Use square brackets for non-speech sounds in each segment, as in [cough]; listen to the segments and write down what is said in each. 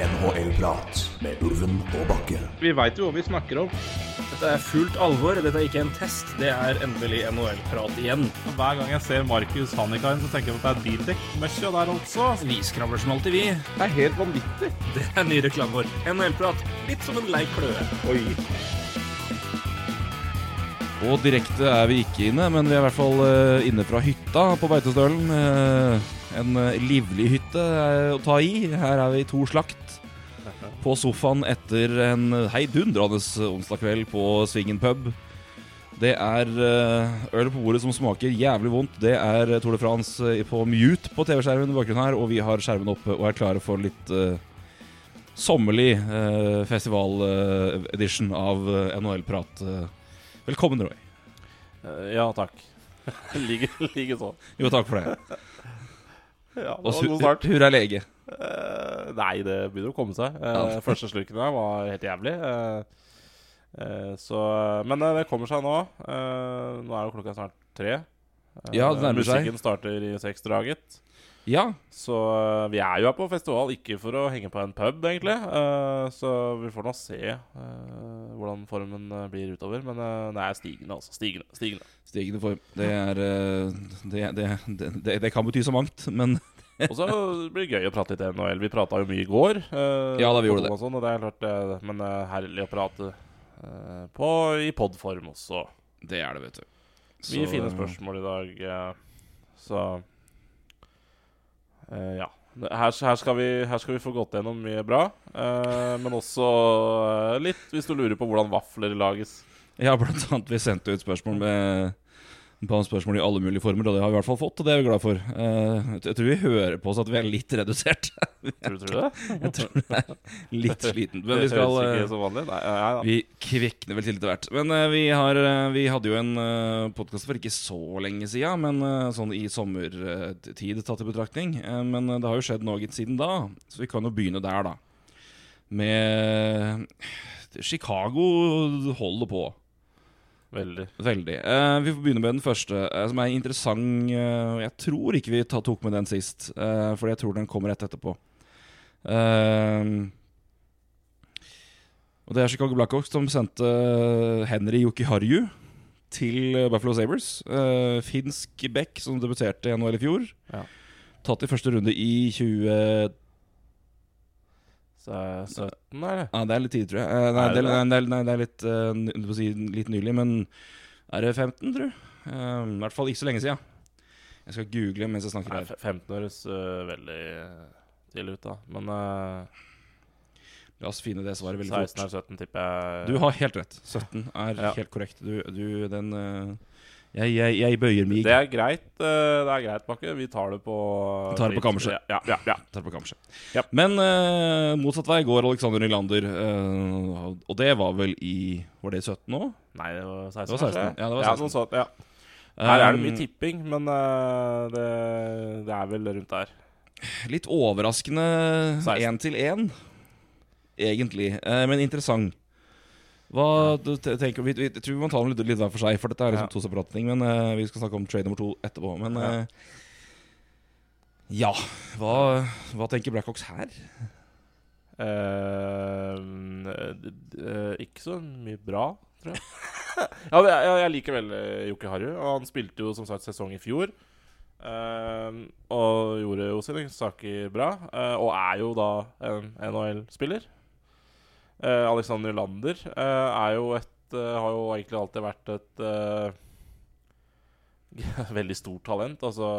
NHL-prat med Ulven og Bakke. Vi veit jo hva vi snakker om. Dette er fullt alvor. Dette er ikke en test. Det er endelig NHL-prat igjen. Hver gang jeg ser Markus Hannikainen, så tenker jeg at det er bildekk-møkkja der altså. Vi skravler som alltid, vi. Det er helt vanvittig. Det er ny reklame vår. NHL-prat. Litt som en lei kløe. Oi. Og direkte er vi ikke inne, men vi er i hvert fall eh, inne fra hytta på Beitostølen. Eh, en eh, livlig hytte å ta i. Her er vi to slakt. På sofaen etter en heidundrende onsdag kveld på Svingen pub. Det er eh, øl på bordet som smaker jævlig vondt. Det er Tour de France eh, på mute på TV-skjermen i bakgrunnen her, og vi har skjermen oppe og er klare for litt uh, sommerlig uh, festival-edition av NHL-prat. Velkommen, Roy. Ja, takk. [laughs] Like, like. Jo, takk for det. [laughs] Ja, det var god start. Hurra lege. Eh, nei, det begynner å komme seg. Uh, Ja. [laughs] Første slurken der var helt jævlig. Uh, så, men det kommer seg nå. Nå er jo klokka snart tre. Ja, det nærmer seg. Musikken starter i seksdraget. Ja, Så vi er jo her på festival ikke for å henge på en pub, egentlig. Så vi får nå se hvordan formen blir utover. Men det er stigende, altså. Stigende. stigende. stigende form. Det er det, det, det, det, det kan bety så mangt, men Og så blir det gøy å prate litt NHL. Vi prata jo mye i går. Uh, Ja da, vi gjorde og Sånn, og det er klart, uh, men uh, herlig å prate eh, på, i podform også. det er det, vet du. Mye Så- fine spørsmål i dag. så ja. Her, her, skal vi, her skal vi få gått gjennom mye bra. men også litt hvis du lurer på hvordan vafler lages. Ja, blant annet vi sendte ut spørsmål med på spørsmål i alle mulige former, og det har vi i hvert fall fått, og det er vi glad for. Eh, jeg tror vi hører på oss at vi er litt redusert. Tror du, tror du det? [laughs] Jeg tror det er litt sliten. Men vi skal eh. Vi kvikner vel til etter hvert. Men eh, vi, har, vi hadde jo en uh, podkast for ikke så lenge siden, men sånn i sommertid tatt i betraktning. Men det har jo skjedd noe siden da, så vi kan jo begynne der, da. Med Chicago holder på. Veldig. Veldig. Eh, vi får begynne med den første, eh, som er interessant. eh, jeg tror ikke vi tok med den sist, uh, for jeg tror den kommer rett etterpå. Eh, og det er Chicago Blackhawks som sendte eh, Henry Jokiharju til eh, Buffalo Sabres. Eh, finsk back som debuterte i NHL i fjor. Ja. Tatt i første runde i 20... Så er 17, eller? Ja, det er litt tidlig, tror jeg. Eh, nei, Er det, det nei, det er- nei, det er litt, uh, si, litt nylig, men er det 15, tror du? Eh, I hvert fall ikke så lenge siden. Jeg skal google mens jeg snakker her. 15 høres uh, veldig tidlig ut, da. Men uh, La oss finne det svaret veldig 16 fort. eller 17 tipper jeg. Du har helt rett. 17 er Ja. helt korrekt. Du, du den eh, jeg, jeg, jeg bøyer mig. Det er greit, øh, det er greit, Bakke. Vi tar det på Vi tar det på kammerset. Ja, ja, ja. Tar på kammerset. Ja. Men uh, motsatt vei går Alexander Nylander. Uh, og det var vel i Var det i 17 nå? Nei, det var 16. Det var 16, ja, det var Ja, 16. noe sånt, ja. Her er det mye tipping, men uh, det, det er vel rundt der. Litt overraskende 16. én til én, egentlig. Eh, men interessant. Hva du tenker vi, vi, tror vi må ta den litt, litt hver for seg, for dette er liksom Ja. to separate ting. Men uh, vi skal snakke om trade nummer to etterpå. Men Ja. eh, ja, hva, hva tenker Blackhawks her? Uh, ikke så mye bra, tror jeg. [laughs] ja, jeg, jeg liker veldig Jokke Harry. Og han spilte jo som sagt sesong i fjor. og gjorde jo sine saker bra. og er jo da en NHL-spiller. Uh, Alexander Lander eh, er jo et eh, Har jo egentlig alltid vært et eh, [laughs] veldig stort talent. Altså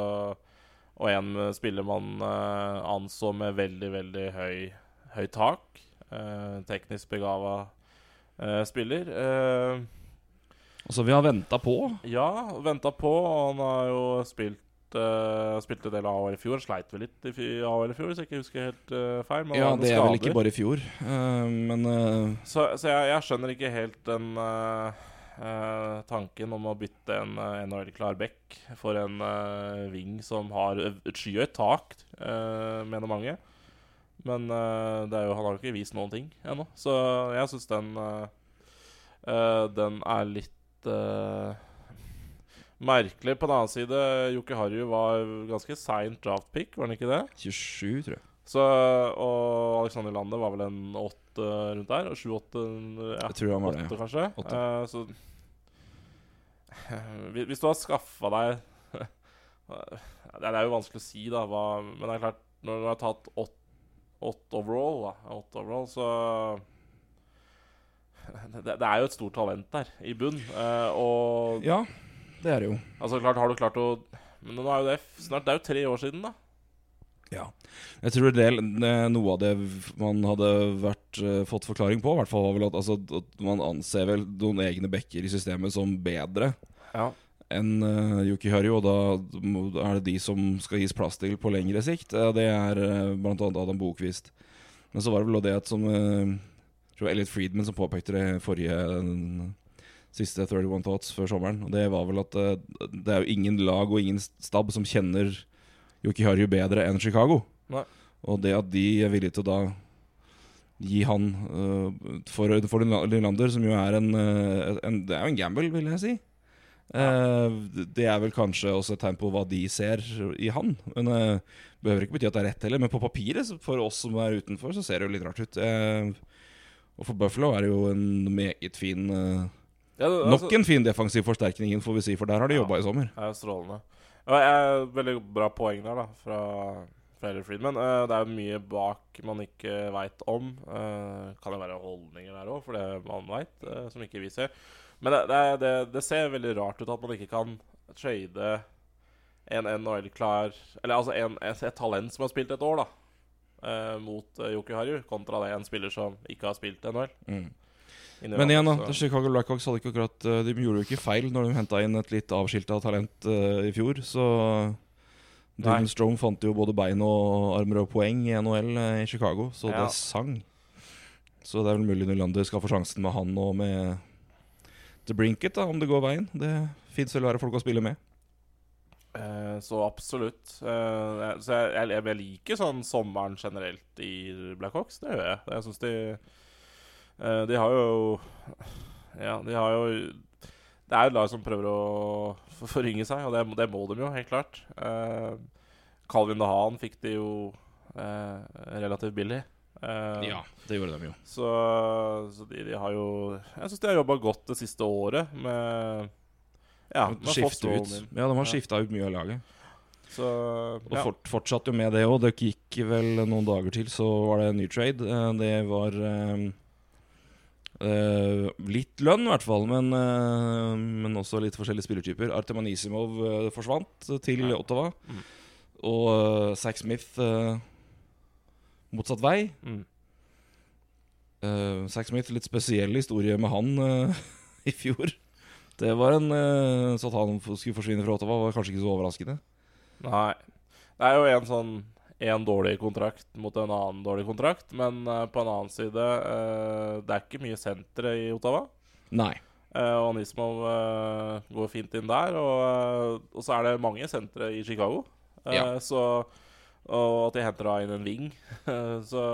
Og en eh, spiller man uh, anså med veldig, veldig høy høy tak. Uh, teknisk begava uh, spiller. Eh, Altså, vi har venta på. ja, venta på. og Han har jo spilt uh, Spilte del AHL i fjor. Sleit vel litt i AHL i fjor, hvis jeg ikke husker helt uh, feil. Men Ja, det er vel ikke bare i fjor, uh, men eh, Så, så jeg, jeg skjønner ikke helt den tanken om å bytte en NHL-klar back for en wing som har et skyhøyt tak, mener mange. Men det jo, han har jo ikke vist noen ting ennå. Så jeg syns den Den er litt merkelig. På den annen side, Jokke Harju var ganske seint draftpick, var han ikke det? 27, tror jeg. Så, og Alexander Lande var vel en åtte rundt der. Og sju-åtte ja, Jeg tror han var det. ja. kanskje. 8. Uh, så [laughs] Hvis- du har skaffa deg [laughs] Det er jo vanskelig å si, da, hva, men det er klart Når du har tatt åtte overall, da, åtte overall så [laughs] det, det er jo et stort talent der i bunn. Uh, og Ja, det er det jo. altså klart har du klart å Men nå er jo det snart Det er jo tre år siden, da. Ja. Jeg tror det, eh, noe av det man hadde vært, eh, fått forklaring på, i hvert fall var vel at, altså, at man anser vel noen egne bekker i systemet som bedre Ja. enn uh, Yuki Hari, og da er det de som skal gis plass til på lengre sikt. Eh, det er uh, annet Adam Bokvist. Men så var det vel det at som uh, jeg tror Elliot Friedman som påpekte det i forrige siste 31 Thoughts før sommeren. Og det var vel at eh, det er jo ingen lag og ingen stab som kjenner Harju bedre enn Chicago. Nei. Og det at de er villige til å da gi han uh, for, for Nylander, som jo er en, eh, en Det er jo en gamble, vil jeg si. Uh, det er vel kanskje også et tegn på hva de ser i han. Men uh, Behøver ikke bety at det er rett heller. Men på papiret, for oss som er utenfor, så ser det jo litt rart ut. Og for Buffalo er det jo en meget fin eh, Ja, det- Nok altså- en fin defensiv forsterkning, får vi si, for der har de Ja. jobba i sommer. er jo strålende. Ja, jeg Veldig bra poeng der, da, fra, fra Elliot Friedman. Uh, det er mye bak man ikke veit om. Uh, kan det være holdninger der òg, for det man veit, som ikke vi ser. Men det, det, det, det ser veldig rart ut at man ikke kan trade en NHL-klar Eller altså en, et, talent som har spilt et år, da. eh, mot uh, Yoki Haru, kontra det en spiller som ikke har spilt NHL. Mm. Men igjen, da. Chicago Blackhawks hadde ikke akkurat eh, De gjorde jo ikke feil når de henta inn et litt avskilta talent uh, i fjor, så Dylan Strong fant jo både bein og armer og poeng i NHL uh, i Chicago, så Ja. det sang. Så det er vel mulig Nylander skal få sjansen med han og med The Brinket, da, om det går veien. Det fins vel være folk å spille med. Eh, så absolutt. Eh, så jeg, jeg, jeg liker sånn sommeren generelt i Blackhawks. Det gjør jeg. Jeg syns de eh, De har jo Ja, de har jo Det er et lag som prøver å forringe seg, og det, det må de jo, helt klart. Uh, Calvin Dahan fikk de jo uh, relativt billig. Ja, det gjorde de jo. Så, så de, de har jo Jeg syns de har jobba godt det siste året med Ja, med Skifte ut. Ja, de har Ja. skifta ut mye av laget. Så Og ja. fort, fortsatte jo med det òg. Det gikk vel noen dager til, så var det en ny trade. Eh, Det var eh, eh, litt lønn, i hvert fall, men, uh, men også litt forskjellige spillertyper. Artemanisimov uh, forsvant til Ja. Ottawa. Mm. Og uh, Zack Smith eh, motsatt vei. Mm. Uh, Zack Smith, litt spesiell historie med han eh, [laughs] i fjor. Det var en eh, Så at han skulle forsvinne fra Ottawa, var kanskje ikke så overraskende. Nei. Det er jo en sånn en dårlig kontrakt mot en annen dårlig kontrakt, men uh, på en annen side uh, Det er ikke mye sentre i Ottawa. Nei. Uh, og Nismov går fint inn der. Og, og så er det mange sentre i Chicago. Ja. Så Og at de henter da inn en wing. [laughs] så,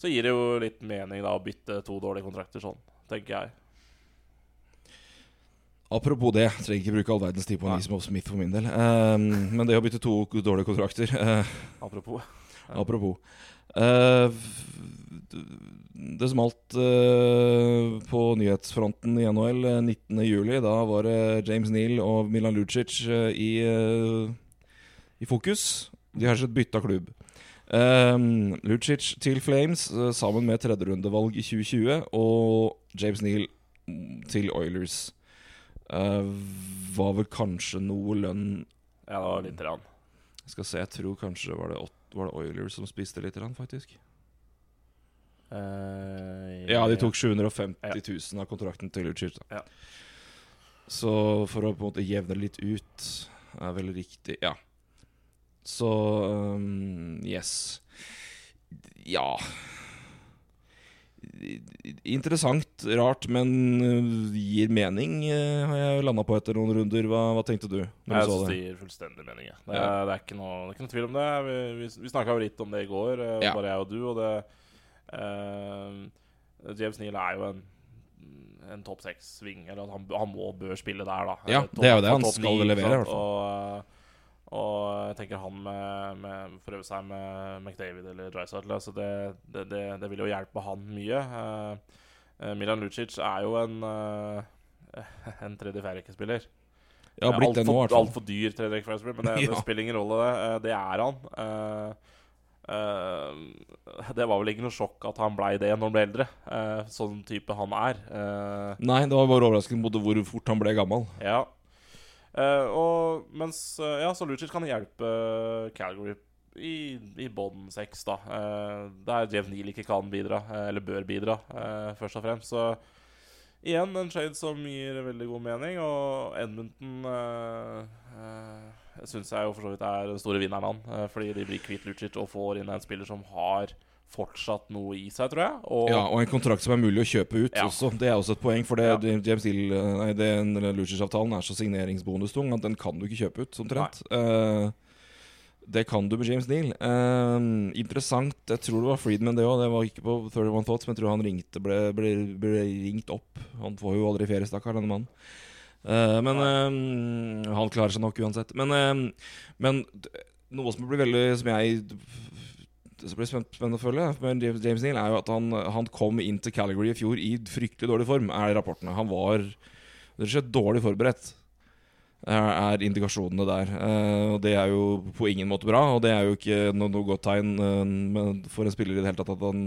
så gir det jo litt mening da å bytte to dårlige kontrakter sånn, tenker jeg. Apropos det, trenger ikke bruke all verdens tid på en Nismov Smith for min del. Um, men det å bytte to dårlige kontrakter uh, Apropos. Apropos. Uh, det smalt uh, på nyhetsfronten i NHL eh, 19.07. Da var det James Neal og Milan Lucic i, i fokus. De har sett bytta klubb. Um, Lucic til Flames sammen med tredjerundevalg i 2020, og James Neal til Oilers. Eh, var vel kanskje noe lønn Ja, det var lite grann. Jeg skal se, jeg tror kanskje var det, var det Oilers som spiste litt, grann, faktisk. Uh, Ja, de tok 750 000 av kontrakten til Lucic. Ja. Så for å på en måte jevne litt ut er vel riktig Ja. Så um, yes. Ja Interessant, rart, men uh, gir mening, uh, har jeg landa på etter noen runder. Hva, hva tenkte du? Når Jeg syns det? det gir fullstendig mening. ja. Det, Ja. er, det, er ikke noe, det er ikke noe tvil om det. Vi, vi, vi snakka jo litt om det i går, eh, Ja. bare jeg og du. Og det uh, James Neal er jo en, en topp seks-sving. Eller han, han må bør spille der, da. Ja, Eh, det er jo det. Han skal levere, i hvert fall. Og, Og jeg tenker han med, med prøve seg med McDavid eller Drysdale. Altså det, det, det, det vil jo hjelpe han mye. Eh, Milan Lucic er jo en uh, [laughs] en tredje-fjerde-rekke-spiller. Ja, blitt det nå, i Altfor dyr tredje-rekke-spiller, men det, [laughs] det spiller ingen rolle, det. Uh, Det er han. Uh, det var vel ikke noe sjokk at han blei det når han ble eldre. Uh, sånn type han er. Uh, Nei, det var bare overraskende både hvor fort han ble gammel. ja. Eh, og mens eh, Ja, så Lucic kan hjelpe Calgary i, i bånn seks, da. Eh, der Jev Neal ikke kan bidra, eh, eller bør bidra, eh, først og fremst. Så igjen en trade som gir veldig god mening, og Edmonton uh, uh, syns jeg jo for så vidt er den store vinneren, han. eh, fordi de blir kvitt Lucic og får inn en spiller som har fortsatt noe i seg, tror jeg. Og Ja, Og en kontrakt som er mulig å kjøpe ut Ja. også. Det er også et poeng. For det, Ja. James Hill, nei, den Lucic-avtalen er så signeringsbonustung at den kan du ikke kjøpe ut, omtrent. Eh, det kan du med James Neal. Eh, interessant. Jeg tror det var Friedman, det òg. Det var ikke på 31 Thoughts, men jeg tror han ringte, ble, ble, ble ringt opp. Han får jo aldri ferie, stakkar, denne mannen. Uh, men eh, han klarer seg nok uansett. Men, eh, men noe som blir veldig Som jeg det som blir spennende, å følge med James, Neal, er jo at han, han kom inn til Calgary i fjor i fryktelig dårlig form, er rapportene. Han var rett og slett dårlig forberedt, er, er indikasjonene der. Eh, og det er jo på ingen måte bra, og det er jo ikke noe, noe godt tegn eh, for en spiller i det hele tatt at han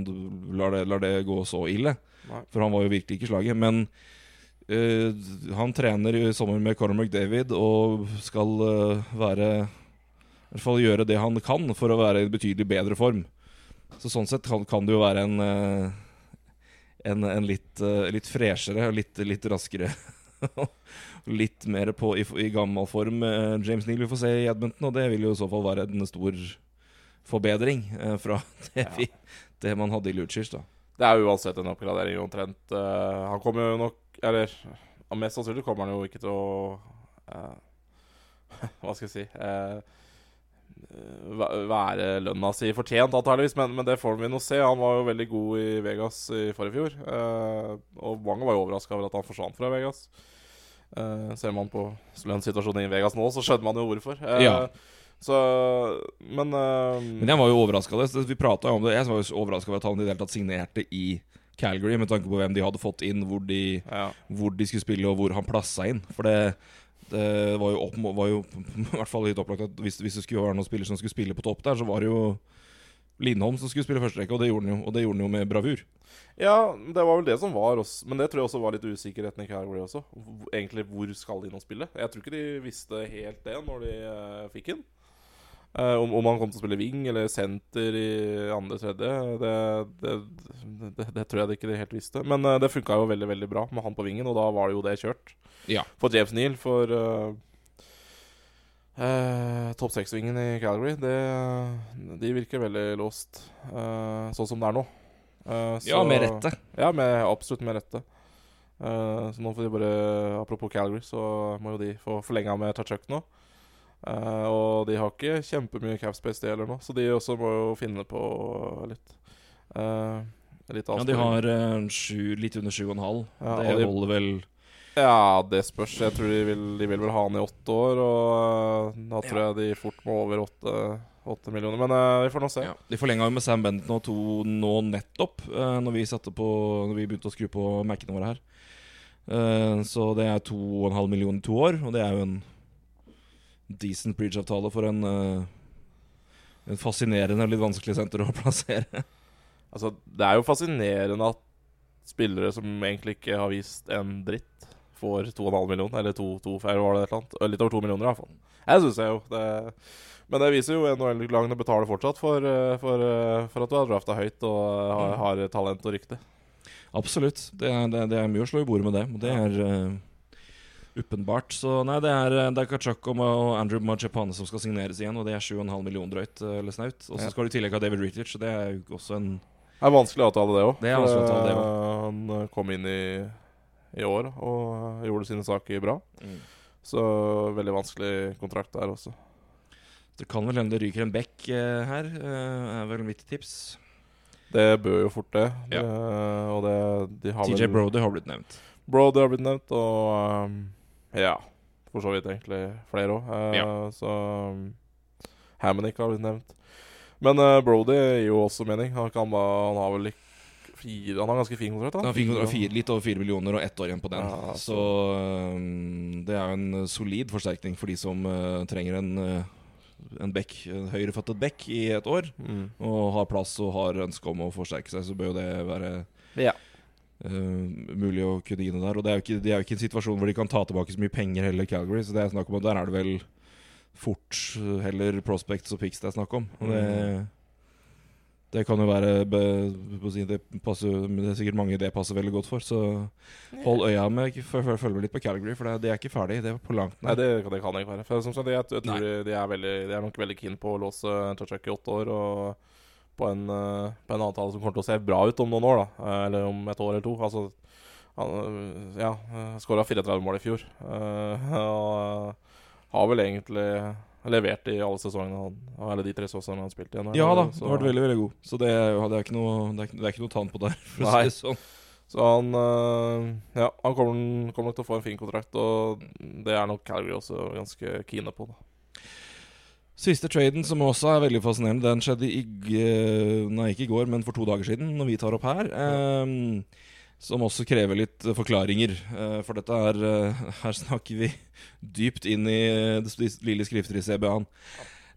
lar det, lar det gå så ille. Nei. For han var jo virkelig ikke slaget. Men eh, han trener i sommer med Conor McDavid og skal eh, være i hvert fall gjøre det han kan for å være i betydelig bedre form. Så sånn sett kan, kan det jo være en eh, En, en litt, eh, litt freshere og litt, litt raskere [laughs] Litt mer på i, i gammel form eh, James Neal vi får se i Edmonton, og det vil jo i så fall være en stor forbedring fra [laughs] det, vi, det man hadde i Lucic. da Det er jo uansett en oppgradering omtrent. Han kommer jo nok Eller mest sannsynlig kommer han jo ikke til å uh, [laughs] Hva skal jeg si væ- Være lønna si fortjent, antakeligvis, men, men det får vi nå se. Han var jo veldig god i Vegas i forrige fjor. eh, og mange var jo overraska over at han forsvant fra Vegas. Eh, ser man på lønnssituasjonen i Vegas nå, så skjønner man jo hvorfor. Eh, Ja. Så Men, eh, Men jeg var jo overraska. Vi pratet jo om det. Jeg var jo overraska over at han i det hele tatt signerte i Calgary, med tanke på hvem de hadde fått inn, hvor de, ja. hvor de skulle spille, og hvor han plassa inn. For det, det var jo, opp, var jo [laughs] i hvert fall litt opplagt at hvis, hvis det skulle være noen spiller som skulle spille på topp der, så var det jo Lindholm som skulle spille førsterekke, og det gjorde han jo, og det gjorde han jo med bravur. Ja, det var vel det som var også. Men det tror jeg også var litt usikkerheten i Calgary også. Egentlig, hvor skal nå spille? Jeg tror ikke de visste helt det når de uh, fikk den. Eh, om, om han kom til å spille wing eller senter i andre tredje, det, det, det, det tror jeg de ikke helt visste. Men uh, det funka jo veldig veldig bra med han på vingen, og da var det jo det kjørt. Ja. For James Neal, for uh, topp seks-vingen i Calgary, det, de virker veldig låst, sånn som det er nå. Så, Ja, med rette. ja, med, absolutt med rette. Så nå får de bare Apropos Calgary, så må jo de få forlenga med Tachuk nå. Eh, og de har ikke kjempemye capspace, de heller nå, så de også må jo finne på litt. Uh, litt Ja, de har uh, sju, litt under 7,5. Ja, det de- holder vel Ja, det spørs. Jeg tror de vil, de vil vel ha han i åtte år, og da tror Ja. jeg de fort må over åtte, åtte millioner. Men uh, vi får nå se. ja. De forlenga jo med Sam Bennett nå, to, nå nettopp, uh, når vi satte på Når vi begynte å skru på Mac-ene våre her. Uh, så det er 2,5 millioner i to år, og det er jo en decent bridge-avtale for en uh, En fascinerende og litt vanskelig senter å [laughs] plassere. Altså, det er jo fascinerende at spillere som egentlig ikke har vist en dritt, får 2,5 millioner, eller to, to eller var det et eller annet? Litt over to millioner, i hvert fall. Jeg syns jeg jo det. Men det viser jo NHL-lagene betaler fortsatt for, eh, for, eh, for at du har drafta høyt og har, har talent og rykte. Absolutt. Det er, det, det er mye å slå i bordet med det. Og det er uh, åpenbart. Så nei, det er, eh, det er Kachako og Andrew Majapane som skal signeres igjen, og det er 7,5 millioner drøyt eh, eller snaut. Og så Ja. skal du i tillegg ha David Rittich, og det er jo også en Det er vanskelig å avtale, det òg. Det det Han eh, kom inn i, i år og eh, gjorde sine saker bra. Så veldig vanskelig kontrakt der også. Det kan vel hende det ryker en bekk eh, her, eh, er vel mitt tips. Det bør jo fort det. Ja. det og det, de har TJ vel Brody har blitt nevnt. Brody har blitt nevnt, og um, ja. for så vidt egentlig flere òg. Ja. Så um, Hammonick har blitt nevnt. Men uh, Brody gir jo også mening. Han, kan bare, han har vel ikke fire Han har ganske fin kontrakt. Han fikk litt over fire millioner og ett år igjen på den. Ja, så um, det er jo en solid forsterkning for de som uh, trenger en, uh, en bekk, en høyrefattet bekk i et år. Mm. Og har plass og har ønske om å forsterke seg, så bør jo det være Ja. Uh, mulig å kunne gi det der. Og det er, jo ikke, de er jo ikke en situasjon hvor de kan ta tilbake så mye penger heller, Calgary. Så det er snakk om at der er det vel fort uh, heller prospects og picks det er snakk om. Og det, det kan jo være det, passer, det er sikkert mange det passer veldig godt for. Så hold øya med Følg med litt på Calgary, for det, det er ikke ferdig. Det er på langt Nei, det, det kan det ikke være. For som sagt, jeg, jeg tror de, de, er veldig, de er nok veldig keen på å låse Tachuk i åtte år. Og på en, eh, på en avtale som kommer til å se bra ut om noen år, da. Eh, Eller om et år eller to. Altså, han eh, ja, skåra 34 mål i fjor. [laughs] Og har vel egentlig levert i alle sesongene han Eller de tre sesongene han spilte spilt igjen. Ja da, det har vært veldig veldig god. Så det er, det er ikke noe Det er, det er noe tann på der. For å si det sånn. Så han Ja, han kommer, kommer nok til å få en fin kontrakt, og det er nok Calgary også ganske kine på. da Siste traden, som også er veldig fascinerende, den skjedde i Nei, ikke i går, men for to dager siden, når vi tar opp her. Um, som også krever litt eh, forklaringer. Eh, for dette er eh, Her snakker vi dypt inn i det lille skrifter i CBA-en.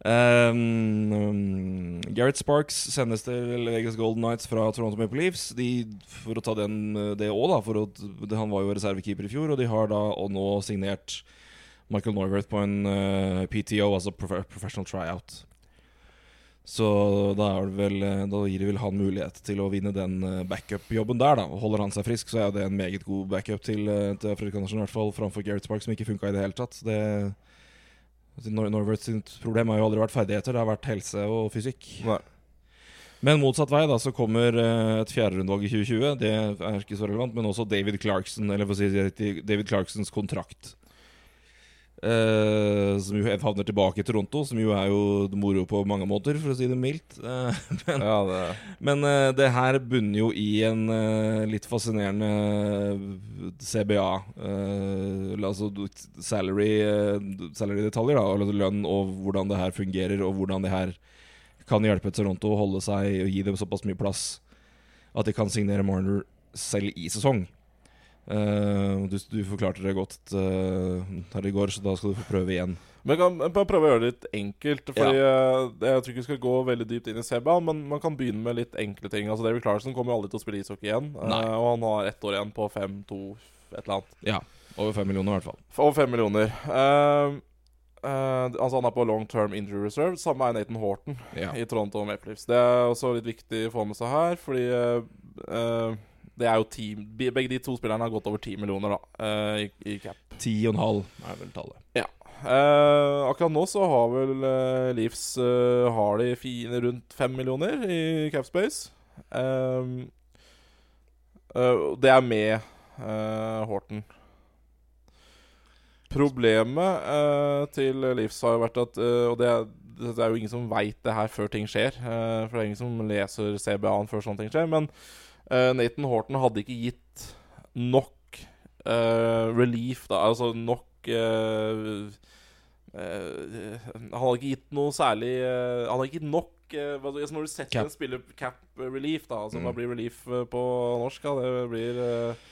Um, um, Gareth Sparks sendes til Vegas Golden Knights fra Toronto Maple Leafs. De, for å ta den, det òg, da. For å, det, han var jo reservekeeper i fjor, og de har da og nå signert Michael Norworth på en uh, PTO, altså prof professional tryout. Så da, vel, eh, da gir det vel han mulighet til å vinne den eh, backup-jobben der. da Holder han seg frisk, så er det en meget god backup til, til Fredrik Andersen, i hvert fall framfor Gareth Spark, som ikke funka i det hele tatt. Det, altså, Nor Norworth sitt problem har jo aldri vært ferdigheter, det har vært helse og fysikk. Nei. Men motsatt vei, da, så kommer eh, et fjerderundevalg i 2020. Det er ikke så relevant, men også David Clarkson, eller for å si David Clarksons kontrakt. Eh, som jo havner tilbake i Toronto, som jo er jo moro på mange måter, for å si det mildt. Uh, [laughs] men Ja, det men uh, det her bunner jo i en litt fascinerende CBA. altså salary, uh, salary-detaljer, da. Altså lønn og hvordan det her fungerer, og hvordan det her kan hjelpe Toronto å holde seg og gi dem såpass mye plass at de kan signere Marner selv i sesong. Eh, du, du forklarte det godt uh, her i går, så da skal du få prøve igjen. Men kan kan prøve å gjøre det litt enkelt. Fordi eh, Jeg tror ikke vi skal gå veldig dypt inn i CBA, men man kan begynne med litt enkle ting. Altså David Clarkson kommer jo aldri til å spille ishockey igjen. og han har ett år igjen på fem, to, et eller annet. Ja, over fem millioner i hvert fall. Over fem millioner. Altså Han er på long term injury reserve. Samme er Nathan Horton Ja. i Toronto Maple Leafs. Det er også litt viktig å få med seg her, fordi det er jo ti Begge de to spillerne har gått over ti millioner da eh, i, i cap. Ti og en halv er vel tallet. Eh, akkurat nå så har vel uh, Leafs uh, Har de fine rundt fem millioner i cap space. eh, det er med Horten. Problemet til Leafs har jo vært at Og det er, det er jo ingen som veit det her før ting skjer. for det er ingen som leser CBA-en før sånne ting skjer. Men Nathan Horton hadde ikke gitt nok eh, relief, da. Altså nok Uh, eh, Han hadde ikke gitt noe særlig uh, Han hadde ikke gitt nok eh, altså Når du setter Cap. en spiller cap relief, da altså Mm. Hva blir relief eh, på norsk? da? Det blir eh, Nå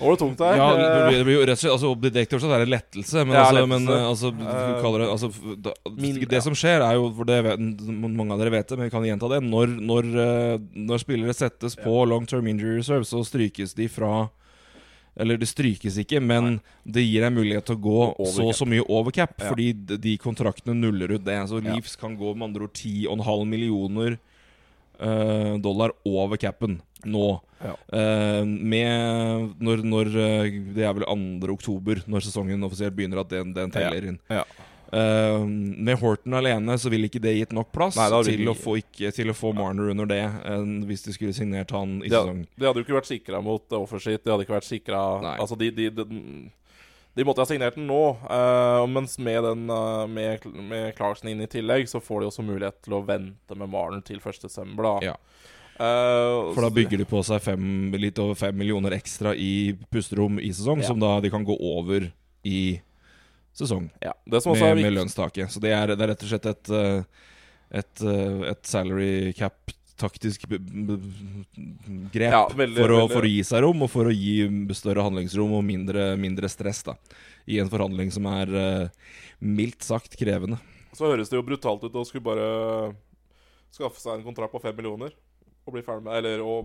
var det tungt her. Ja, det Eh, blir, jo rett og slett Altså Objektivt sett er det lettelse, men, Ja, altså, lettelse. men eh, altså, du kaller det altså, da, min- Det ja. som skjer, er jo For det vet, mange av dere vet det, men vi kan gjenta det. Når, når, eh, når spillere settes på long term injury reserve, så strykes de fra Eller det strykes ikke, men det gir deg mulighet til å gå så og så mye over cap, Ja. fordi de, kontraktene nuller ut det. Så Ja. Leafs kan gå med andre ord 10,5 millioner uh, dollar over capen nå. Ja. Uh, med når, når eh, Det er vel 2. oktober, når sesongen offisielt begynner, at den, den teller inn. Ja. Eh, med Horton alene så ville ikke det gitt nok plass Nei, til, å få ikke, til å få Marner under det, eh, hvis de skulle signert han i Ja. sesong. De hadde jo ikke vært sikra mot offersheet. De hadde ikke vært sikra Altså, de, de, de, de måtte ha signert den nå. uh, mens med, den, uh, med, med Clarkson inn i tillegg, så får de også mulighet til å vente med Marner til 1.12. Da. Ja. Eh, For da bygger de på seg fem, litt over fem millioner ekstra i pusterom i sesong, Ja. som da de kan gå over i sesong Ja, det som også med, er med lønnstaket. Så det er, det er rett og slett et, eh, et, eh, et salary cap-taktisk b- b- grep Ja, veldig, for, å, for å gi seg rom, og for å gi større handlingsrom og mindre, mindre stress da i en forhandling som er uh, mildt sagt krevende. Så høres det jo brutalt ut å skulle bare skaffe seg en kontrakt på fem millioner og bli ferdig med Eller å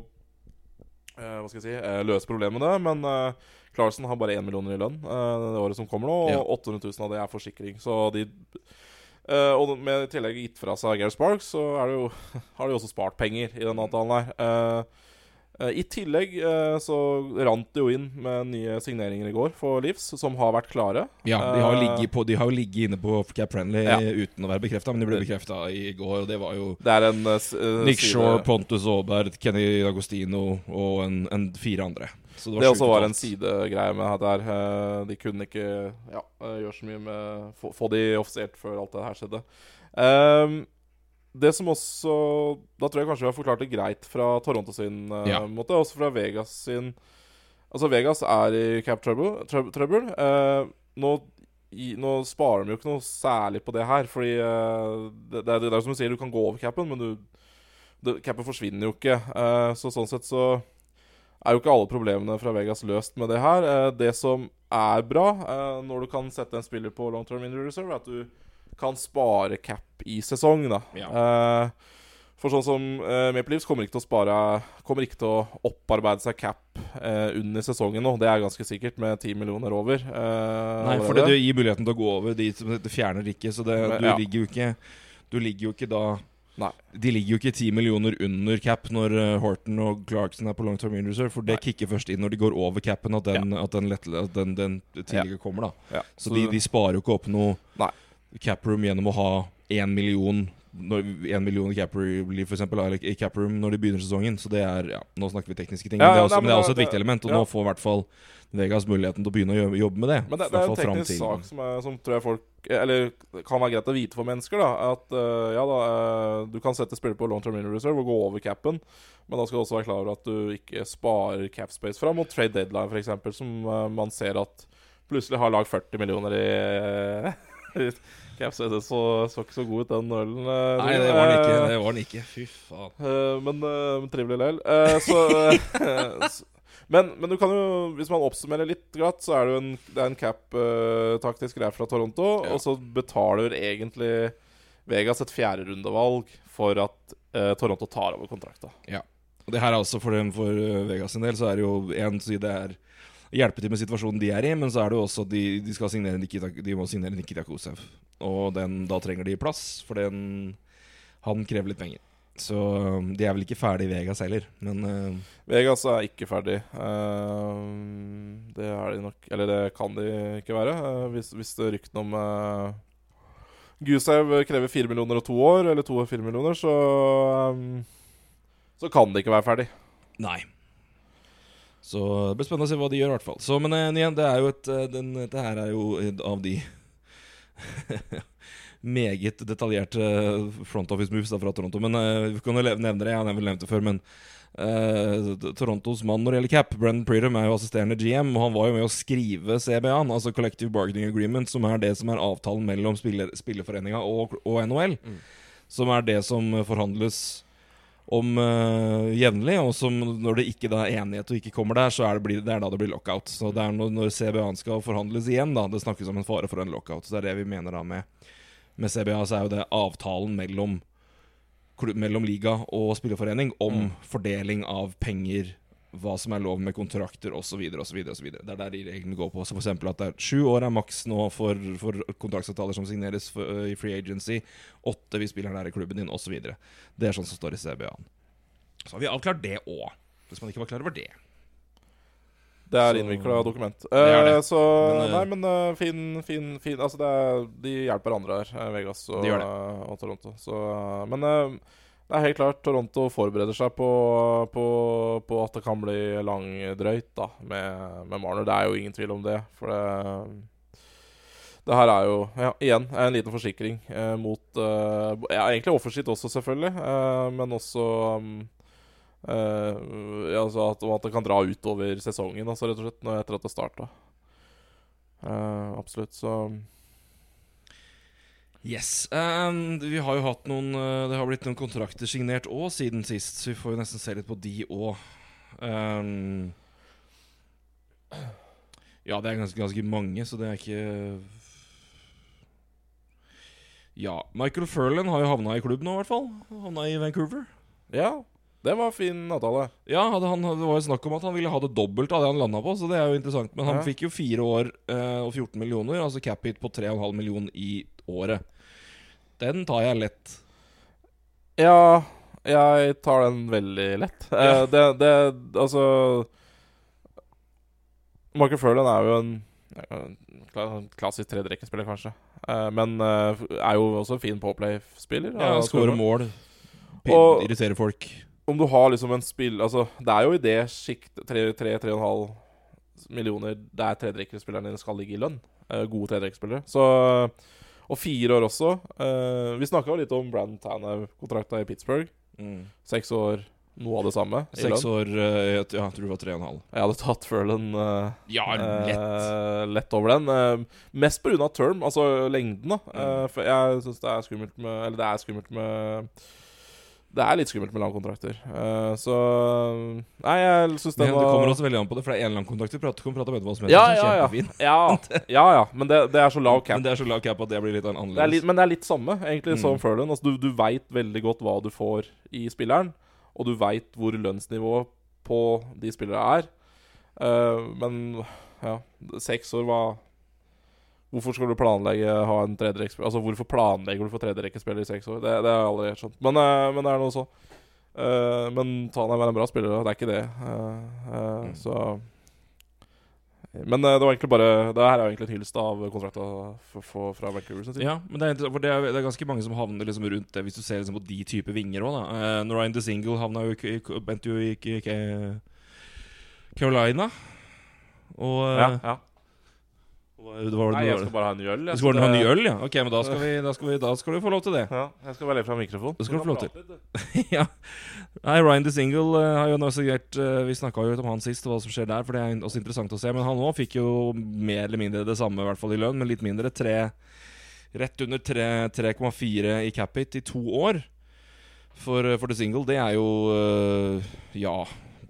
eh, Hva skal jeg si eh, løse problemet med det. Men uh, Clarkson har bare én million i lønn det året som kommer nå, og Ja. 800 000 av det er forsikring. Så de Uh, Og med i tillegg gitt fra seg Gary Sparks, så det jo, [laughs] har de også spart penger i denne avtalen her. Eh, I tillegg eh, så rant det jo inn med nye signeringer i går for Leeds, som har vært klare. Ja, de har, jo Eh, ligget på, de har jo ligget inne på Cap Friendly Ja. uten å være bekrefta, men de ble bekrefta i går, og det var jo Det en uh, eh, Nick Shaw, Shore, Pontus Aaberg, Kenny Agostino og en, en fire andre. Så Det, sjukt også var en sidegreie med det her. Eh, De kunne ikke ja, eh, gjøre så mye med Få, få de offisielt før alt det her skjedde. Ehm, det som også Da tror jeg kanskje vi har forklart det greit fra Toronto sin eh, Ja. måte, også fra Vegas sin Altså, Vegas er i cap trouble. trouble. Eh, nå, i, nå sparer de jo ikke noe særlig på det her, fordi eh, det, det, er, det er som du sier, du kan gå over capen, men du det, Capen forsvinner jo ikke. Eh, så sånn sett så er jo ikke alle problemene fra Vegas løst med det her. Eh, det som er bra eh, når du kan sette en spiller på long term injury reserve, er at du kan spare cap i sesong, da. Ja. Uh, for sånn som uh, Maple Leafs kommer ikke til å spare Kommer ikke til å opparbeide seg cap uh, under sesongen nå. Det er ganske sikkert, med 10 millioner over. Uh, Nei, for det gir muligheten til å gå over. De som det fjerner ikke, så det, Men, du ja. ligger jo ikke Du ligger jo ikke da Nei. De ligger jo ikke 10 millioner under cap når Horton og Clarkson er på long term injury reserve, for det Nei. kicker først inn når de går over capen, at den, at den, lett, at den, den tidligere kommer, da. Ja, Så, de, de sparer jo ikke opp noe Nei. Cap room gjennom å ha én million når, en million i cap for eksempel, eller i caproom når de begynner sesongen. Så det er ja, Nå snakker vi tekniske ting, Ja, men det er også, nei, men det er også et viktig element. Og ja. nå får i hvert fall Vegas muligheten til å begynne å jobbe, med det. Men det, det er en teknisk sak som, er, som tror jeg folk Eller kan være greit å vite for mennesker. da At eh, ja da eh, Du kan sette spiller på long term injury reserve og gå over capen, men da skal du også være klar over at du ikke sparer cap space fram mot trade deadline, f.eks., som eh, man ser at plutselig har lag 40 millioner i [laughs] i cap. Det så, så ikke så god ut, den ølen. eh, Nei, det var den ikke. Eh, Det var den ikke. Fy faen. Eh, men men trivelig eh, [laughs] men, men du kan jo, hvis man oppsummerer litt glatt, så er det jo en, det er en cap-taktisk greie fra Toronto. Ja. Og så betaler egentlig Vegas et fjerderundevalg for at uh, Toronto tar over kontrakta. Og Det her er altså for, dem, for Vegas sin del, så er det jo en side er hjelpe til med situasjonen de er i, men så er det jo også de, de skal signere Nikita, de må signere Nikita Kosev. Og den, da trenger de plass, for den, han krever litt penger. Så um, de er vel ikke ferdig i Vegas heller, men uh, Vegas er ikke ferdig. Uh, det er de nok Eller det kan de ikke være. uh, hvis, hvis ryktene om uh, Gusev krever fire millioner og to år, eller to og fire millioner, så um, Så kan det ikke være ferdig. nei. Så det blir spennende å se hva de gjør, i hvert fall. Så, men uh, igjen, det er jo et uh, den, Dette her er jo av de [laughs] meget detaljerte front office moves da, fra Toronto. Men uh, vi kan jo nevne det, jeg har vel nevnt det før, men uh, Torontos mann når det gjelder cap, Brendan Pridham, er jo assisterende GM, og han var jo med å skrive CBA-en, altså Collective Bargaining Agreement, som er det som er avtalen mellom spiller, Spillerforeninga og, og NHL. Mm. Som er det som forhandles om uh, jevnlig, og som når det ikke da er enighet og ikke kommer der, så er det, det er da det blir lockout. Så det er når, når CBA-en skal forhandles igjen, da det snakkes om en fare for en lockout. Så det er det vi mener da med, med CBA, så er jo det avtalen mellom, mellom liga og spillerforening om Mm. fordeling av penger, hva som er lov med kontrakter osv. osv. Det er der de reglene går på. Så eksempel at det er sju år er maks nå for, for kontraktsavtaler som signeres for, uh, i free agency. Åtte hvis spilleren er i klubben din, osv. Det er sånn som står i CBA-en. Så har vi avklart det òg. Hvis man ikke var klar over det. Det er innvikla dokument. Det er det. Eh, så Men, uh, Nei, men uh, fin, fin, fin Altså, det er, de hjelper hverandre her, Vegas og, De det. og Toronto. Så, men det er helt klart Toronto forbereder seg på, på, på at det kan bli langdrøyt med, med Marner. Det er jo ingen tvil om det. For det, det her er jo ja, igjen en liten forsikring eh, mot eh, ja, Egentlig offensivt også, selvfølgelig, eh, men også um, Eh, altså at, at det kan dra utover sesongen, altså, rett og slett, etter at det starta. absolutt. Så Yes. Um, vi har jo hatt noen eh, Det har blitt noen kontrakter signert òg siden sist, så vi får jo nesten se litt på de òg. ja, det er ganske, ganske mange, så det er ikke Ja. Michael Furlan har jo havna i klubb nå, i hvert fall. Havna i Vancouver. Ja, det var fin avtale. Ja, han, det var jo snakk om at han ville ha det dobbelt av det han landa på, så det er jo interessant. Men han Ja. fikk jo fire år eh, og 14 millioner, altså cap hit på 3,5 millioner i året. Den tar jeg lett. Ja, jeg tar den veldig lett. Ja. Eh, det, det Altså Marker Furlan er jo en klassisk tredrekkespiller, kanskje. Eh, men eh, er jo også en fin påplay-spiller. Ja, Skårer mål. Og- irriterer folk. Om du har liksom en spill Altså, det er jo i det sjiktet 3-3,5 millioner der tredjerekkespillerne dine skal ligge i lønn. Uh, gode tredjerekkespillere. Så Og fire år også. Uh, vi snakka jo litt om Brandon Tanner-kontrakta i Pittsburgh. Seks år, noe av det samme. Seks år eh, Ja, jeg tror det var tre og en halv. Jeg hadde tatt Furlan uh, Ja, eh, lett over den. Uh, mest pga. term, altså lengden, da. Mm. Eh, for jeg syns det er skummelt med Eller det er skummelt med Det er litt skummelt med lange kontrakter. Eh, så Nei, jeg syns det var det var kommer også veldig an på det, for det er én langkontrakt Du Vi prater om. prate om etterpå som ja, ja, ja. kjempefin. ja, ja, ja. Men det, det er så lav cap. Men det er så lav cap at det blir litt Det er annerledes. litt, men det er litt samme, egentlig, Mm. som Furlan. Altså, du du veit veldig godt hva du får i spilleren, og du veit hvor lønnsnivået på de spillere er. Uh, men ja, seks år hva Hvorfor skal du planlegge ha en tredjerekkespiller Altså, hvorfor planlegger du for tredjerekkespiller i seks år? Det, det har jeg aldri helt skjønt. Men, eh, men det er noe så. Uh, men Tana er en bra spiller, og det er ikke det. Uh, Mm. Så Men det var egentlig bare Det her er jo egentlig en hyllest av kontrakta fra Vancouver. sin side. Ja, men det er, det, er, det er ganske mange som havner liksom rundt det, hvis du ser liksom på de type vinger òg. Uh, Ryan DeSingle havna jo i, i, i, i, Carolina. Og Ja, ja. Det var, Nei, jeg skal bare ha en øl. Du jeg, skal bare ha ny det- øl, ja? Ok, men da skal, vi, da, skal vi, da skal du få lov til det. Ja, jeg skal bare leve fra mikrofonen. Det skal du få lov til. [laughs] ja. Nei, Ryan DeSingle uh, har jo nå signert uh, Vi snakka jo litt om han sist, hva som skjer der, for det er også interessant å se. Men han òg fikk jo mer eller mindre det samme, i hvert fall i lønn, men litt mindre. Tre, rett under 3,4 i cap hit i to år for, uh, for DeSingle. Det er jo uh, Ja,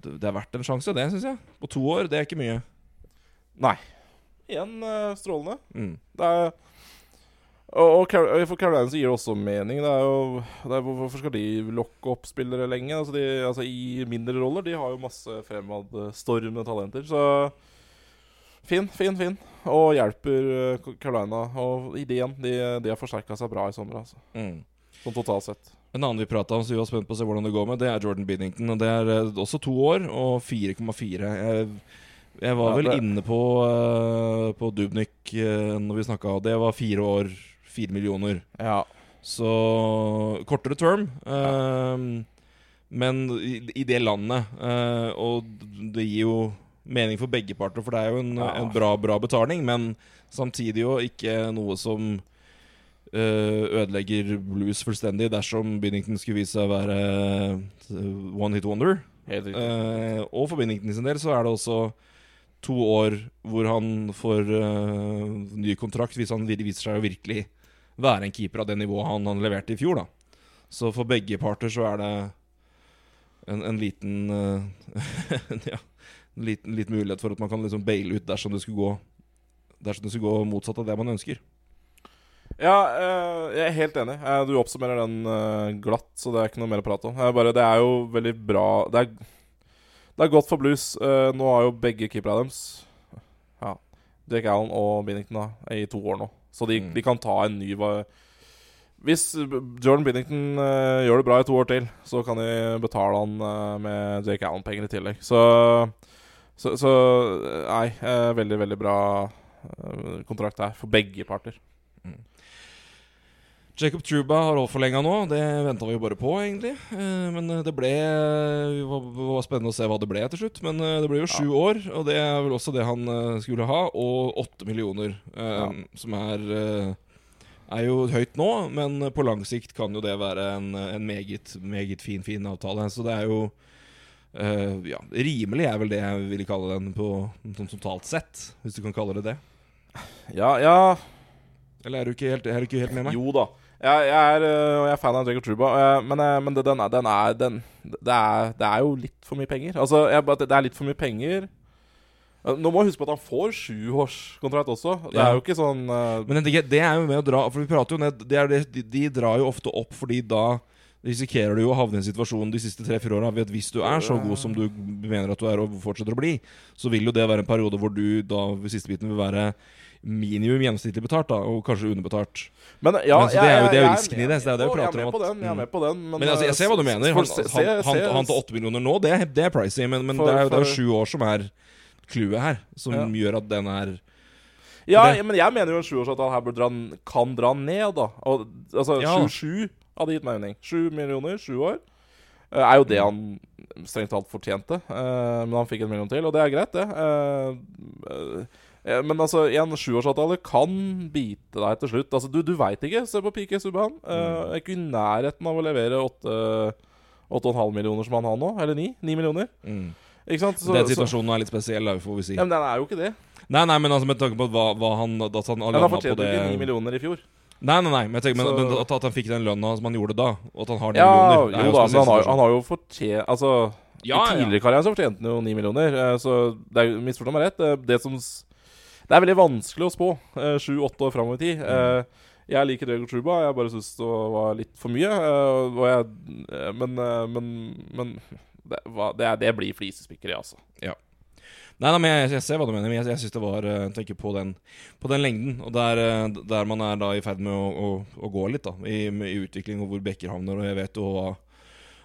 det, det er verdt en sjanse, det, syns jeg. På to år, det er ikke mye. Nei. Igjen eh, strålende. Mm. Det er og, og For Carolina så gir det også mening. Det er jo det er, Hvorfor skal de lokke opp spillere lenge? Altså, de, altså I mindre roller. De har jo masse fremadstormende talenter. Så fin, fin, fin. Og hjelper eh, Carolina. Og ideen De, de har forsterka seg bra i sommer, altså. Mm. Sånn totalt sett. En annen vi prata om, som vi var spent på å se hvordan det går med, det er Jordan Binnington. Og det er eh, også to år og 4,4. Jeg, var vel inne på, uh, på Dubnik uh, når vi snakka, og det var fire år, fire millioner. Ja. Så kortere term. eh, men i, i det landet. Uh, og det gir jo mening for begge parter, for det er jo en, Ja. en bra, bra betaling, men samtidig jo ikke noe som eh, ødelegger blues fullstendig dersom Binnington skulle vise seg å være eh, one hit wonder. Eh, og for Binnington sin del så er det også to år hvor han får uh, ny kontrakt hvis han viser seg å virkelig være en keeper av det nivået han, han leverte i fjor. da Så for begge parter så er det en, en liten uh, [laughs] Ja, en liten, liten mulighet for at man kan liksom baile ut dersom det skulle gå Dersom det skulle gå motsatt av det man ønsker. Ja, uh, jeg er helt enig. Du oppsummerer den glatt, så det er ikke noe mer å prate om. Bare, det er jo veldig bra Det er, det er godt for Blues. Eh, nå har jo begge keeperne deres Ja, Jake Allen og Binnington da, i to år nå. Så de, Mm. de kan ta en ny Hvis Jordan Binnington uh, gjør det bra i to år til, så kan de betale han uh, med Jake Allen-penger i tillegg. Så, så, så Nei, uh, veldig, veldig bra kontrakt her for begge parter. Jacob Truba har forlenga nå. Det venta vi jo bare på, egentlig. Eh, Men eh, det ble Det var, spennende å se hva det ble til slutt. Men eh, det ble jo sju år, og det er vel også det han eh, skulle ha. Og åtte millioner, eh, Ja. som er eh, er jo høyt nå, men på lang sikt kan jo det være en, en meget, meget fin, fin avtale. Så det er jo Uh, Ja, rimelig er vel det jeg ville kalle den på sånn totalt sett, hvis du kan kalle det det. Ja, ja Eller er du ikke helt, er du ikke helt med meg? Jo da. Jeg, jeg, er, øh, jeg er fan av Jacob Truba, men, øh, men det, den er, den er den, det, er, det er jo litt for mye penger. Altså, jeg, det er litt for mye penger. Øh, Nå må jeg huske på at han får sjuårskontrakt også. Det Ja. er jo ikke sånn uh... Men det, det er jo med å dra For vi prater jo ned det det, de, de drar jo ofte opp fordi da risikerer du jo å havne i en situasjon de siste tre-fire åra ved at hvis du er så god som du mener at du er og fortsetter å bli, så vil jo det være en periode hvor du da ved siste biten vil være minimum gjennomsnittlig betalt, da, og kanskje underbetalt. Men ja, Men så det er jo- det er jo risken i det, så det er det vi prater om. jeg er med på den, jeg mm. med på den. Men, Men altså, jeg ser hva du mener. Han, han, han, han tar åtte millioner nå, det, er- det er pricy, men, men For- det, er, det er jo sju år som er clouet her, som Ja. gjør at den er Ja, det- men jeg mener jo en sjuårsavtale her burde dra, kan dra ned, da. Og, altså, Ja. 7-7 hadde gitt mening. 7 millioner, 7 år. Uh, er jo det han strengt talt fortjente. Uh, men han fikk en million til, og det er greit, det. Uh, eh, men altså, en sjuårsavtale kan bite deg til slutt. Altså, Du, du veit ikke. Se på Pike Subhaan. Uh, ikke i nærheten av å levere 8,5 millioner som han har nå. Eller 9. 9 millioner. mm. Ikke sant? Så- Den så- situasjonen er litt spesiell, da, får vi si. Ja, men den er jo ikke det. Nei, nei, men altså med tanke på hva, hva han At han Men landa på jo ikke 9 millioner i fjor. Nei, nei, nei, men, jeg tenker, men, men at, at han fikk den lønna som han gjorde da, og at han har 9 Ja, millioner det er jo da, men han har, han har jo fortjent Altså, Ja, i ja. tidligere karriere så fortjente han jo 9 millioner. eh, Så det er misforstå meg rett. eh, Det som Det er veldig vanskelig å spå sju-åtte år fram i tid. Mm. Eh, Jeg liker Diego Truba. Jeg bare syns det var litt for mye. eh, jeg eh, Men, eh, men, men det, det, det blir flisespikkeri, altså. Nei, nei, men jeg, jeg ser hva du mener, men jeg, jeg synes det var Jeg tenker på den, på den lengden. Og der, eh, der man er da i ferd med å, å, å gå litt, da, i, i utvikling, og hvor bekker havner. Og jeg vet jo hva,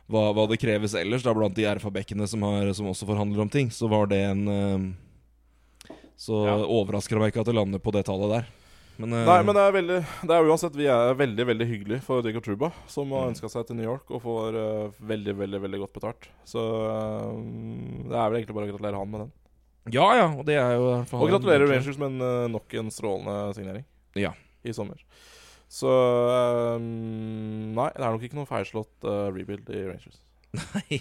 hva, hva det kreves ellers, da blant de RFA-bekkene som, som også forhandler om ting. Så var det en eh, Så Ja. overrasker det meg ikke at det lander på det tallet der. Men, eh, Nei, men det er veldig Det er uansett Vi er veldig veldig hyggelig for Diego Truba, som har Mm. ønska seg til New York og får uh, veldig, veldig veldig godt betalt. Så uh, det er vel egentlig bare å gratulere han med den. Ja, ja, og det er jo Og gratulerer Rangers med en, eh, nok en strålende signering Ja. i sommer. Så um, Nei, det er nok ikke noe feilslått uh, rebuild i Rangers. [laughs] Nei,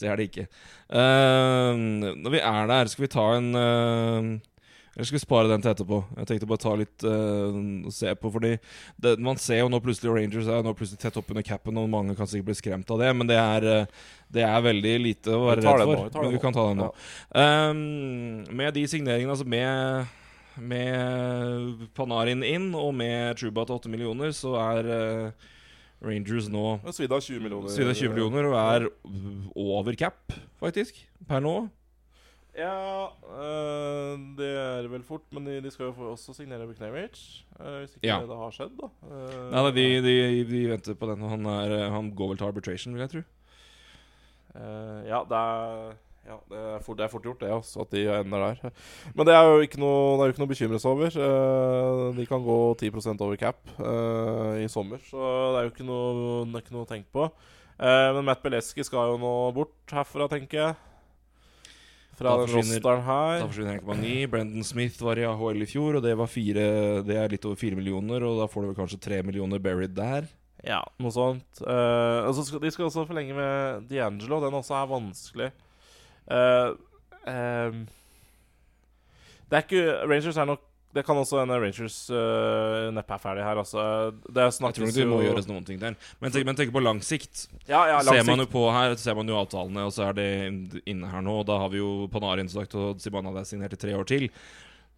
det er det ikke. Uh, når vi er der, skal vi ta en eh, Eller skal vi spare den til etterpå? Jeg tenkte bare ta litt og Se på, fordi det, Man ser jo nå plutselig Rangers er nå plutselig tett oppunder capen, og mange kan sikkert bli skremt av det, men det er, eh, det er veldig lite å være redd for. nå, men vi kan ta den nå. Eh, med de signeringene, altså med med Panarin inn og med Truba til 8 millioner, så er eh, Rangers nå Men Svidd av 20 millioner. Svidd er 20 millioner og er over cap, faktisk, per nå. Ja, øh, det er vel fort, men de, de skal jo få- også signere Buknevich. Øh, hvis ikke Ja. det har skjedd, da. Uh, Nei, nei, de, de, de venter på den. og Han, er, han går vel til arbitration, vil jeg tro. Uh, ja, det er ja, det er, fort, det er fort gjort, det, altså, at de ender der. Men det er jo ikke noe, det er jo ikke noe å bekymre seg over. Eh, de kan gå 10 over cap eh, i sommer, så det er jo ikke noe, ikke noe å tenke på. Eh, men Matt Beleski skal jo nå bort herfra, tenker jeg. Fra Da forsvinner- her. Da forsvinner 1,9. Brendan Smith var i AHL i fjor, og det, var fire, det er litt over 4 millioner. Og da får du vel kanskje 3 millioner buried der. Ja, noe sånt. Uh, altså, de skal også forlenge med D'Angelo. Den også er vanskelig. Eh, ehm, det er ikke Rangers er nok Det kan også hende Rangers uh, neppe er ferdig her, altså. Det Jeg tror det må jo gjøres noen ting der. Men tenk, men tenk på lang sikt. Ja, ja, lang ser man jo på her, ser man jo avtalene, og så er det inne her nå. Og da har vi jo Panarin sagt, og Simana er signert i tre år til.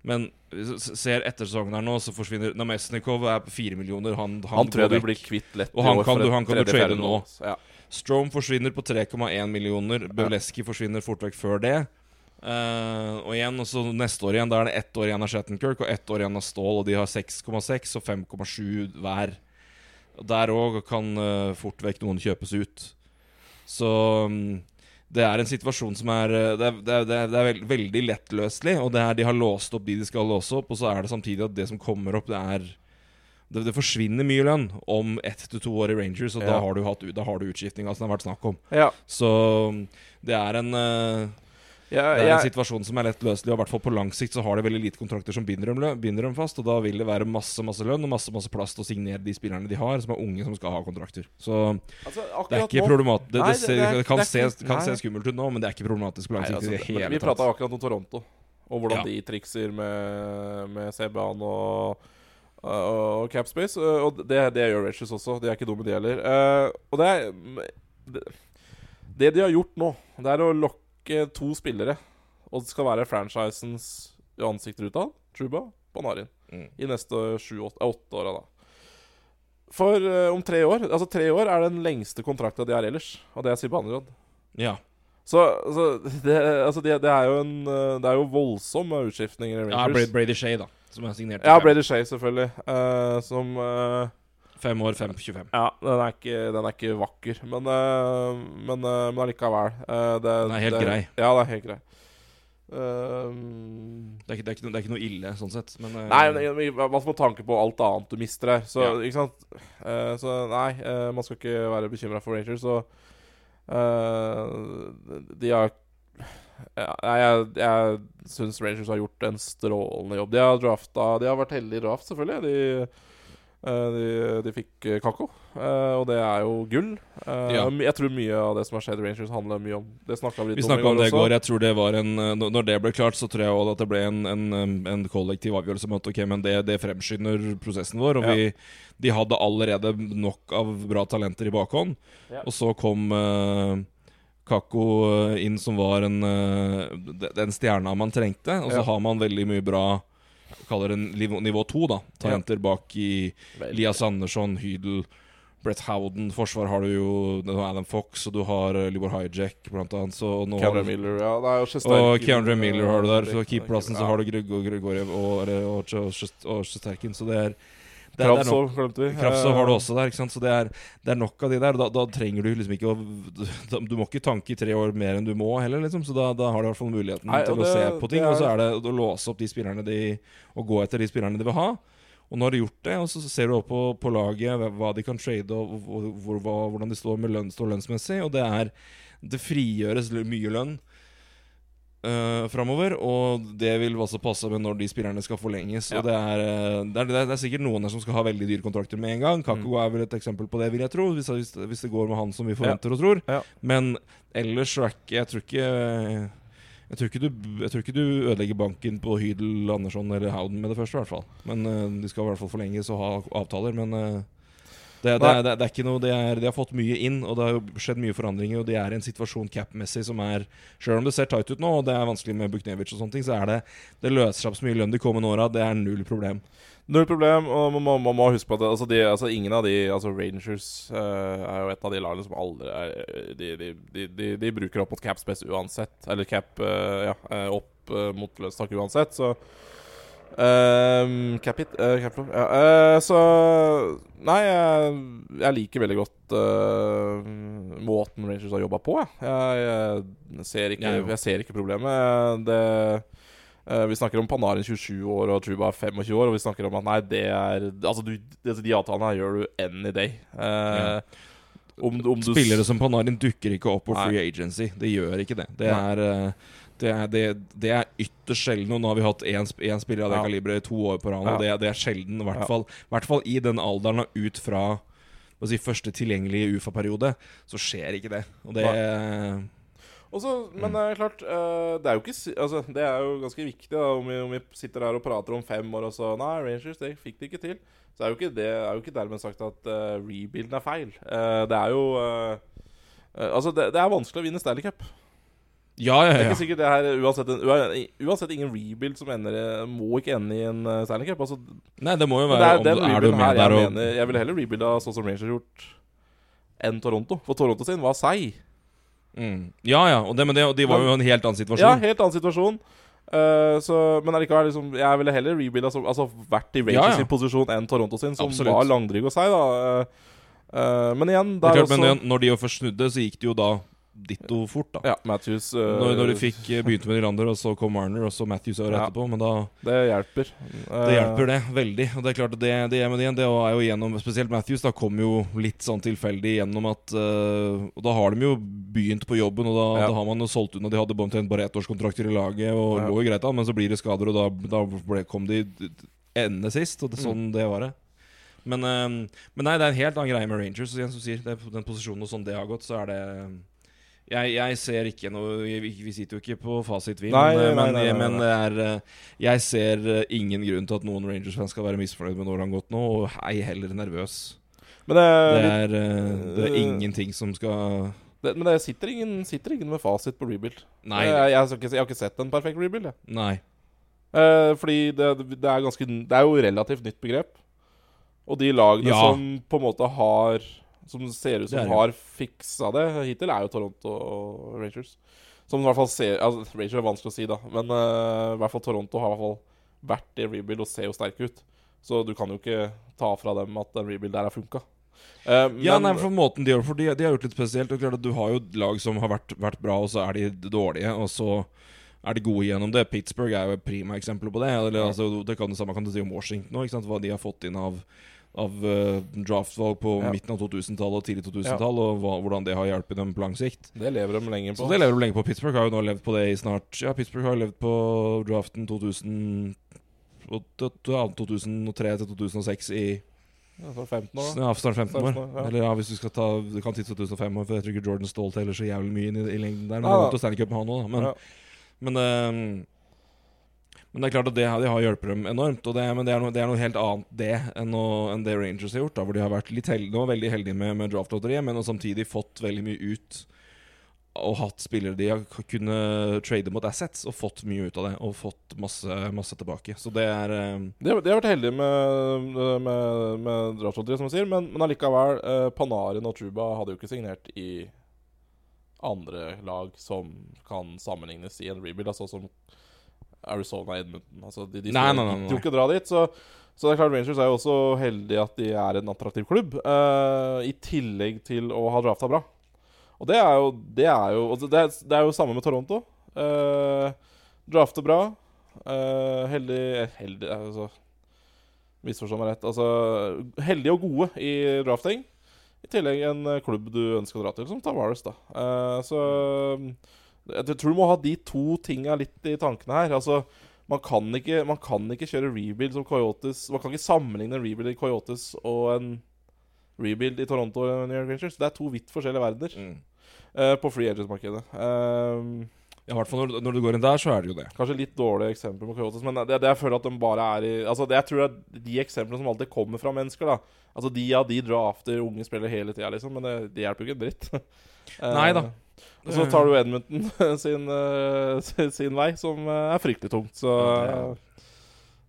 Men ser etter sesongen her nå, så forsvinner Namesnikov er på fire millioner. Han, han, Han tror jeg du blir kvitt lett Og han kan du- han kan du trade nå. Ja. Strom forsvinner på 3,1 millioner. Bøleski forsvinner fort vekk før det. Uh, og igjen, og så neste år igjen, da er det ett år igjen av Shattenkirk og ett år igjen av Stål, og de har 6,6 og 5,7 hver. Der òg kan uh, fort vekk noen kjøpes ut. Så um, det er en situasjon som eh, er, det er, det er, det er veld, veldig lettløselig, og det er, de har låst opp de de skal låse opp, og så er det samtidig at det som kommer opp, det er det, det forsvinner mye lønn om ett til to år i Rangers, og da Ja. har du, hatt, da har du utskiftinga som det har vært snakk om. Ja. Så det er en uh, Ja, det er en situasjon som er lett løselig, og i hvert fall på lang sikt så har de veldig lite kontrakter som binder dem, binder dem fast, og da vil det være masse masse lønn og masse masse plass til å signere de spillerne de har, som er unge som skal ha kontrakter. Så altså, det er ikke problematisk. Det, Nei, det, det- det kan, se, kan se skummelt ut nå, men det er ikke problematisk på lang Nei, sikt altså, det hele vi prata akkurat om Toronto, og hvordan de trikser med, med Seban og og cap space. eh, og det, det gjør Rangers også. De er ikke dumme, de heller. Eh, og det er det, det de har gjort nå, det er å lokke to spillere. Og det skal være franchisens ansikter utad. Truba, Banarin. Mm. I neste sju-åtte åra, da. For uh, om tre år Altså tre år er den lengste kontrakta de har ellers. Og det er Zibanejad. Ja. Så, så [laughs] det, altså det, det er jo en eh, Det er jo voldsomme utskiftninger ja Brady, Shay, da. Som er signert. Ja. Brady Shay, selvfølgelig. Uh, som eh, Fem år, fem, 25. Ja, den er ikke, den er ikke vakker, men, eh, men, men allikevel. det, Den er helt det, grei. Ja, det er helt grei. Um, Det er, ikke, det, er ikke det er ikke noe ille, sånn sett. Men Nei, men i hvert fall med tanke på alt annet du mister her. Så, Ja. Eh, så nei, uh, man skal ikke være bekymra for Rangers. Så uh, de har ja, jeg, jeg syns Rangers har gjort en strålende jobb. De har drafta De har vært heldige i draft, selvfølgelig. De, eh, de, de fikk Kako, eh, og det er jo gull. Eh, Ja. Jeg tror mye av det som har skjedd i Rangers, handler mye om Det snakka vi litt Vi om i går. om det også. går. Jeg tror det var en eh, Når det ble klart, så tror jeg også at det ble en, en, en kollektiv avgjørelse om at ok, men det, det fremskynder prosessen vår. Og Ja. vi, de hadde allerede nok av bra talenter i bakhånd. Ja. Og så kom uh, Kakko eh, inn, som var en, eh, den stjerna man trengte. Og så Ja. har man veldig mye bra Kaller det nivå, nivå to, da. Talenter bak i Veldig. Elias Andersson, Hydel, Brett Howden. Forsvar har du jo Adam Fox, og du har uh, Libor Hijack, blant annet. Så nå har Keandre du- Miller, ja. Det er jo Shesterkin, og Keandre Miller har du der. Så eh, keeperplassen så har du Grego Gregoriev og, og, og, og Shesterkin. Så det er Kravtsov glemte vi. Kravtsov har du også der. ikke sant? Så det er, det er nok av de der. Da, da trenger du liksom ikke å [laughs] Du må ikke tanke i tre år mer enn du må heller, liksom. Så da, da har du i hvert fall muligheten Nei, til det, å se på ting. er- Og så er det å låse opp de spillerne de Og gå etter de spillerne de vil ha. Og nå har de gjort det, og så ser du opp på, på laget hva- de kan trade, og hvor, hvor, hvordan de står med lønn, står lønnsmessig. Og det er Det frigjøres mye lønn uh, framover, og det vil også passe med når de spillerne skal forlenges. Ja. Og det er, eh, det, er, det, er, det er sikkert noen her som skal ha veldig dyre kontrakter med en gang. Kakko er vel et eksempel på det, vil jeg tro, hvis, hvis, hvis det går med han som vi forventer og tror. Ja. Men ellers så er ikke Jeg tror ikke jeg tror, ikke du, jeg tror ikke du ødelegger banken på Hydel, Andersson eller Howden med det første, i hvert fall. Men uh, de skal i hvert fall forlenges og ha avtaler. Men eh, det, det, det, det er ikke noe det er, De har fått mye inn, og det har jo skjedd mye forandringer. Og de er i en situasjon cap-messig som er Selv om det ser tight ut nå, og det er vanskelig med Buknevic og sånne ting, så er det Det løser seg opp så mye lønn de kommende åra. Det er null problem. Null problem, og man, må- man må huske på at altså de, altså ingen av de Altså Rangers uh, er jo et av de lagene som aldri er De, de, de, de, de bruker opp mot cap space uansett. Eller cap uh, Ja, eh, opp uh, mot lønnstak uansett, så Uh, eh, cap ja. Eh, så Nei, jeg, jeg liker veldig godt eh, måten Rangers har jobba på. Jeg. Jeg, jeg, ser ikke, Jeg ser ikke problemet. Det Eh, vi snakker om Panarin 27 år og Truba 25 år, og vi snakker om at nei, det er Altså, du, altså de avtalene her gjør du any day. Ja. om, om du Spillere som Panarin dukker ikke opp på free agency. Det gjør ikke det. Det er, eh, det er, det, det er ytterst sjelden. Og nå har vi hatt én, én spiller av det Ja. kaliberet i to år på rad. Ja. Det, det er sjelden, i hvert Ja. fall, i hvert fall i den alderen og ut fra si, første tilgjengelige UFA-periode, så skjer ikke det. Og det Også, men det er klart eh, Det er jo ikke Altså, det er jo ganske viktig da om vi, om vi sitter her og prater om fem år, og så Nei, Rangers, det fikk de ikke til. Så er jo ikke det er jo ikke dermed sagt at uh, rebuilden er feil. Uh, det er jo eh, Altså, det, det er vanskelig å vinne Stanley Cup. Ja, ja, Det er ikke sikkert det her uansett, en, uansett ingen rebuild som ender må ikke ende i en eh, Stanley Cup. Altså, Nei, det må jo være det er om du, Er du med der og mener Jeg ville heller rebuilda sånn som Rangers har gjort, enn Toronto. For Toronto sin var seig. mm. Ja, ja. Og, det, det, og de var jo i en helt annen situasjon. Ja, helt annen situasjon. Uh, så, men allikevel, liksom, jeg ville heller rebuilda som Altså vært i Rangers Ja, ja. sin posisjon enn Toronto sin, som Absolutt. var langdrygg og seig, da. Uh, eh, men igjen, der er klart, også men når de jo først snudde, så gikk det jo da ditto fort, da. Ja, Matthews uh, Når, når de fikk eh, begynte med Nylander, og så kom Marner, og så Matthews året Ja. etterpå. Men da Det hjelper. Det hjelper, det. Veldig. Og det er klart det, det, igjen, det er jo gjennom Spesielt Matthews da kom jo litt sånn tilfeldig gjennom at uh, Og da har de jo begynt på jobben, og da, Ja. da har man jo solgt unna. De hadde omtrent bare ettårskontrakter i laget, og Ja. lå jo greit an, men så blir det skader, og da, da ble, kom de d- sist. Og det, Mm. sånn det var det. Men, men nei, det er en helt annen greie med Rangers. Igjen som sier, det den posisjonen og sånn det har gått, så er det Jeg, jeg ser ikke noe Vi, sitter jo ikke på fasit, vi. Men, men, men er eh, Jeg ser eh, ingen grunn til at noen Rangers-fans skal være misfornøyd med har gått nå, og ei heller nervøs. Men det, Det er, eh, det er ingenting som skal det, men det sitter ingen, sitter ingen med fasit på rebuild. Nei. Jeg, jeg, har ikke, jeg har ikke sett en perfekt rebuild. Jeg. Nei. Eh, fordi det, det er ganske Det er jo relativt nytt begrep. Og de lagene Ja. som på en måte har Som ser ut Det som det. har fiksa det hittil, er jo Toronto og Rangers. Som i hvert fall ser altså, Rangers er vanskelig å si, da. Men uh, i hvert fall Toronto har i hvert fall vært i rebuild og ser jo sterke ut. Så du kan jo ikke ta fra dem at en rebuild der har funka. Uh, Ja, men- nei, for måten de gjør For de, de har gjort litt spesielt. Og klart at Du har jo lag som har vært, vært bra, og så er de dårlige, og så er de gode gjennom det. Pittsburgh er jo et prima eksempel på det. Eller, altså, det kan det samme kan du si om Washington òg, Hva de har fått inn av, av uh, draftvalg på Ja. midten av 2000-tallet og tidlig 2000-tall, og hva, hvordan det har hjulpet dem på lang sikt. Det lever de lenge på. Så det lever de lenge på. Pittsburgh har jo nå levd på det i snart Ja, Pittsburgh har levd på draften 2000 2003 til 2006 i Ja, for 15 år, ja, snart 15 år. 15 år, ja. Eller ja, hvis du skal ta Det kan til 2005 år, for jeg tror ikke Jordan Stolt heller så jævlig mye inn i, i lengden der. Men ja, det godt å stand Stanley Cup med han òg, da. Men, Ja. men, ehm, men det er klart at det, har- har hjulpet dem enormt. Og det, men det er, noe, det er noe helt annet det enn, å, enn det Rangers har gjort. Da, hvor de har vært litt heldige, de var veldig heldige med, med draftlotteriet, men samtidig fått veldig mye ut. Og hatt spillere de har kunnet trade mot assets, og fått mye ut av det. Og fått masse, masse tilbake. Så det er um... De, har- de har vært heldige med, med, med draftlotteriet, som du sier, men, men allikevel eh, Panarin og Truba hadde jo ikke signert i andre lag som kan sammenlignes i en rebuild, altså som Arizona Edmonton. Altså, de, de Nei, nei, nei, nei. ikke dra dit, så, så det er klart Rangers er jo også heldige at de er en attraktiv klubb, Uh, i tillegg til å ha drafta bra. Og det er jo Det er jo, altså, det er, det er jo samme med Toronto. Uh, drafte bra. Uh, heldig Heldig altså, Misforstå meg rett. Altså, heldige og gode i drafting. I tillegg en eh, klubb du ønsker å dra til, som Tavares. da Uh, Så jeg tror du må ha de to tinga litt i tankene her. Altså, man kan ikke, man kan ikke kjøre rebuild som Coyotes Man kan ikke sammenligne en rebuild i Coyotes og en rebuild i Toronto og New York Rangers. Det er to vidt forskjellige verdener mm. uh, på free agent-markedet. Eh, Ja, i hvert fall når, når du går inn der, så er det jo det. Kanskje litt dårlige eksempler på Coyotes, men det, det jeg føler at de bare er i Altså det jeg tror at de eksemplene som alltid kommer fra mennesker, da. Altså de ja, de drafter unge spillere hele tida, liksom, men det, det hjelper jo ikke en dritt. uh, [laughs] Nei da. Og så tar du Edmonton [laughs] sin, eh, sin, sin vei, som eh, er fryktelig tungt, så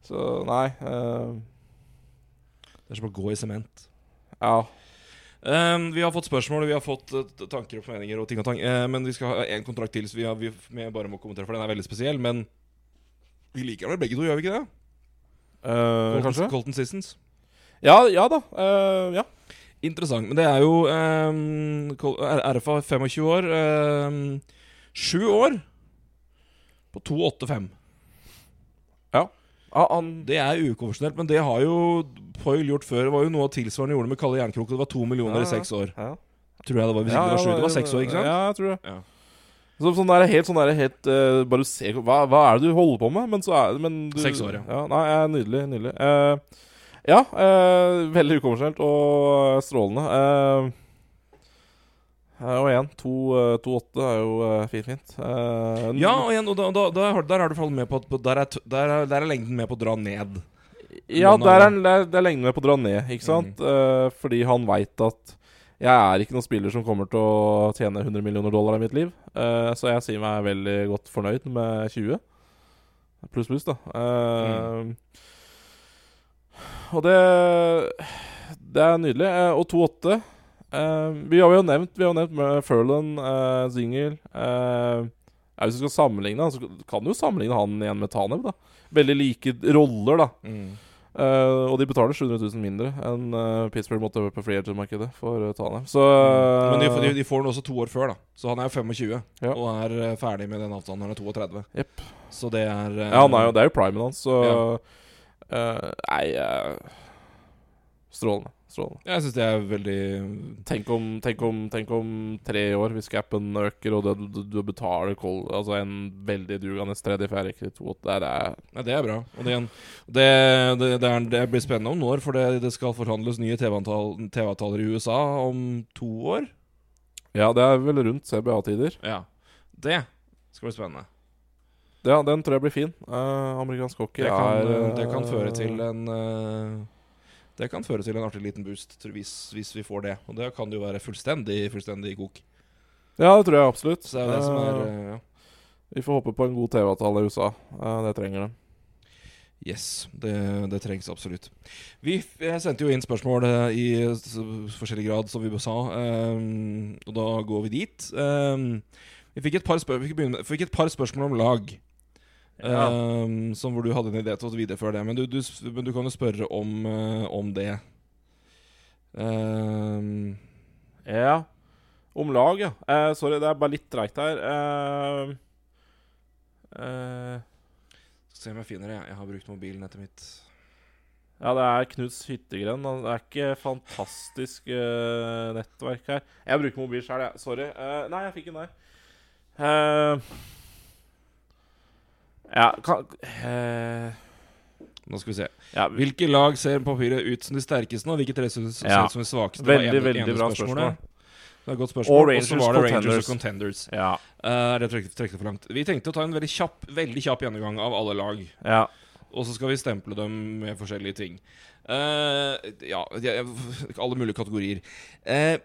Så nei. Uh. Det er som å gå i sement. ja. Um, vi har fått spørsmål, vi har fått tanker og formeninger og ting og tang. uh, men vi skal ha en kontrakt til, så vi, har, vi, bare må kommentere, for den er veldig spesiell. Men vi liker vel begge to, gjør vi ikke det? Uh, Colton? Colton Sissons. Ja, ja da. Uh, ja. Interessant. Men det er jo eh, RFA 25 år. Sju eh, år på 2,85. Ja, han Det er ukonvensjonelt, men det har jo Poil gjort før. Det var jo noe tilsvarende gjorde med Kalle Jernkrok. Det var to millioner Ja, i seks år. ja. Tror jeg det var. Hvis ikke det var sju. Det var seks år, ikke sant? Ja, jeg tror det. Ja. Så, sånn der, helt sånn der, helt uh, Bare se hva, hva er det du holder på med? Men så er men du, Seks år, ja. ja. Nei, nydelig. Nydelig. Eh, ja, eh, veldig ukommersielt og strålende. Eh, eh, og igjen, 2-8 er jo uh, fint, fint. Eh, Ja, og igjen, og da, da, da, der er du fall med på at der er, der, er, der er lengden med på å dra ned. Ja, Men, der er, der, der er, lengden med på å dra ned, ikke sant? Eh, fordi han veit at jeg er ikke noen spiller som kommer til å tjene 100 millioner dollar i mitt liv. Eh, så jeg sier meg veldig godt fornøyd med 20. Pluss, pluss, da. Eh, Og det Det er nydelig. Eh, og 2-8 eh, Vi har jo nevnt Vi har nevnt med Furlan, uh, Zingel Hvis du skal sammenligne så kan du jo sammenligne han igjen med Tanev. da Veldig like roller, da. Eh, og de betaler 700 000 mindre enn uh, Pittsburgh måtte på free agent-markedet for uh, Tanev. Så Men de, de, de får den også to år før, da. Så han er jo 25 Ja. og er ferdig med den avtalen han er 32. Yep. Så det er Ja, han er jo, det er jo primen hans, så Ja. Eh, Nei uh, Strålende. Strålende. Jeg syns det er veldig Tenk om, tenk, om, tenk om tre år, hvis gapen øker, og du, du, du betaler kol, altså en veldig dugende tredje, fjerde Der er Nei, det er bra. Og det, det, det, det, er, det blir spennende om noen år, for det, det skal forhandles nye TV-avtaler i USA om to år. Ja, det er vel rundt CBA-tider. Ja. Det skal bli spennende. Ja, den tror jeg blir fin. Uh, amerikansk hockey Det kan, er eh, det kan føre til en uh, Det kan føre til en artig liten boost tror- hvis, hvis vi får det. Og det kan jo være fullstendig, fullstendig kok. Ja, det tror jeg absolutt. Så det er det som er Eh, eh, ja. Vi får håpe på en god TV-avtale i USA. Eh, det trenger de. Yes, det, det trengs absolutt. Vi sendte jo inn spørsmål eh, i forskjellig grad, som vi sa, um, og da går vi dit. Um, vi fikk et, par spør vi fikk et par spørsmål om lag. Ja. ehm, som hvor du hadde en idé til å videreføre det. Men du, du, men du kan jo spørre om, uh, om det. Um. Ja. Om lag, ja. Uh, sorry, det er bare litt treigt her. Uh, skal se om jeg finner det. Jeg har brukt mobilen etter mitt ja, det er Knuds hyttegren. Det er ikke fantastisk nettverk her. Jeg bruker mobil sjøl, jeg. Sorry. Eh, nei, jeg fikk en der. Eh, ja, kan eh, Nå skal vi se. ja, Hvilke lag ser papiret ut som de sterkeste, og hvilke tre ser ut som de svakeste? Veldig, ene- veldig ene bra spørsmålet. spørsmål. Det er et godt spørsmål. Og Rangers var det Rangers og Contenders. ja. Uh, det trekte, for langt. Vi tenkte å ta en veldig kjapp veldig kjapp gjennomgang av alle lag. ja. Og så skal vi stemple dem med forskjellige ting. Uh, ja, alle mulige kategorier. Eh,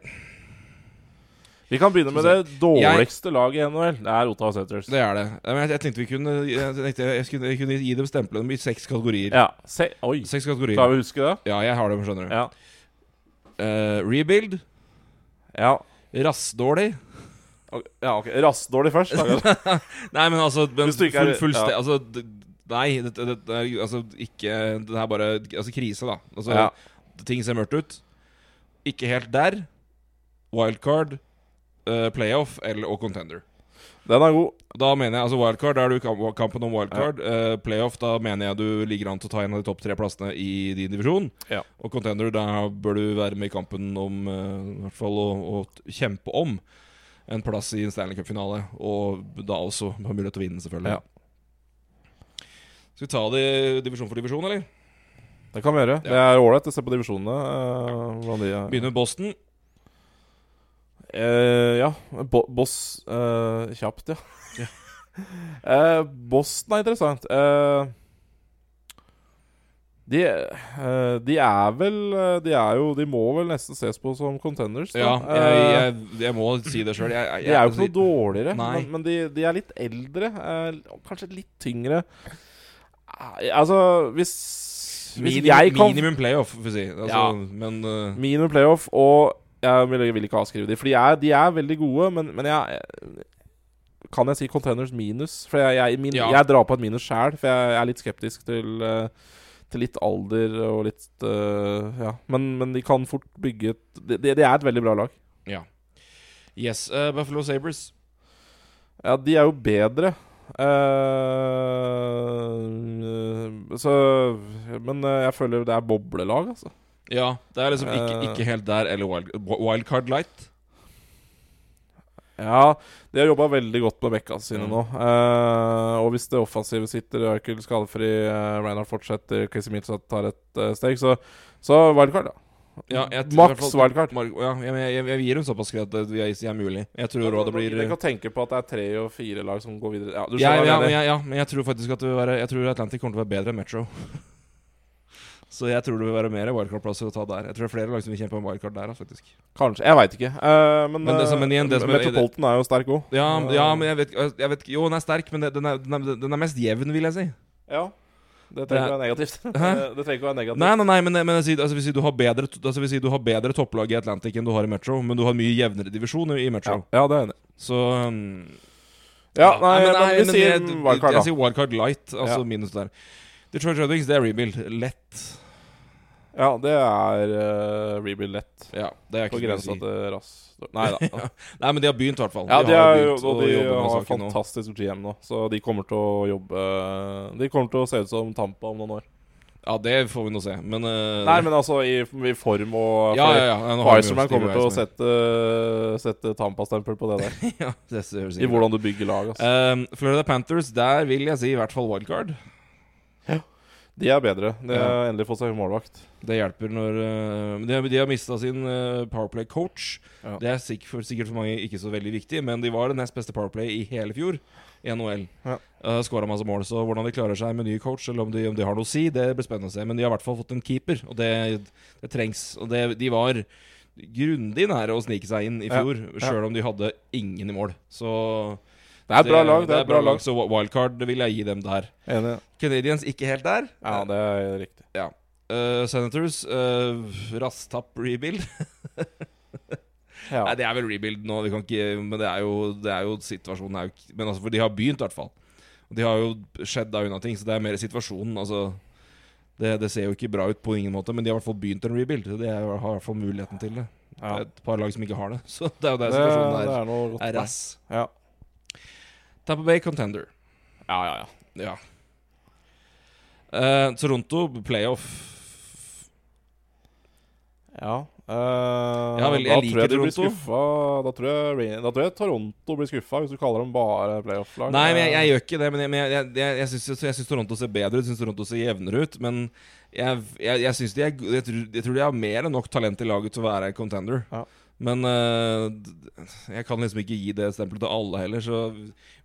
Vi kan begynne med det dårligste laget i NHL. Det er Ottawa Settlers. det er det. Jeg, jeg tenkte vi kunne Jeg, tenkte jeg, skulle, jeg kunne gi dem stemplene i seks kategorier. Ja. Se, oi. Seks kategorier. Skal vi huske det? Ja, jeg har dem, skjønner du. Ja. Uh, rebuild. Ja. Rassdårlig. Ja, ok. Rassdårlig først. [laughs] Nei, men altså men ikke er- full, ja. Altså, nei, det, det, det er altså ikke Det er bare altså, krise, da. Altså, Ja. Ting ser mørkt ut. Ikke helt der. Wildcard, playoff eller, og contender. Den er god. Da mener jeg altså wildcard, da er du kampen om wildcard. Eh, playoff, da mener jeg du ligger an til å ta en av de topp tre plassene i din divisjon. Ja. Og contender, da bør du være med i kampen om uh, I hvert fall å, å kjempe om en plass i en Stanley Cup-finale. Og da også ha mulighet til å vinne, selvfølgelig. Ja. Skal vi ta det divisjon for divisjon, eller? Det kan vi gjøre. Det er ålreit å se på divisjonene. Uh, er. Begynner med Boston. Eh, ja. Bo boss uh, Kjapt, ja. uh, [laughs] Boston er interessant. Eh, de, eh, de er vel eh, De er jo De må vel nesten ses på som contenders. da. Ja, jeg, Eh, jeg, jeg må si det sjøl. De er jo ikke noe dårligere, men, men de, de er litt eldre. Eh, kanskje litt tyngre. Eh, Altså, hvis, hvis Minimum, jeg kan minimum playoff, får vi si. Altså, Ja. Men eh, Minimum playoff, og jeg vil, vil ikke avskrive dem. For de er, de er veldig gode, men, men jeg Kan jeg si containers minus? For jeg, jeg, min, Ja. jeg drar på et minus sjæl, for jeg er litt skeptisk til, eh, til litt alder og litt uh, Ja. Men, men de kan fort bygge et Det de, de er et veldig bra lag. ja. Yes. Uh, Buffalo Sabres. Ja, de er jo bedre. Uh, så Men jeg føler det er boblelag, altså. Ja, det er liksom ikke, Eh. ikke helt der, eller wild, Wildcard Light. Ja, de har jobba veldig godt med bekka sine Mm. nå. Uh, og hvis det offensive sitter, Øykel skadefri, uh, Reinhardt fortsetter, Casey Milsat tar et uh, steg, så, så wildcard, da. Ja, Maks wildcard. Ja, jeg, jeg, jeg gir dem såpass greit at det er, mulig. Jeg tror òg det blir Jeg kan tenke på at det er tre og fire lag som går videre. Ja, du ja, ja, men jeg ja, tror faktisk at være Jeg tror Atlantic kommer til å være bedre enn Metro. Så jeg tror det vil være mer wildcard-plasser å ta der. Jeg tror det er flere lag som vil kjempe om wildcard der. faktisk Kanskje. Jeg veit ikke. Uh, men Men det som- men igjen, det eh, Metropolitan er jo sterk òg. Ja, ja men jeg vet, jeg vet ikke Jo, den er sterk, men det- den er, den er, den er mest jevn, vil jeg si. Ja. Det trenger ikke ikke være negativt. [laughs] Det trenger ikke være negativt. Nei, nei, nei, men, men jeg altså, vil si du har bedre altså, si du har bedre topplag i Atlantic enn du har i Metro, men du har mye jevnere divisjon i Metro. Ja, ja, det er jeg enig. Så um, Ja, nei, men, nei, vi men sier jeg, da. Jeg da. sier wildcard light, altså Ja. minus der. Detroit Red Wings, det er rebuild. Lett. Ja, det er uh, rebuild lett. Ja, det er ikke på grensa si. til rass. Nei da. [laughs] Nei, men de har begynt, i hvert fall. Ja, de har er og de har fantastisk GM nå, så de kommer til å jobbe De kommer til å se ut som Tampa om noen år. Ja, det får vi nå se, men uh, Nei, men altså i, i form og Ja, ja, ja. ja Steve kommer til å sette, sette Tampa-stempel på det der. [laughs] ja, det ser I hvordan du bygger lag. Altså. Um, Florida Panthers, der vil jeg si i hvert fall wildcard. De er bedre. De har endelig fått seg målvakt. Det hjelper når eh, De har, de har mista sin uh, Powerplay-coach. Ja. Det er sikkert for, sikkert for mange ikke så veldig viktig, men de var det nest beste Powerplay i hele fjor i NHL. Ja. Uh, Skåra masse mål, så hvordan de klarer seg med ny coach, eller om de, om de har noe å si, det blir spennende å se. Men de har i hvert fall fått en keeper, og det, det trengs. Og det, de var grundig nære å snike seg inn i fjor, Ja. sjøl om de hadde ingen i mål. Så Det er et bra lag. Det er et bra lag, så wildcard vil jeg gi dem der. Enig. Canadians ikke helt der. Ja, det er riktig. Ja. Uh, Senators, uh, Rastapp rebuild. [laughs] Ja. Nei, det er vel rebuild nå, vi kan ikke, men det er jo, det er jo situasjonen er jo ikke Men altså, for de har begynt, i hvert fall. De har jo skjedd da unna ting, så det er mer situasjonen. Altså det, det ser jo ikke bra ut på ingen måte, men de har i hvert fall begynt en rebuild. De er, har i hvert fall muligheten til det. Det Ja. er et par lag som ikke har det, [laughs] så det er jo der situasjonen er, det er, noe godt er rass. Ja. Tampa Bay Contender. ja, ja, ja. Ja. Uh, Toronto playoff. Ja. Uh, Ja, vel, jeg da liker tror jeg de blir Toronto. skuffa. Da tror jeg, da tror jeg Toronto blir skuffa, hvis du kaller dem bare playoff-lag. Nei, men jeg, jeg gjør ikke det. Men jeg, men jeg, jeg, jeg, syns, syns Toronto ser bedre ut. Syns Toronto ser jevnere ut. Men jeg, jeg, jeg de er jeg tror de har mer enn nok talent i laget til å være contender. Ja. Men eh, jeg kan liksom ikke gi det stempelet til alle heller. Så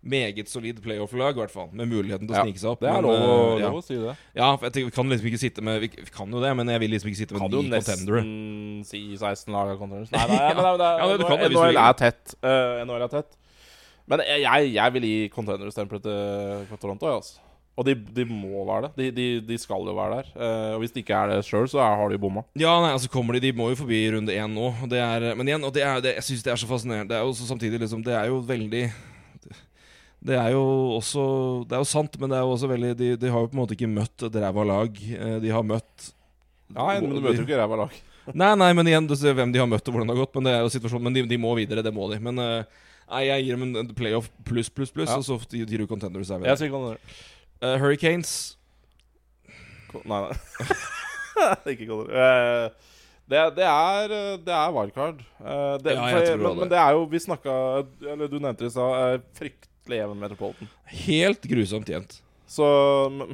meget solid playoff-lag, i hvert fall. Med muligheten til å snike seg opp. Det er men, lov, å- eh, ja. lov å si det. ja, for jeg vi kan liksom ikke sitte med Vi kan jo det, men jeg vil liksom ikke sitte med Kan ni contendere. nesten si 16 lag av contenders. Nei, nei, men det, [laughs] Ja, det- du kan du NHL er tett. Eh, NHL er tett. Men jeg, jeg, vil gi contender-stempelet til Toronto. Altså. Og de, de må være det. De, de, de skal jo være der. Eh, og hvis de ikke er det sjøl, så har de bomma. Ja, nei, altså kommer de De må jo forbi runde én nå. Det er, men igjen, og det er, det, jeg syns det er så fascinerende. Det er jo samtidig liksom Det er jo veldig Det er jo også Det er jo sant, men det er jo også veldig De, de har jo på en måte ikke møtt et ræva lag. Eh, De har møtt Nei, men du møter jo ikke ræva lag. [laughs] Nei, nei, men igjen, du ser hvem de har møtt og hvordan det har gått. Men det er jo situasjonen Men de, de må videre, det må de. Men eh, nei, jeg gir dem en- playoff pluss, pluss, pluss, Ja. og så gir du contenders. Er Jeg sier contender. Eh, Hurricanes Nei, nei. [laughs] ikke contender. Eh, det, det, er, eh, det er wildcard. Eh, det, Ja, jeg for- tror men, det. men det er jo Vi snakka Eller du nevnte det i stad. eh, Fryktelig jevn Metropolitan. Helt grusomt jevnt. Så men,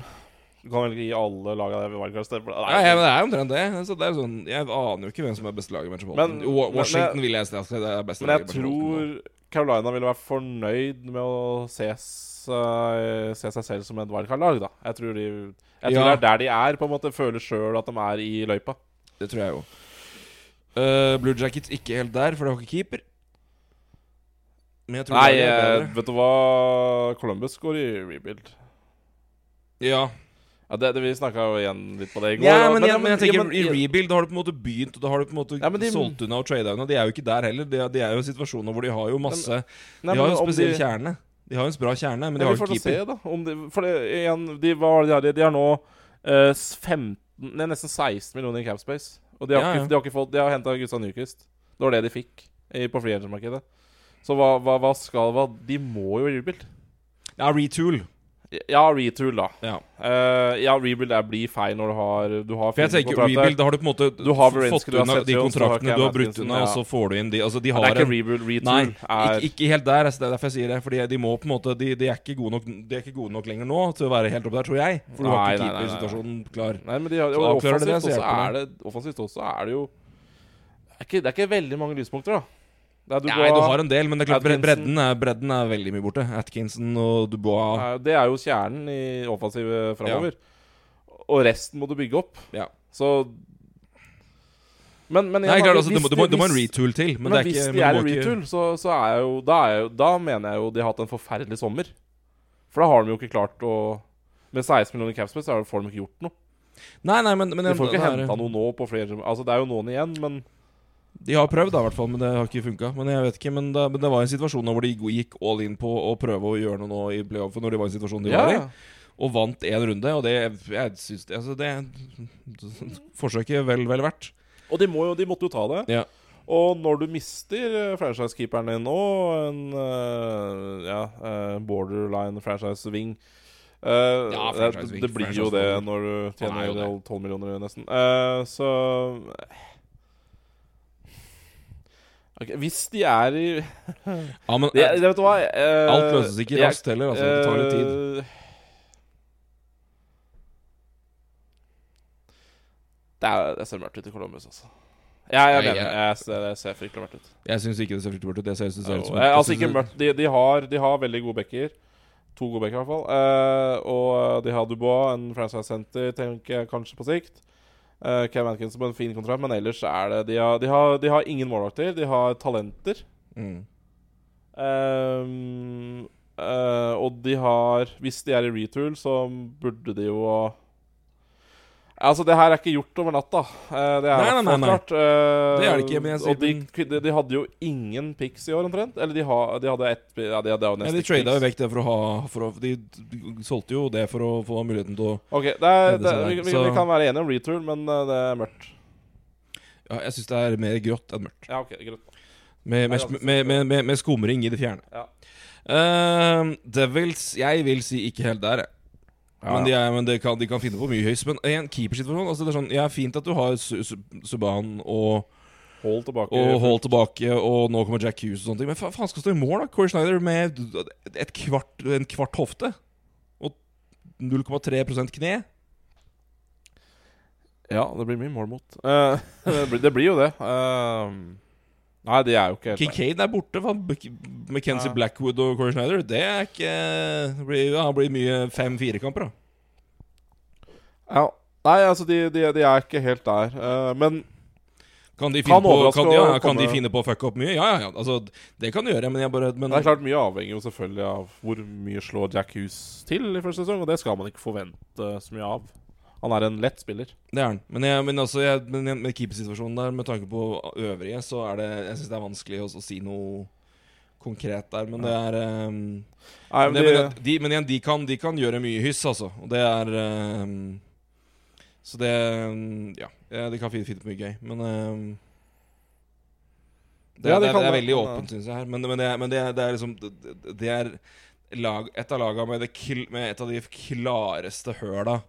Du kan vel ikke gi alle laga der wildcard Nei, Ja, ja, men det er jo omtrent det. Så det er sånn, jeg aner jo ikke hvem som er beste lag i Metropolitan. Men- Wa- men- Washington men- vil jeg si at det er beste Men lag jeg i Metropolitan. tror Carolina ville være fornøyd med å se seg, se seg selv som et wildcard-lag, da. Jeg tror, de, jeg tror Ja. det er der de er, på en måte. Føler sjøl at de er i løypa. Det tror jeg jo. Uh, Blue Jackets ikke helt der, for det har ikke keeper. Men jeg tror Nei, eh, vet du hva? Columbus går i rebuild. Ja, Ja, det, det, Vi snakka jo igjen litt på det i går. ja, men, jeg, men jeg tenker ja, men- i rebuild da har du på en måte begynt, og da har du på en måte Ja, de- solgt unna og trada unna. De er jo ikke der heller. De, de er jo i situasjoner hvor de har jo masse De har jo en spesiell de- kjerne. De har jo en bra kjerne, men de har vi jo ikke nå se, da. Om de, for det, igjen, de, var de har? De, de har nå uh, s- 15 Nei, nesten 16 millioner i capspace. Og de har, Ja, ikke, ja. de har ikke fått De har henta Gustav Nyquist. Det var det de fikk i, på frihandelsmarkedet. Så hva, hva, hva skal hva, De må jo rebuild. Ja, retool. Ja, retool, da. Ja. uh, ja, rebuild er blir feil når du har Du har For jeg tenker kontrakter. rebuild, da har du på en måte Du har fått unna de har kontraktene du har brutt unna, og så får du inn de Altså, de Ja, har det er ikke rebuild. Retool Nei, er ikke, ikke helt der. altså, Det er derfor jeg sier det. Fordi de må på en måte De, de, er, ikke nok, de er ikke gode nok lenger nå til å være helt oppe der, tror jeg. For du har ikke nei, nei, nei. keepersituasjonen klar. Nei, men de har, og avklarer det det, så også er det, offensivt også er det jo det er, ikke, det er ikke veldig mange lyspunkter, da. Det er Nei, du har en del, men det er klart bredden er, bredden er veldig mye borte. Atkinson og Dubois Nei, Det er jo kjernen i offensivet framover. Og resten må du bygge opp. Ja. Så Men, men Nei, klart, altså, du, må, de- en retool til. Men, Men, det er hvis ikke, de er en retool, ikke- så, så er jo da, er jo da mener jeg jo de har hatt en forferdelig sommer. For da har de jo ikke klart å Med 16 millioner capspace så får de ikke gjort noe. Nei, nei, men, men De får ikke det henta noe nå på flere Altså, det er jo noen igjen, men De har prøvd, da, i hvert fall, men det har ikke funka. Men jeg vet ikke, men, det, men det var en situasjon hvor de gikk all in på å prøve å gjøre noe nå i playoff, når de var i en situasjon de ja. var i, og vant én runde. Og det jeg synes, det, altså, det Forsøket vel, vel verdt. Og de, må jo, de måtte jo ta det. Ja. Og når du mister eh, franchisekeeperen din nå, en eh, ja, eh, borderline franchise-wing Uh, Ja, det, det blir jo det når du er tjener jo 12 millioner nesten. Uh, så Ok, Hvis de er i [laughs] Ja, men de, de, Vet du hva? Uh, alt løses ikke jeg- raskt heller. Altså, det tar litt tid. eh, Det, er, det ser mørkt ut i Columbus, altså. Ja, jeg Nei, mener jeg- jeg ser, det ser fryktelig mørkt ut. Jeg syns ikke det ser fryktelig mørkt ut. Jeg ser, det ser ut som Eh, altså ikke mørkt. De, de, har, de har veldig gode backer. To gode backer, i hvert fall. Uh, og de har Dubois, en franchise center, tenker jeg kanskje på sikt. Uh, Cam Atkins på en fin kontrakt, men ellers er det De har, de har, de har ingen målvakter. De har talenter. mm. Um, uh, og de har Hvis de er i retool, så burde de jo Altså, det her er ikke gjort over natta. Eh, det er Nei, nei, nei, nei. klart. Eh, Det er det ikke, men jeg sier og de, de, de hadde jo ingen picks i år, omtrent. Eller de, ha, de hadde ett Ja, de hadde jo nesten Ja, de trada jo vekk det for å ha for å, De solgte jo det for å få muligheten til å Ok, det er, det vi, vi, vi kan være enige om Retour, men eh, det er mørkt. Ja, jeg syns det er mer grått enn mørkt. Ja, ok, grått Med, med, altså, med, med, med, med skumring i det fjerne. Ja. Uh, Devils Jeg vil si ikke helt der, jeg. Ja, Men, de, er, men de, kan, de kan finne på mye høys. Men i en keepersituasjon altså det er sånn, Ja, fint at du har Su- Su- Subhaan og, Hold tilbake. og hold tilbake, og nå kommer Jack Hughes og sånne ting. Men fa faen skal stå i mål, da? Corey Schneider med et kvart, en kvart hofte og 0,3% kne. Ja, det blir mye mål mot. Uh, [laughs] det, blir, det blir jo det. Eh, nei, de er jo ikke helt der. Kincaid er borte. McKenzie Ja. Blackwood og Corey Schneider. Det er ikke Det blir, ja, det blir mye fem-fire-kamper, da. Ja. Nei, altså, de, de, de er ikke helt der. Uh, men Kan de Kan finne, på, kan, de, ja, kan de finne på å fucke opp mye? Ja, ja, ja. Altså, det kan de gjøre, men jeg bare men, det er klart mye avhenger jo selvfølgelig av hvor mye slår Jack Hughes til i første sesong, og det skal man ikke forvente så mye av. Han er en lett spiller. Det er han. Men, jeg, men, også, jeg, men jeg- med keepersituasjonen der, med tanke på øvrige, så er det Jeg syns det er vanskelig å, å si noe konkret der, men det er um, Nei, men, det, men, de, men igjen, de kan, de kan gjøre mye hyss, altså. Og det er um, Så det Ja, ja, de kan finne, finne på mye gøy, men um, det, Ja, det, det er, det er veldig åpent, syns jeg her. Men, men, det, men det, er- liksom Det, er lag, et av laga med, med et av de klareste høla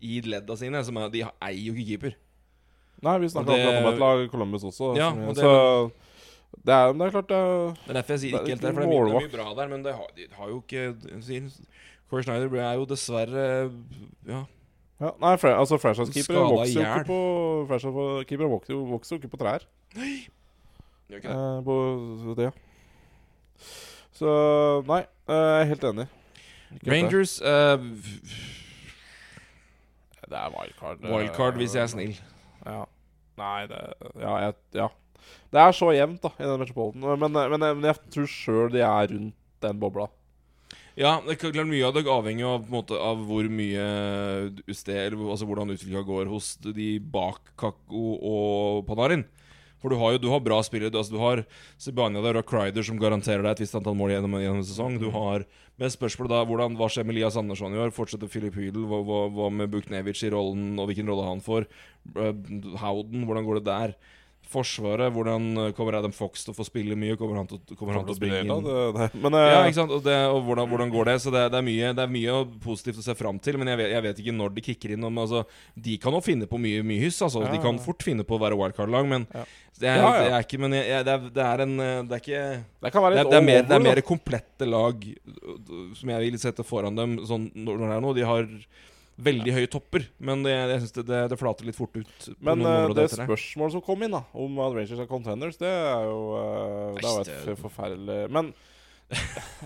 i ledda sine. Som er, de har- eier jo ikke keeper. Nei, vi snakka om et lag Columbus også. Ja, og det- så det er, det er klart det er, er derfor jeg sier er ikke helt der, for det er mye, mye bra der. Men det har, de har jo ikke Corey Schneider er jo dessverre Ja, ja, Nei, fra, altså franchise-keepere vokser Franchise-keepere vokser, vokser jo ikke på trær. Nei, gjør ikke det. Eh, på det. Så nei, eh, jeg er helt enig. Ikke Rangers eh, det. Er wildcard. eh, Wildcard hvis jeg er snill. Ja. Nei, det Ja. Jeg, ja. Det er så jevnt, da, i den Metropolitan. Men, men, men jeg tror sjøl de er rundt den bobla. Ja, det er klart mye av det avhenger av, på måte, av hvor mye sted, altså hvordan utviklinga går hos de bak Kakko og Panarin. For du har jo du har bra spillere. Du, altså, du har Sebania der og Cryder som garanterer deg et visst antall mål gjennom, gjennom en sesong. Du har Men spørsmålet da hvordan, hva skjer med Elias Andersson i år? Fortsetter Filip Hydel? Hva, hva, hva med Buknevic i rollen, og hvilken rolle han får? Uh, Howden, hvordan går det der? Forsvaret, hvordan uh, kommer Adam Fox til å få spille mye? Kommer han til, kommer han til å bringe inn det, det. Men uh, ja, ikke sant? Og, det, og hvordan, hvordan går det? Så det, det, er mye, det er mye positivt å se fram til, men jeg vet, jeg vet ikke når det kicker inn. Om, altså, de kan jo finne på mye, mye hyss. Altså. Ja, De kan ja. fort finne på å være wildcard-lag, men Ja. det, er, Ja, ja. det er ikke Men jeg, det, er, det er en eh, Det er ikke det kan være litt det, er mer, det er mer komplette lag som jeg vil sette foran dem sånn når det er noe. De har veldig høye topper, men det, jeg synes det, det, det flater litt fort ut. På Men noen eh, det etter det. spørsmålet som kom inn, da om at Rangers er contenders, det er jo uh, Det var et forferdelig Men uh,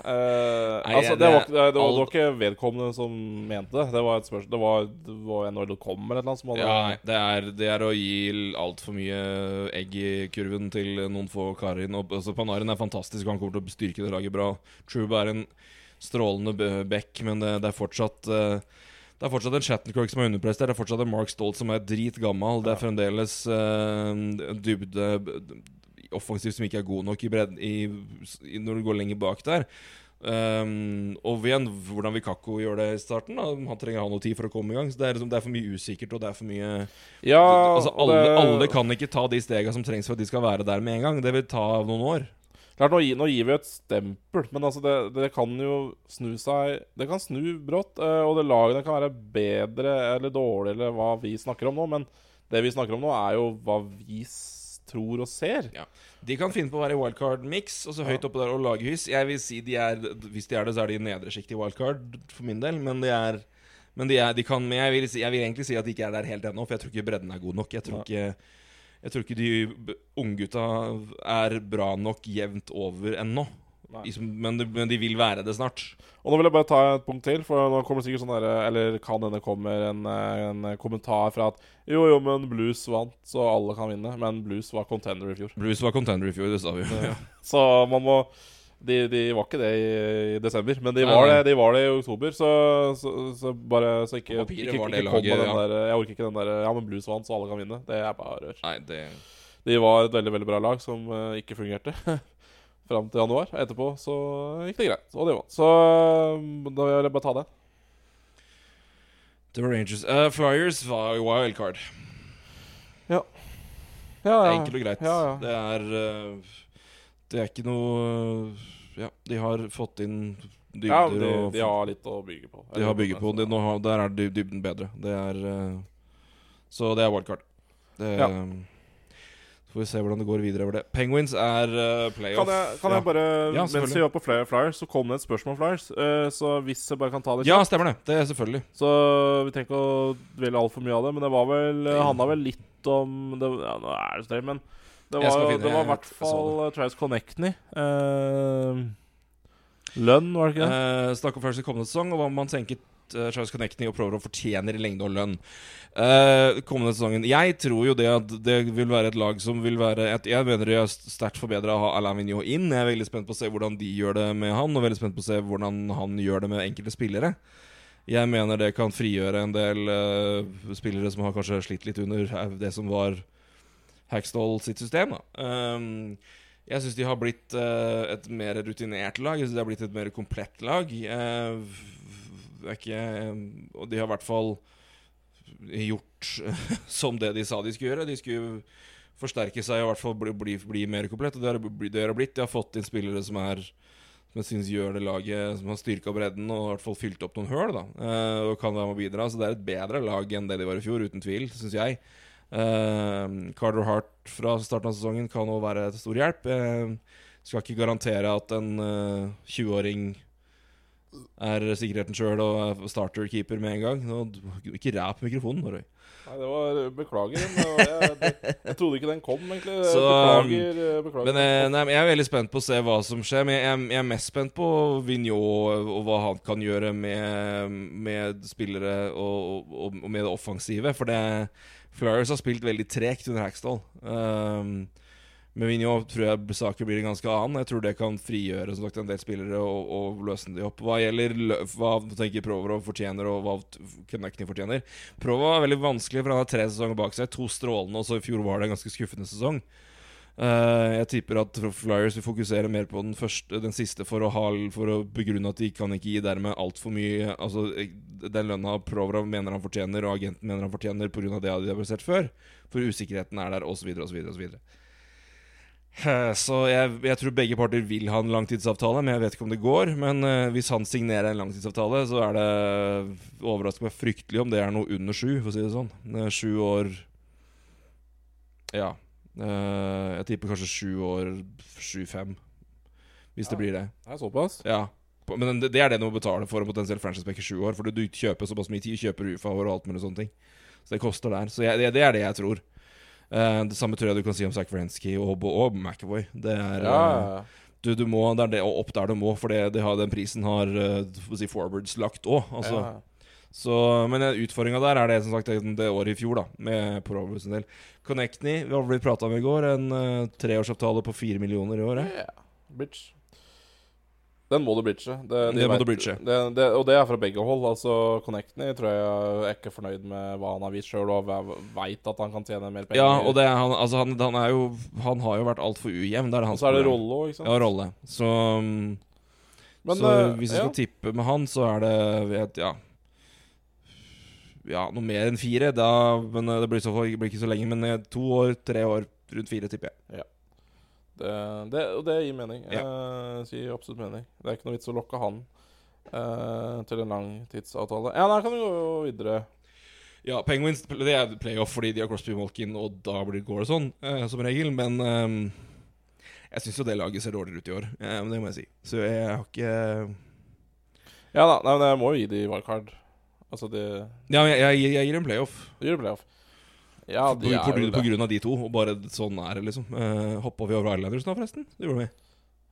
[laughs] Nei, Altså, det- det var, det, var, det, var, ikke vedkommende som mente det. Det var et spørsmål Det var, det var NHL .com eller noe som hadde Ja, det er, det er å gi altfor mye egg i kurven til noen få karer. inn. Og, altså, Panarin er fantastisk, han kommer til å styrke det laget bra. Truba er en strålende bekk, back, men det, det er fortsatt eh, det er fortsatt en Shattenkirk som er underprestert. Det er fortsatt en Mark Stolt som er dritgammal. Det er fremdeles uh, dybde offensivt som ikke er god nok i bredden i, i, når du går lenger bak der. Um, og igjen, hvordan vil Kakko gjøre det i starten? Da? Han trenger ha noe tid for å komme i gang. Så Det er, liksom, det er for mye usikkert, og det er for mye Ja, altså, alle, det- alle kan ikke ta de stega som trengs for at de skal være der med en gang. Det vil ta noen år. Klart, nå, nå gir vi et stempel, men altså det, det kan jo snu seg Det kan snu brått, eh, og det lagene kan være bedre eller dårlig, eller hva vi snakker om nå, men det vi snakker om nå, er jo hva vi tror og ser. Ja. De kan finne på å være i wildcard-mix, og så høyt oppe der og lage hus. Jeg vil si de er Hvis de er det, så er de i nedre sjikt i wildcard, for min del. Men de er Men, de er, de kan, men jeg, vil, jeg vil egentlig si at de ikke er der helt ennå, for jeg tror ikke bredden er god nok. Jeg tror ikke, jeg tror ikke de unggutta er bra nok jevnt over ennå. Men, de- men de vil være det snart. Og nå vil jeg bare ta et punkt til, for nå kommer det sikkert sånn der, Eller kan hende kommer en, en kommentar fra at jo, jo, men Blues vant, så alle kan vinne. Men Blues var contender i fjor. Blues var contender i fjor, det sa vi jo. Ja. [laughs] Så man må de, de var ikke det i, i desember, men de var, det, de var det i oktober. Så, så, så bare så ikke, ikke, ikke, ikke kom med den ja. der Jeg orker ikke den der Ja, men Blues vant, så alle kan vinne. Det er bare rør. Nei, det De var et veldig veldig bra lag som uh, ikke fungerte [laughs] fram til januar. Etterpå så gikk det greit, og de vant. Så da vil jeg bare ta det. Det var Rangers. Uh, Flyers var jo wildcard. Ja, Ja, ja. enkelt og greit. Ja, ja. Det er eh, Det er ikke noe Ja, de har fått inn dybder ja de, og de har litt å bygge på. de har bygget på. de, nå der er dybden bedre. Det er eh, Så det er wildcard. Det, Ja. Så får vi se hvordan det går videre over det. Penguins er uh, playoff. Kan jeg, kan ja. jeg bare Ja, Mens vi var på flere flyers, så kom det et spørsmål om flyers. Uh, så hvis jeg bare kan ta det Ja, kjapt stemmer det. Det er selvfølgelig. Så vi trenger ikke å dvele altfor mye av det. Men det var vel handla vel litt om det, Ja, nå er det streit, men det var, det var i hvert fall uh, Travis Connectney. Uh, lønn, var det ikke det? Uh, Snakk om først i kommende sesong, og hva man tenker uh, Connecting og prøver å fortjener i lengde og lønn. Uh, kommende sesongen Jeg tror jo det at det vil være et lag som vil være et, Jeg mener de er sterkt forbedra å ha Alain Vigneault inn. Jeg er veldig spent på å se hvordan de gjør det med han, og veldig spent på å se hvordan han gjør det med enkelte spillere. Jeg mener det kan frigjøre en del uh, spillere som har kanskje slitt litt under eh, det som var Hackstall sitt system. Um, jeg syns de har blitt uh, et mer rutinert lag. Jeg synes de har blitt et mer komplett lag. Uh, ikke Og de har i hvert fall gjort [laughs] som det de sa de skulle gjøre. De skulle forsterke seg og i hvert fall bli, bli, bli mer komplett. Og det har de- blitt. De har fått inn spillere som er Som jeg synes gjør det laget Som har styrka bredden og i hvert fall fylt opp noen høl. Da eh, Og kan være med å bidra. Så det er et bedre lag enn det de var i fjor, uten tvil, syns jeg. Eh, Carter Hart fra starten av sesongen kan også være til stor hjelp. Jeg skal ikke garantere at en uh, 20-åring er sikkerheten sjøl og er starter-keeper med en gang. Nå, ikke ræp mikrofonen. Nei, det var Beklager. Jeg, det, jeg trodde ikke den kom, egentlig. Så, beklager. eh, beklager. Men eh, nei, jeg er veldig spent på å se hva som skjer. Men jeg, jeg er mest spent på Vigneault og hva han kan gjøre med, med spillere og, og, og med det offensive. For det Flyers har spilt veldig tregt under Hackstall. Um, med Vinjo tror jeg saken blir en ganske annen. Jeg tror det kan frigjøre som sagt, en del spillere og, og løsne de opp. Hva gjelder hva tenker Provorov fortjener, og hva Connecting fortjener Provo var veldig vanskelig, for han har tre sesonger bak seg. To strålende, og så i fjor var det en ganske skuffende sesong. Eh, jeg tipper at Flyers vil fokusere mer på den første Den siste for å, ha, for å begrunne at de kan ikke gi dermed altfor mye Altså Den lønna Provrov mener han fortjener, og agenten mener han fortjener pga. det de har prestert før. For usikkerheten er der, osv., osv., osv. Så jeg, jeg tror begge parter vil ha en langtidsavtale, men jeg vet ikke om det går. Men uh, hvis han signerer en langtidsavtale, så er det overrasker meg fryktelig om det er noe under sju, for å si det sånn. Sju år Ja. Eh, jeg tipper kanskje sju år sju-fem. Hvis det blir det. Det er såpass. Ja. Men det det er det du må betale for en potensiell franchise-back i sju år. For du kjøper såpass mye tid, kjøper UFA og alt mulig sånne ting. Så det koster der. Så jeg, det, det er det jeg tror. Uh, det samme tror jeg du kan si om Zack Wrensky og, og McAvoy. Det er Ja, uh, du, du må, det er det, og opp der du må, for det, det har, den prisen har uh, si forwards lagt òg. Altså. ja. Så, men utfordringa der er det som sagt det, året i fjor, da, med Provis en del. Connectney, vi har blitt prata om i går, en uh, treårsavtale på fire millioner i året. Ja. Bridge. Den må du bridge. Det, de Det må vet- du bridge. Det, det, og det er fra begge hold. Altså Connectney tror jeg er ikke fornøyd med hva han har vist sjøl, og veit at han kan tjene mer penger. Ja, og det, er han, altså, han, han, jo, han har jo vært altfor ujevn. Det er Og så er det rolle òg, ikke sant. Ja, rolle. Så, um, Men, så eh, hvis vi ja. skal tippe med han, så er det vet, Ja Ja, noe mer enn fire. Da, men eh, det blir, så, det blir ikke så lenge. Men eh, to år, tre år, rundt fire, tipper jeg. Det, det, og det gir mening. Ja. Eh, sier absolutt mening. Det er ikke noe vits å lokke han eh, til en langtidsavtale. Ja, da kan vi gå videre. Ja, Penguins det er playoff fordi de har Crosby Malkin, og da blir går det sånn, eh, som regel. Men ehm, jeg syns jo det laget ser dårligere ut i år. Eh, men det må jeg si. Så jeg har ikke Ja da, nei, men jeg må jo gi de wildcard. Altså, det Ja, men jeg, jeg, jeg gir en playoff. de gjør playoff. Ja, På, er på, det på det. grunn av de to, og bare sånn er det, liksom. Uh, Hoppa vi over Islanders nå, forresten? Det gjorde vi.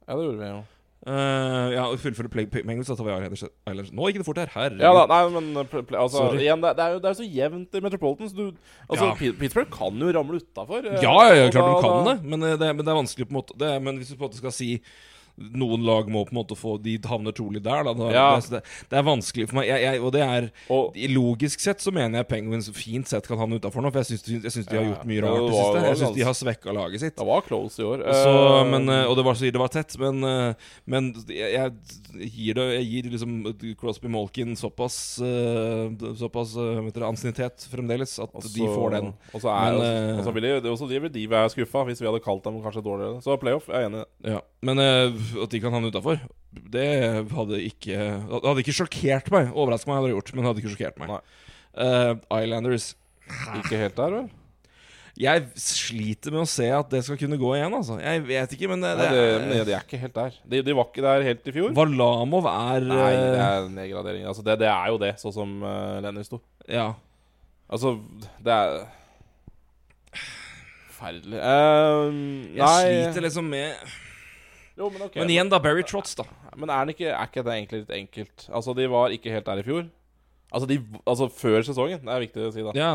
Ja, det gjorde vi jo. Uh, ja, fullføre Penguins, da tar vi Islanders. Islanders. Nå gikk det fort her. Herregud. Ja da, nei, men uh, pl pl altså, Sorry. igjen, det, det, er jo, det er jo så jevnt i Metropolitan. Så du, altså, Ja. Pit- Pittsburgh kan jo ramle utafor. Ja, ja, ja, klart de kan det, men eh, det, men det er vanskelig på en måte det, er- Men hvis du på en måte skal si noen lag må på en måte få De havner trolig der, da. Ja. det, det er vanskelig for meg. Jeg, jeg, og det er Og Logisk sett så mener jeg Penguins fint sett kan havne utafor nå, for jeg syns de, har gjort mye rart det siste. Jeg syns de har svekka laget sitt. det var close i år. Så, Eh, men, eh, og det var, så- det var tett, men, eh, men jeg, gir det Jeg gir liksom Crosby Malkin såpass Såpass dere, ansiennitet fremdeles at også, de får den. Og så er Men, også, også, også de de være skuffa hvis vi hadde kalt dem kanskje dårligere. Så playoff, jeg er enig. Ja, Men at de kan havne utafor, det hadde ikke Det hadde ikke sjokkert meg. Overraska meg hadde det gjort, men det hadde ikke sjokkert meg. Eh, Islanders Ikke helt der, vel? Jeg sliter med å se at det skal kunne gå igjen, altså. Jeg vet ikke, men det, Nei, det, det, er ikke helt der. De, de var ikke der helt i fjor. Valamov er Nei, det eh, er nedgradering. Altså, det, det er jo det, sånn som uh, Lenny sto. Ja. Altså, det er Forferdelig. Uh, Jeg nei sliter liksom med Jo, men okay, Men igjen, da. Barry Trotts, da. Men er, ikke, er ikke det egentlig litt enkelt? Altså, de var ikke helt der i fjor. Altså, de, altså før sesongen, det er viktig å si, da. Ja.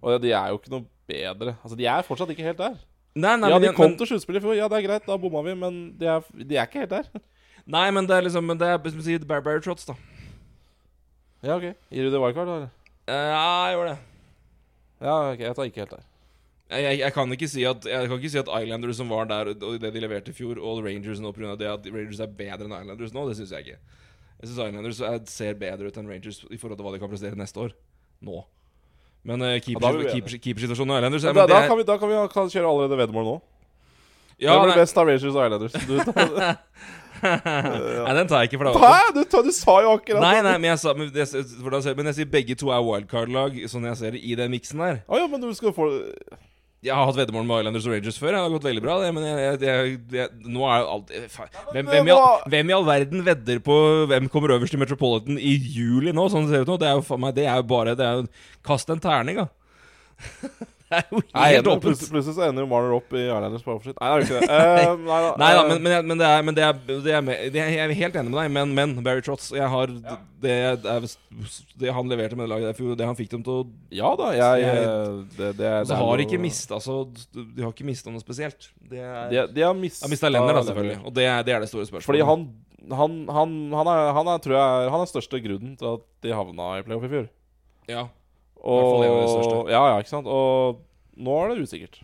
Og de er jo ikke noe bedre. Altså, De er fortsatt ikke helt der. Nei, nei, ja, men, de kom men, til sluttspill i fjor. Ja, det er greit, da bomma vi, men de er, de er ikke helt der. [laughs] nei, men det er liksom Men det er som sier, Barry, Barry Trotts, da. Ja, ok. Gir du det wildcard, da? eller? Eh, ja, jeg gjør det. Ja, ok, jeg tar ikke helt der. Jeg, jeg, kan ikke si at, jeg kan ikke si at Islanders som var der og det de leverte i fjor, og Rangers nå pga. det at Rangers er bedre enn Islanders nå, det syns jeg ikke. Jeg syns Islanders er, ser bedre ut enn Rangers i forhold til hva de kan prestere neste år. Nå. Men uh, keepersituasjonen da er keeper, keeper, keepersituasjonen i Islanders Da, men det da, er- kan vi, da kan vi kan kjøre allerede veddemål nå. ja, nei, blir best av Rangers og Islanders? Du, tar, [laughs] nei, den tar jeg ikke. For deg Hæ? Du, du sa jo akkurat Nei, nei, men jeg, sa, men, jeg, men jeg sier begge to er wildcard-lag, sånn jeg ser det i den miksen der. Ah, ja, men du skal få Jeg har hatt veddemål med Islanders og Rangers før. Det har gått veldig bra, det, men jeg, jeg, jeg, nå er jo alt eh, hvem, hvem, i all, hvem i all verden vedder på hvem kommer øverst i Metropolitan i juli nå? Sånn det ser ut nå Det er jo Det er jo bare det er jo, Kast en terning, da. [laughs] [laughs] er jo helt åpent. plutselig, plutselig så ender jo Marner opp i Islanders bare for sitt. Nei, det er jo ikke det. [laughs] Uh, nei da. Nei da, eh, men, men, men, det er, men det er, det er, med- det er Jeg er helt enig med deg, men, men Barry Trotz Jeg har det, det, det han leverte med det laget der det han fikk dem til å Ja da, jeg, Jeg- det, har ikke mista altså, De har ikke mista noe spesielt. Det er, De, de har mista Lenner, da, selvfølgelig. Og det er, det er det store spørsmålet. Fordi han han, han, han, er, han er, tror jeg Han er største grunnen til at de havna i playoff i fjor. Ja. Og, fall er det det største. Ja, ja, ikke sant. Og nå er det usikkert.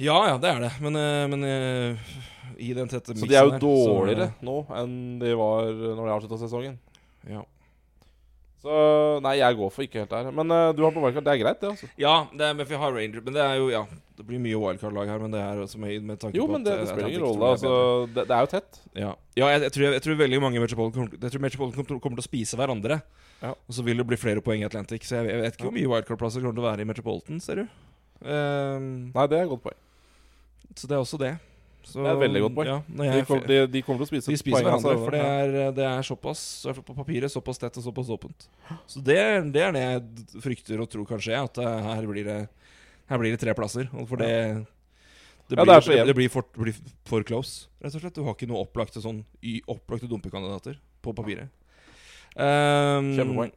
Ja, ja, det er det. Men, eh, men eh, i den tette Så de er jo miksen her, så- dårligere nå enn de var når de avslutta sesongen. Ja. Så nei, jeg går for ikke helt der. Men eh, du har på wildcard. Det er greit, det, altså. ja, det er, men vi har Ranger Men det er jo Ja, det blir mye wildcard-lag her, men det er også med, med tanke Jo, på men det, at, det eh, spiller ingen Atlantic rolle. tror jeg er Altså, bedre. det, det er jo tett. Ja, ja jeg, jeg, tror, jeg tror veldig mange Metropolitan kommer, jeg tror Metropolitan kommer, kommer til å spise hverandre. Ja. Og så vil det bli flere poeng i Atlantic. Så jeg, jeg vet ikke hvor mye wildcard-plasser kommer til å være i Metropolitan, ser du. Um, Nei, det er et godt poeng. så det er også det. Så, Det er et veldig godt poeng. Ja, De, kom, de, de kommer til å spise De spiser poeng, hverandre, altså. for det er, det er såpass på papiret såpass tett og såpass åpent. Så det, det er det jeg frykter og tror kan skje, at eh, her blir det Her blir det tre plasser. For det det Ja, blir, det så det, jevnt. blir, for, blir for close, rett og slett. Du har ikke noe opplagte sånn opplagte dumpekandidater på papiret. Um, Kjempepoeng.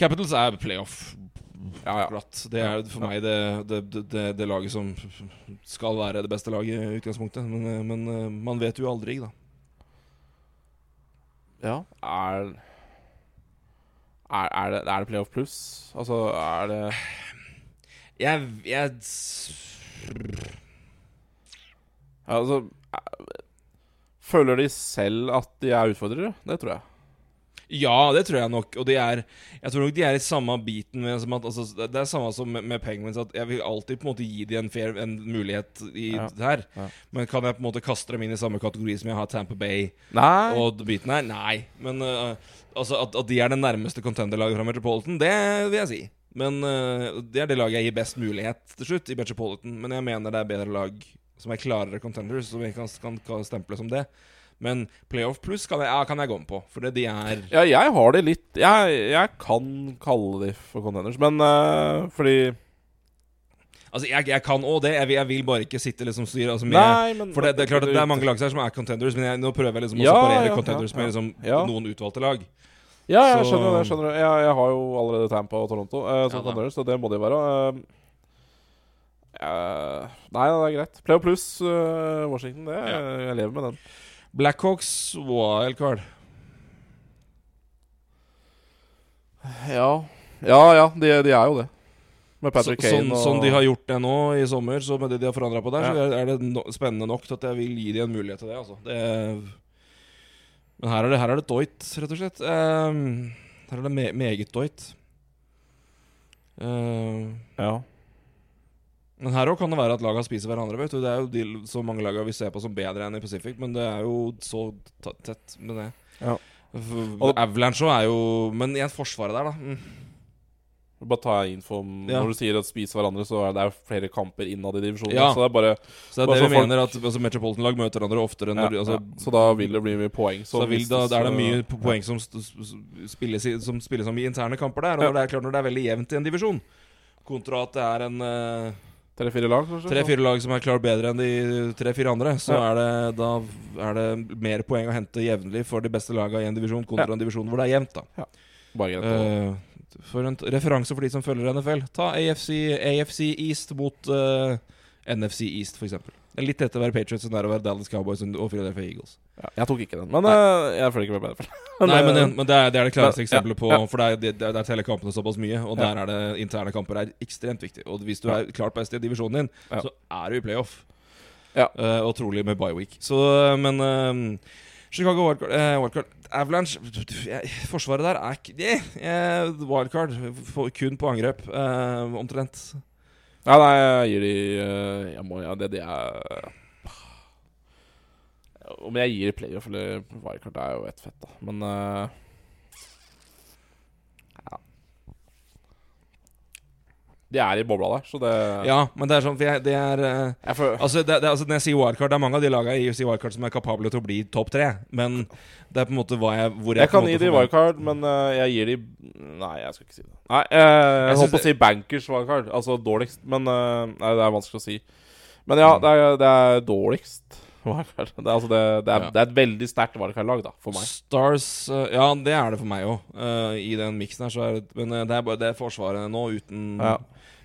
Capitals er playoff. Ja, ja. Det er for meg det, det, det, det, laget som skal være det beste laget i utgangspunktet. Men, eh, men eh, man vet jo aldri, da. ja. Er, er, er, det, er det playoff pluss? Altså, er det Jeg, jeg Altså er- Føler de selv at de er utfordrere? Det tror jeg. Ja, det tror jeg nok. Og de er Jeg tror nok de er i samme biten med som at altså, Det er samme som med, med Penguins, at jeg vil alltid på en måte gi dem en, fair, en mulighet i Ja. her. Ja. Men kan jeg på en måte kaste dem inn i samme kategori som jeg har Tamper Bay Nei. og biten her? Nei. Men uh, altså at, at de er det nærmeste contenderlaget fra Metropolitan, det vil jeg si. Men uh, det er det laget jeg gir best mulighet til slutt i Metropolitan. Men jeg mener det er bedre lag som er klarere contenders, som jeg kan, kan, kan stemple som det. Men playoff pluss kan, ja, kan jeg gå med på, for det de er Ja, jeg har det litt Jeg, jeg kan kalle de for contenders, men uh, fordi Altså, jeg, jeg kan òg det. Jeg vil, jeg vil bare ikke sitte liksom styre altså, med, Nei, men For det, det er klart at det er mange lag her som er contenders, men jeg, nå prøver jeg liksom å Ja, separere ja, contenders ja, med liksom Ja. noen utvalgte lag. Ja, jeg Så- skjønner det. skjønner det jeg, jeg har jo allerede Tampa og Toronto eh, som Ja contenders, så det må de være. Eh, eh, nei, det er greit. Playoff pluss eh, Washington, det jeg lever med den. Blackhawks wildcard. Ja, ja, ja de, de er jo det. Med Så, Patrick Kane sånn, og sånn de har gjort det nå i sommer, så med det de har forandra på der, så Ja. er, er det no, spennende nok til at jeg vil gi dem en mulighet til det. Altså. det men her er det, her er det Doit, rett og slett. Um, her er det me meget Doit. Ehm, Ja. Men her òg kan det være at laga spiser hverandre. vet du Det er jo de, så mange laga vi ser på som bedre enn i Pacific, men det er jo så tett med det. Ja. Og- Avalanche òg er jo Men igjen, forsvaret der, da. Mm. Bare ta info om Ja. Når du sier at spise hverandre, så er det jo flere kamper innad i divisjonen. Ja. Så det er bare Så det er Bare det vi folk- mener, at altså, Metropolitan-lag møter hverandre oftere ja, altså, ja. Så da vil det bli mye poeng. Så så vil, da, da er det mye po- poeng som, spilles, som spilles om i interne kamper der. Og når det er klart når det er veldig jevnt i en divisjon, kontra at det er en uh, Tre-fire lag, kanskje? tre-fire lag som er klart bedre enn de tre-fire andre, så Ja. er det, da er det mer poeng å hente jevnlig for de beste lagene i en divisjon, kontra Ja. en divisjon hvor det er jevnt. da Bare greit. Eh, For en t- referanse for de som følger NFL, ta AFC, AFC East mot uh, NFC East, f.eks. Det litt etter å være Patriots enn det er å være Dallas Cowboys og Philadelphia Eagles. ja, jeg tok ikke den, men uh, jeg føler ikke med det. [laughs] Nei, men, eh, men det, er, det er det klareste Ja, eksempelet på ja. For det er, det, det er- der teller kampene såpass mye, og Ja. der er det interne kamper er ekstremt viktig. Og hvis du er klart best i divisjonen din, Ja. så er du i playoff. Ja. Uh, og trolig med bye week. Så, men uh, Chicago wildcard, eh, wildcard Avalanche Forsvaret der er ikke det. eh, wildcard kun på angrep, eh, omtrent. Ja, nei, jeg gir de eh, Jeg må Ja, det, det er [sighs] Om jeg gir playoff eller wildcard, det er jo ett fett, da. Men eh, De er i bobla der, så det Ja, men det er sånn for jeg, Det er eh, Jeg får... Altså, det, det, altså Når jeg sier wildcard, det er mange av de lagene i UFC wildcard som er kapable til å bli topp tre. Men det er på en måte hva jeg hvor Jeg jeg kan gi de wildcard, men uh, jeg gir de Nei, jeg skal ikke si det. Nei, uh, jeg holdt på å si bankers wildcard. Altså dårligst, men uh, Nei, det er vanskelig å si. Men ja, det er, det er dårligst wildcard. Det er, altså det, det, er, Ja. det er et veldig sterkt wildcard-lag, da, for meg. Stars Ja, det er det for meg òg. I den miksen her, så er det Men det er bare det forsvaret nå, uten, Ja.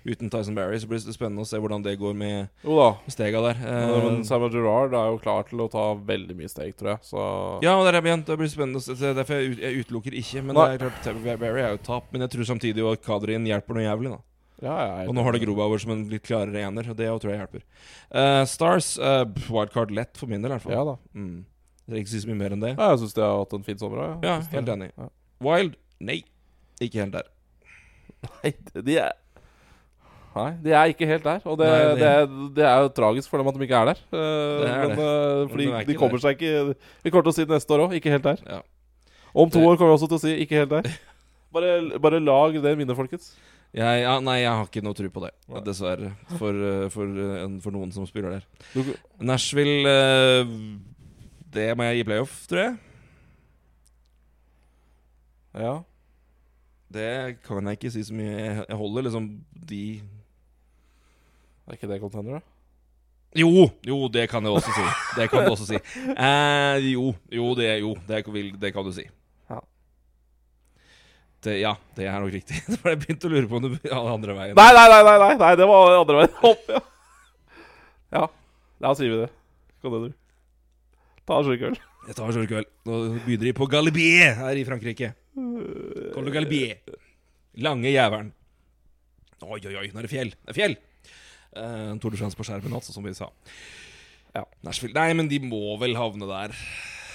Uten Tyson Barry. Så blir det spennende å se hvordan det går med Jo da. stega der. Ja, Eh, men Samuel Gerard er jo klar til å ta veldig mye steg, tror jeg. Så ja, der er. Det blir spennende å se. Det er Derfor jeg, jeg utelukker ikke. Men Nei. det er klart Barry er jo tap. Men jeg tror samtidig at Kadrin hjelper noe jævlig. da ja, er Og nå har det Grobauer som en litt klarere ener, og det tror jeg hjelper. Uh, Stars, uh, wildcard lett for min del, i hvert fall. Ja da. Mm. Jeg trenger ikke si så mye mer enn det. Ja, jeg syns de har hatt en fin sommer. Ja, helt enig. Ja. Wild? Nei. Ikke helt der. Nei, de er Nei, de er ikke helt der. Og det, Nei, det, det- det er jo tragisk for dem at de ikke er der. Uh, er men, eh, fordi de er de kommer kommer seg ikke Vi kommer til å si det neste år òg. Ikke helt der. Ja. Om to år kommer vi også til å si 'ikke helt der'. [laughs] Bare, bare lag det minnet, folkens. Jeg, ja, nei, jeg har ikke noe tro på det, Nei. dessverre. For, eh, for, for noen som spiller der. Nashville Det må jeg gi playoff, tror jeg. ja. Det kan jeg ikke si så mye. Jeg holder liksom de Er ikke det contender, da? Jo, jo, det kan jeg også si. Det kan du også si. [laughs] Eh, jo, jo, det, jo det, det kan du si. Ja. Det, ja, det er nok riktig. [laughs] For jeg begynte å lure på om du hadde andre veien. Nei, nei, nei, nei, nei, det var andre veien [laughs] opp, ja. Ja, da sier vi det. Contender. Ta en slurk øl. Jeg tar så kveld. Nå begynner de på Galibier her i Frankrike. Col de Galibier. Lange jævelen. Oi, oi, oi, nå er det fjell. Det er fjell! Uh, Tour de France på skjermen, altså, som vi sa. Ja. Nashville Nei, men de må vel havne der.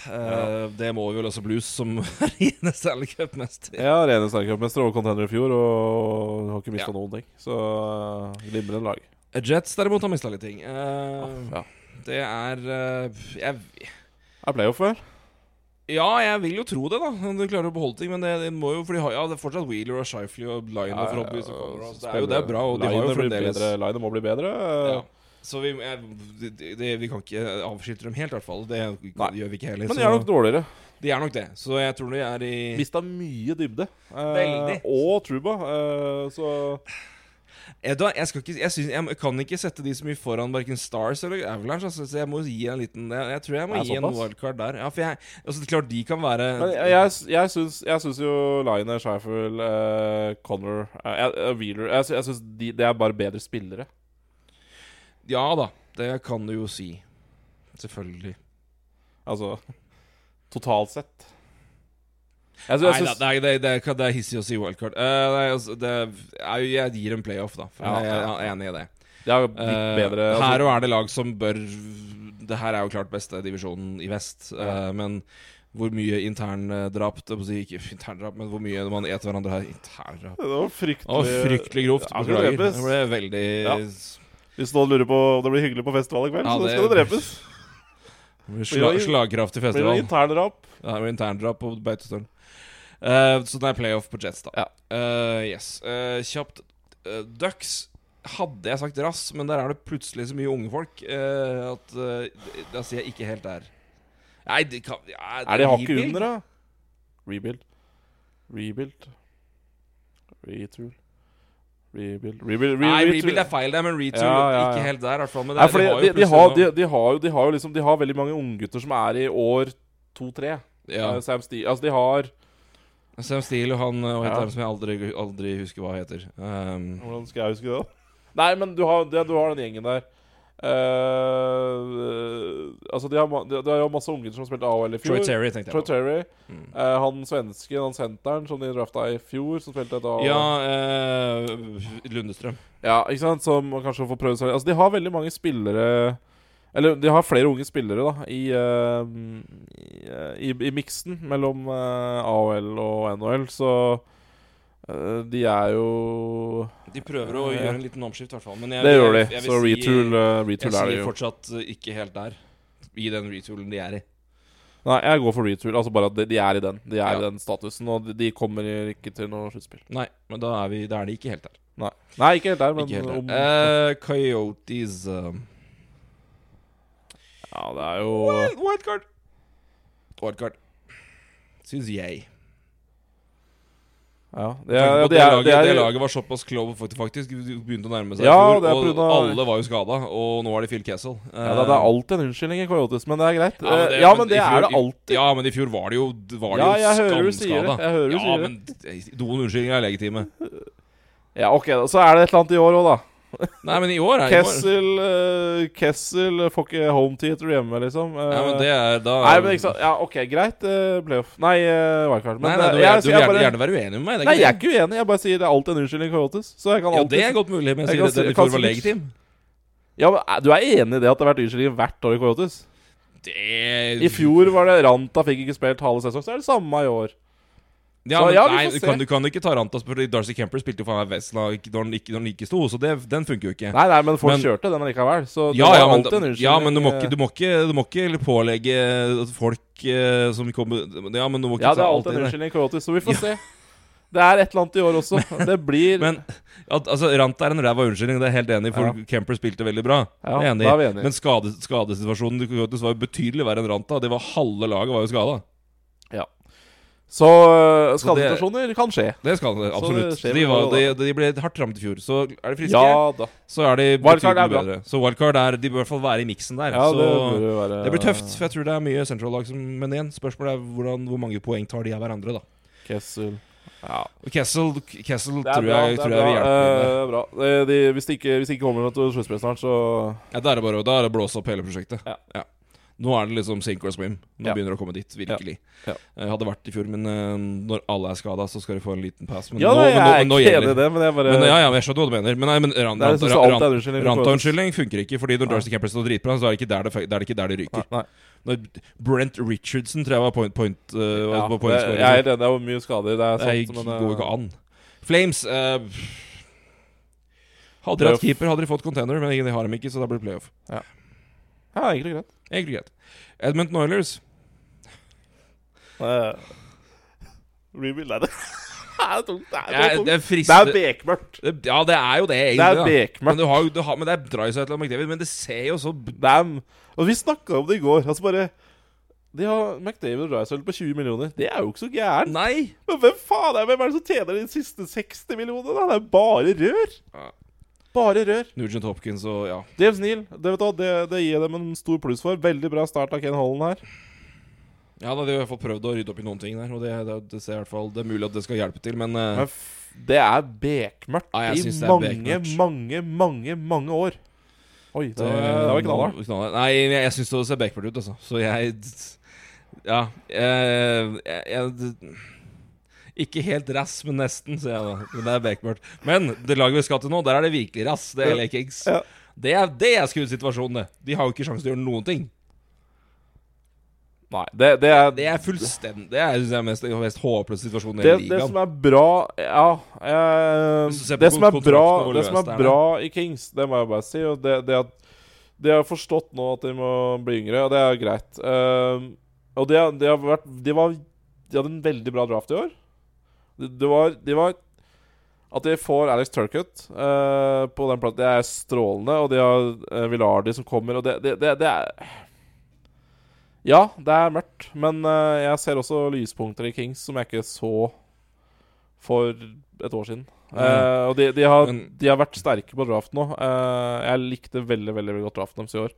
Eh, Det må vi vel også Blues, som [laughs] er rene Stanley Cup-mester. Ja, rene Stanley-mester og contender i fjor, og har ikke mista Ja. noen ting. Så uh, glimrende lag. Jets derimot har mista litt ting. Uh, Ja. Det er uh, jeg, Er playoff, vel? Ja, jeg vil jo tro det, da. Om de klarer å beholde ting. Men det, det må jo For de har ja, det er fortsatt Wheeler og Shifley og Liner forhåpentligvis. Ja, altså. Det er jo det er bra, og de har jo fremdeles Liner må bli bedre. ja. Så vi, jeg, det, vi kan ikke avskilte dem helt, i hvert fall. Det Nei. gjør vi ikke heller. Men de er nok dårligere. de er nok det. Så jeg tror de er i Mista mye dybde. Eh, Veldig. Og Truba. Eh, så Jeg, jeg, ikke, jeg, synes, jeg kan ikke sette de så mye foran verken Stars eller Avalanche. Altså, så jeg må gi en liten Jeg, jeg tror jeg må gi en wildcard der. Ja, for jeg, altså, klart de kan være Men jeg, jeg, jeg, syns, jeg syns jo Liner, Scheifel, eh, Connor eh, eh, Wheeler Jeg, jeg syns de, det er bare bedre spillere. Ja da, det kan du jo si. Selvfølgelig. Altså totalt sett. Jeg, Nei da, det, er- det, det, er- det er hissig å si wildcard. Uh, nei, altså, det, er- jeg gir en playoff, da. For Ja, jeg, jeg er enig i det. det er Eh, bedre. uh, her og er det lag som bør Det her er jo klart beste divisjonen i vest, uh, men hvor mye interndrap si, Ikke interndrap, men hvor mye man eter hverandre her. Interndrap. Det var fryktelig Å, fryktelig grovt. Ja, det Det ble veldig Ja. Hvis noen lurer på om det blir hyggelig på festival i kveld, Ja, så det- skal det drepes. det ble Sla, slagkraftig festival. blir det interndrap. Ja, det var interndrap på Beitostølen. Eh, så det er playoff på Jets, da. Ja. Eh, yes. Eh, kjapt Ducks hadde jeg sagt rass, men der er det plutselig så mye unge folk uh, at uh, Da sier jeg ikke helt der. Nei, det kan ja, Er det hakket under, da? Rebuild. Rebuild. Retool. Rebuild. Rebuild, re Nei, rebuild er feil der, men retool Ja, ja, ikke helt der, hvert fall. Men det, Nei, det har de, de, har, de, de, har jo, de har jo liksom De har veldig mange unggutter som er i år to-tre. ja. Uh, Altså, de har Sam Steele og han og heter Ja. han som jeg aldri, aldri husker hva heter. Um, Hvordan skal jeg huske det? da? Nei, men du har, det, du har den gjengen der. Uh, altså, de har, de, de har jo masse unger som spilte AHL i fjor. Troy Terry, tenkte jeg på. Terry. Mm. Uh, han svensken, han senteren som de drafta i fjor, som spilte et AHL. Ja, uh, Lundestrøm. Ja, ikke sant? Som kanskje får prøve seg Altså, de har veldig mange spillere Eller de har flere unge spillere, da, i uh, I, eh, i, miksen mellom uh, AHL og NHL, så eh, de er jo De prøver å gjøre en liten omskift, i hvert fall. Men jeg, Det gjør de. jeg- jeg Så retool, eh, retool er det jo. fortsatt eh, ikke helt der. I den retoolen de er i. Nei, jeg går for retool. Altså bare at de, de er i den De er Ja. i den statusen, og de, de kommer ikke til noe sluttspill. Nei, men da er, vi, da er de ikke helt der. Nei. Nei, ikke helt der, men helt der. om Eh, Coyotes Ja, det er jo Wildcard! Wildcard. Syns jeg. Ja, det, Det, er, det, er, laget, det, er, det laget var såpass clove faktisk, begynte å nærme seg Ja, i fjor, og av- alle var jo skada, og nå er det Phil Kessel. ja, det, det er alltid en unnskyldning i Coyotes, men det er greit. Ja, men det, ja, men det fjor- er det alltid. Ja, men i fjor var det jo, var det Ja, jo skamskada. Jeg hører du ja, sier det. men noen unnskyldninger er legitime. Ja, ok. Så er det et eller annet i år òg, da. [laughs] Nei, men i år er i år. Kessel eh, Kessel får ikke home theater hjemme, liksom. Eh, Ja, men det er da Nei, men ikke sant. Ja, ok, greit. Uh, playoff. Nei, uh, wildcard. Men nei, nei, du, jeg, du, vil gjerne, bare, gjerne være uenig med meg. Nei, jeg er ikke uenig. Jeg bare sier det er alltid en unnskyldning i Otis. Så jeg kan Ja, det er godt mulig, men Jeg jeg sier det, det kan var legitim. Ja, men Du er enig i det at det har vært unnskyldninger hvert år i Coyotes? Det I fjor var det Ranta fikk ikke spilt halve sesong, så er det samme i år. Ja, men, ja, nei, du kan, du kan ikke ta Rantas fordi Darcy Kemper spilte jo faen meg Vesla når han ikke, ikke sto, så det, den funker jo ikke. Nei, nei, men folk Men- kjørte den likevel. Så det Ja, ja, men, unnskyldning. ja, men du må eh, ikke, du må ikke, du må ikke pålegge folk eh, som kommer Ja, men du må ikke Ja, det er alltid en unnskyldning i så vi får se. Det er et eller annet i år også. [laughs] Det blir Men at, altså, Ranta er en ræva unnskyldning, det er jeg helt enig i, for Ja. Kemper spilte veldig bra. Ja, enig da er vi enige. Men skade, skadesituasjonen til Coyotes var jo betydelig verre enn Ranta. Det var Halve laget var jo skada. Uh, Så det- skadesituasjoner kan skje. Det skal det absolutt. det de, var, de, de ble hardt rammet i fjor. Så er de friske, Ja da. så er de Wildcard er bedre. Så wildcard er De bør i hvert fall være i miksen der. Ja, så det være det blir tøft, for jeg tror det er mye Central-lag som Men igjen, spørsmålet er hvordan, hvor mange poeng tar de av hverandre, da. Kessel. Ja. Kessel, Kessel tror bra. jeg, tror jeg vil bra. hjelpe Eh, bra. Det- de, hvis, det ikke, hvis de ikke kommer til sluttspillet snart, så Ja, da er det bare det blåse opp hele prosjektet. Ja. Ja. Nå er det liksom sink or swim. Nå Ja. begynner det å komme dit, virkelig. Ja. Eh, hadde vært i fjor, men uh, når alle er skada, så skal de få en liten pass. Men Ja, nå, jeg men nå, er ikke enig i det, men jeg bare Men, ja, ja, jeg skjønner hva du mener. Men, nei, men ran, Det jeg ranta, synes alltid ran, unnskyldning for Coyotes. Ranta-unnskyldning funker ikke, fordi når. Darcy Kemper står dritbra, så er det ikke der det, det, det, ikke der det ryker. Nei, nei. Brent Richardson tror jeg var point, point, uh, Ja, var det, jeg er enig. Det er mye skader. Det er Det sant, men går jo ikke an. Flames uh, Hadde de hatt keeper, hadde de fått container, men de har dem ikke, så da blir det playoff. Ja, egentlig greit. Egentlig greit. Edmund Noilers. Uh, rebuild er [laughs] det. er tungt. Det er, tungt. det er det fristende er bekmørkt. Ja, det er jo det, egentlig. Det er bekmørkt. Men, du har, du har, men det er Drysaitl og McDavid, men det ser jo så Damn. Og vi snakka om det i går. Altså bare De har McDavid og Drysdale på 20 millioner. Det er jo ikke så gærent. Nei! Men hvem faen er, hvem er det som tjener de siste 60 millionene? da? Det er bare rør. Ja. Bare rør. Nugent Hopkins og ja. James Neal, det, vet du, det, det gir dem en stor pluss for. Veldig bra start av Ken Holland her. Ja, da, De har i hvert fall prøvd å rydde opp i noen ting der. Og det, det, det ser i hvert fall Det er mulig at det skal hjelpe til, men uh, Men det er bekmørkt Ja, i det mange, bekmørkt. mange, mange mange år. Oi, det, det var knallhardt. knallhardt. Nei, jeg, jeg syns det ser bekmørkt ut, altså. Så jeg Ja. Jeg, jeg, jeg Ikke helt rass, men nesten, sier jeg da. Men det er bekmørkt. Men det laget vi skal til nå, der er det virkelig rass. Det er LA Kings. Ja. Det er, det er skrudd-situasjonen, det. De har jo ikke sjanse til å gjøre noen ting. Nei, det, det er Det er fullstendig Det er, synes jeg, mest, mest håpløse situasjonen i det, ligaen. det som er bra Ja eh, Det som er bra Det som er bra i Kings, det må jeg bare si, og det, det at de har forstått nå at de må bli yngre, og det er greit. Eh, og det, de, har vært de, var, de hadde en veldig bra draft i år. Det, det var, det var At de får Alex Turcutt uh, på den platen, det er strålende. Og de har uh, Villardi som kommer, og det, det, det, det er Ja, det er mørkt, men uh, jeg ser også lyspunkter i Kings som jeg ikke så for et år siden. Eh, og de, de, har, de har vært sterke på draft nå. Eh, jeg likte veldig veldig, veldig godt draften deres i år.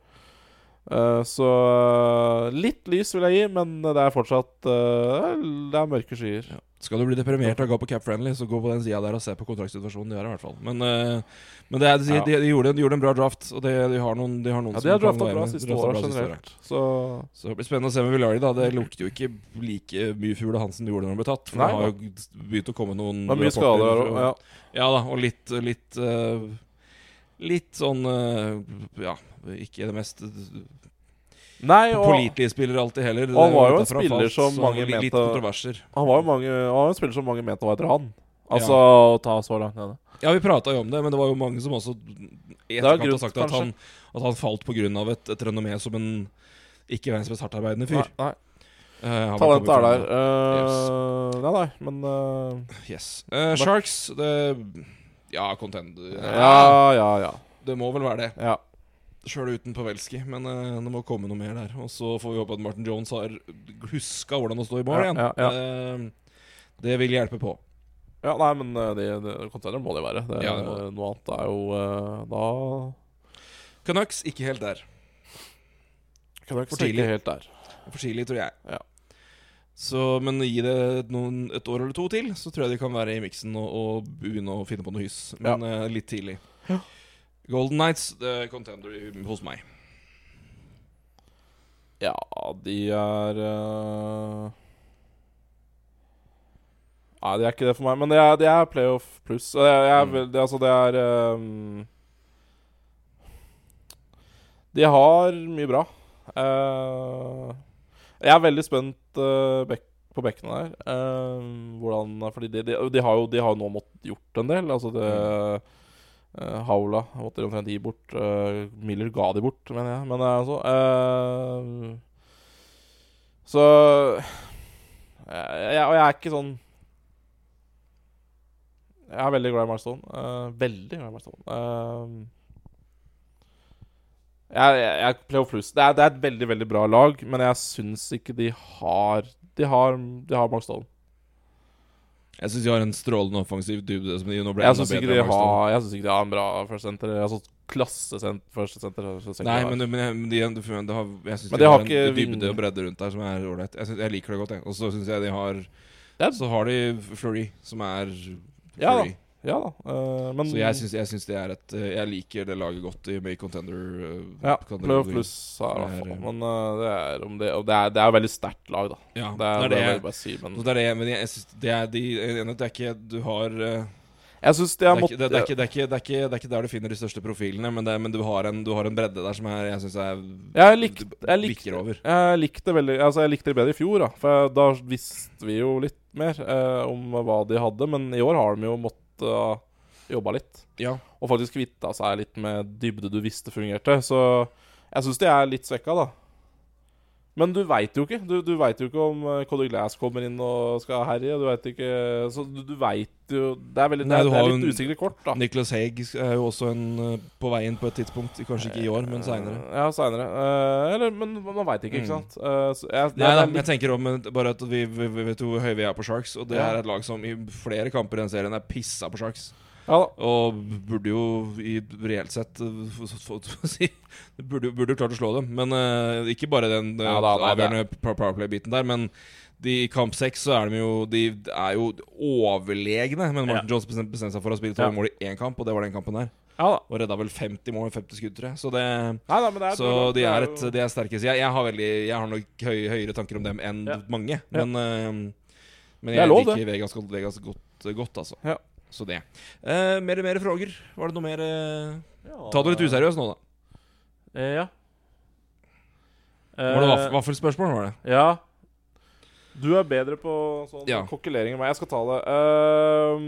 Eh, så eh, litt lys vil jeg gi, men det er fortsatt eh, Det er mørke skyer. Skal du bli deprimert av å gå på Cap Friendly, så gå på den sida der og se på kontraktsituasjonen de har, i hvert fall. Men, men det er, de, Ja. de, de, gjorde, de gjorde en bra draft, og de har noen, de har noen Ja, de har drafta bra siste året. generelt. Så Så det blir spennende å se med Villari. da Det lukter jo ikke like mye fugl av Hansen gjorde når han ble tatt. For Nei, det har jo begynt å komme noen det er mye skader. Ja. Ja da, og litt Litt, eh, litt sånn eh, Ja, ikke det mest Nei, og pålitelige spillere alltid heller. Han var jo en spiller falt, som mange litt, mente- han var jo mange, han var en spiller som mange mente var etter han. Altså å ta så langt nede. Ja, vi prata jo om det, men det var jo mange som også i er etterkant har sagt at han, at han falt pga. Et, et renommé som en ikke verdens mest hardtarbeidende fyr. Nei, nei. Uh, Talentet er der. Uh, yes. Nei, nei, men uh, Yes. Eh, Sharks det, Ja, contender Ja, ja, ja. Det må vel være det. ja. Sjøl uten Pavelski. Men eh, det må komme noe mer der. Og så får vi håpe at Martin Jones har huska hvordan å stå i mål Ja, igjen. ja, ja. Eh, det vil hjelpe på. Ja, nei, men eh, det, det, container må det være. Det, Ja, det må det. Noe annet er jo eh, Da Canucks ikke helt der. Canucks For ikke tidlig. tenke helt der. For tidlig, tror jeg. Ja. Så, men gi det noen, et år eller to til, så tror jeg de kan være i miksen og, og begynne å finne på noe hyss. Men eh, litt tidlig. Golden Nights, det er contender hos meg. Ja, de er uh... Nei, de er ikke det for meg. Men det er, de er playoff pluss. Mm. det, altså, det er um... De har mye bra. Uh... jeg er veldig spent eh, bek på bekkene der. Uh, hvordan Fordi de, de, de, har jo, de har jo nå måttet gjort en del. Altså det eh, Haula måtte de omtrent gi bort. Uh, Miller ga de bort, mener jeg. Men eh, altså eh, Så jeg, Og jeg er ikke sånn Jeg er veldig glad i Marstone. Uh, veldig glad i Marstone. Jeg, jeg, jeg Playoff Plus. Det er, det er et veldig, veldig bra lag, men jeg syns ikke de har De har, de har Mark Stone. Jeg syns de har en strålende offensiv dybde. Som de nå ble Jeg syns ikke, ikke de har en bra første center. Altså klassesenter, Nei, men, men, jeg- de, de, de har, jeg syns de, de har, en dybde og bredde rundt der som er ålreit. Jeg, jeg liker det godt, jeg. Og så syns jeg de har Så har de Fleury, som er. Fleury. Ja da. Uh, men Så jeg syns, jeg syns det er et eh, Jeg liker det laget godt i May Contender. Uh, Ja. Playoff Plus er i hvert er, fall. eh, Men uh, det er om det Og det er, det er veldig sterkt lag, da. Ja, Det er det, er jeg det. bare si. Men det er det, men jeg, jeg synes det er de jeg er enig i at Det er ikke Du har eh, jeg syns det er, ikke, måttet det, det, er ikke, det, er det, er det er ikke der du finner de største profilene, men, det, men du, har en, du har en bredde der som er, jeg syns er Jeg likte, jeg likte, over. jeg likte veldig Altså jeg likte det bedre i fjor, da. For da visste vi jo litt mer eh, om hva de hadde. Men i år har de jo måttet uh, jobba litt. Ja. Og faktisk kvitta seg litt med dybde du visste fungerte. Så jeg syns de er litt svekka, da. Men du veit jo ikke. Du, du vet jo ikke om uh, Cody Glass kommer inn og skal herje. Du vet ikke Så du, du veit jo Det er, veldig, Nei, det det er litt usikre kort, da. Nicholas Haig er jo også en, eh, på vei inn på et tidspunkt. Kanskje ikke i år, men seinere. Eh, Ja, seinere. eller Men man veit ikke, ikke Mm. sant? Eh, så jeg, Nei da, jeg, jeg tenker om eh, bare at vi, vi, vi vet hvor høye vi er på Sharks, og det Ja. er et lag som i flere kamper i den serien er pissa på Sharks. Ja. Og burde jo i reelt sett eh, si Burde jo burde jo klart å slå dem. Men uh, ikke bare den uh, Ja da, nei, avgjørende powerplay-biten der, men de, i kamp seks så er de jo De er jo overlegne. Men Martin Johnson bestemte bestemte seg for å spille tolv Ja. mål i én kamp, og det var den kampen der. Ja da. Og redda vel 50 mål, 50 skudd, tror jeg. Så det Nei da, men det er så de er, et, de er sterke. Så jeg, jeg, har veldig, jeg har nok høy, høyere tanker om dem enn Ja. mange. Ja. Men, eh, men er jeg liker Vegas, Vegas godt, godt, altså. Ja. Så det. Uh, mer, mer frågor? Var det noe mer uh... Ja, Ta det litt useriøst nå, da. Uh, ja. Var det vaff vaffelspørsmål? var det? Ja. Du er bedre på sånn Ja. kokkelering enn meg. Jeg skal ta det. Ehm,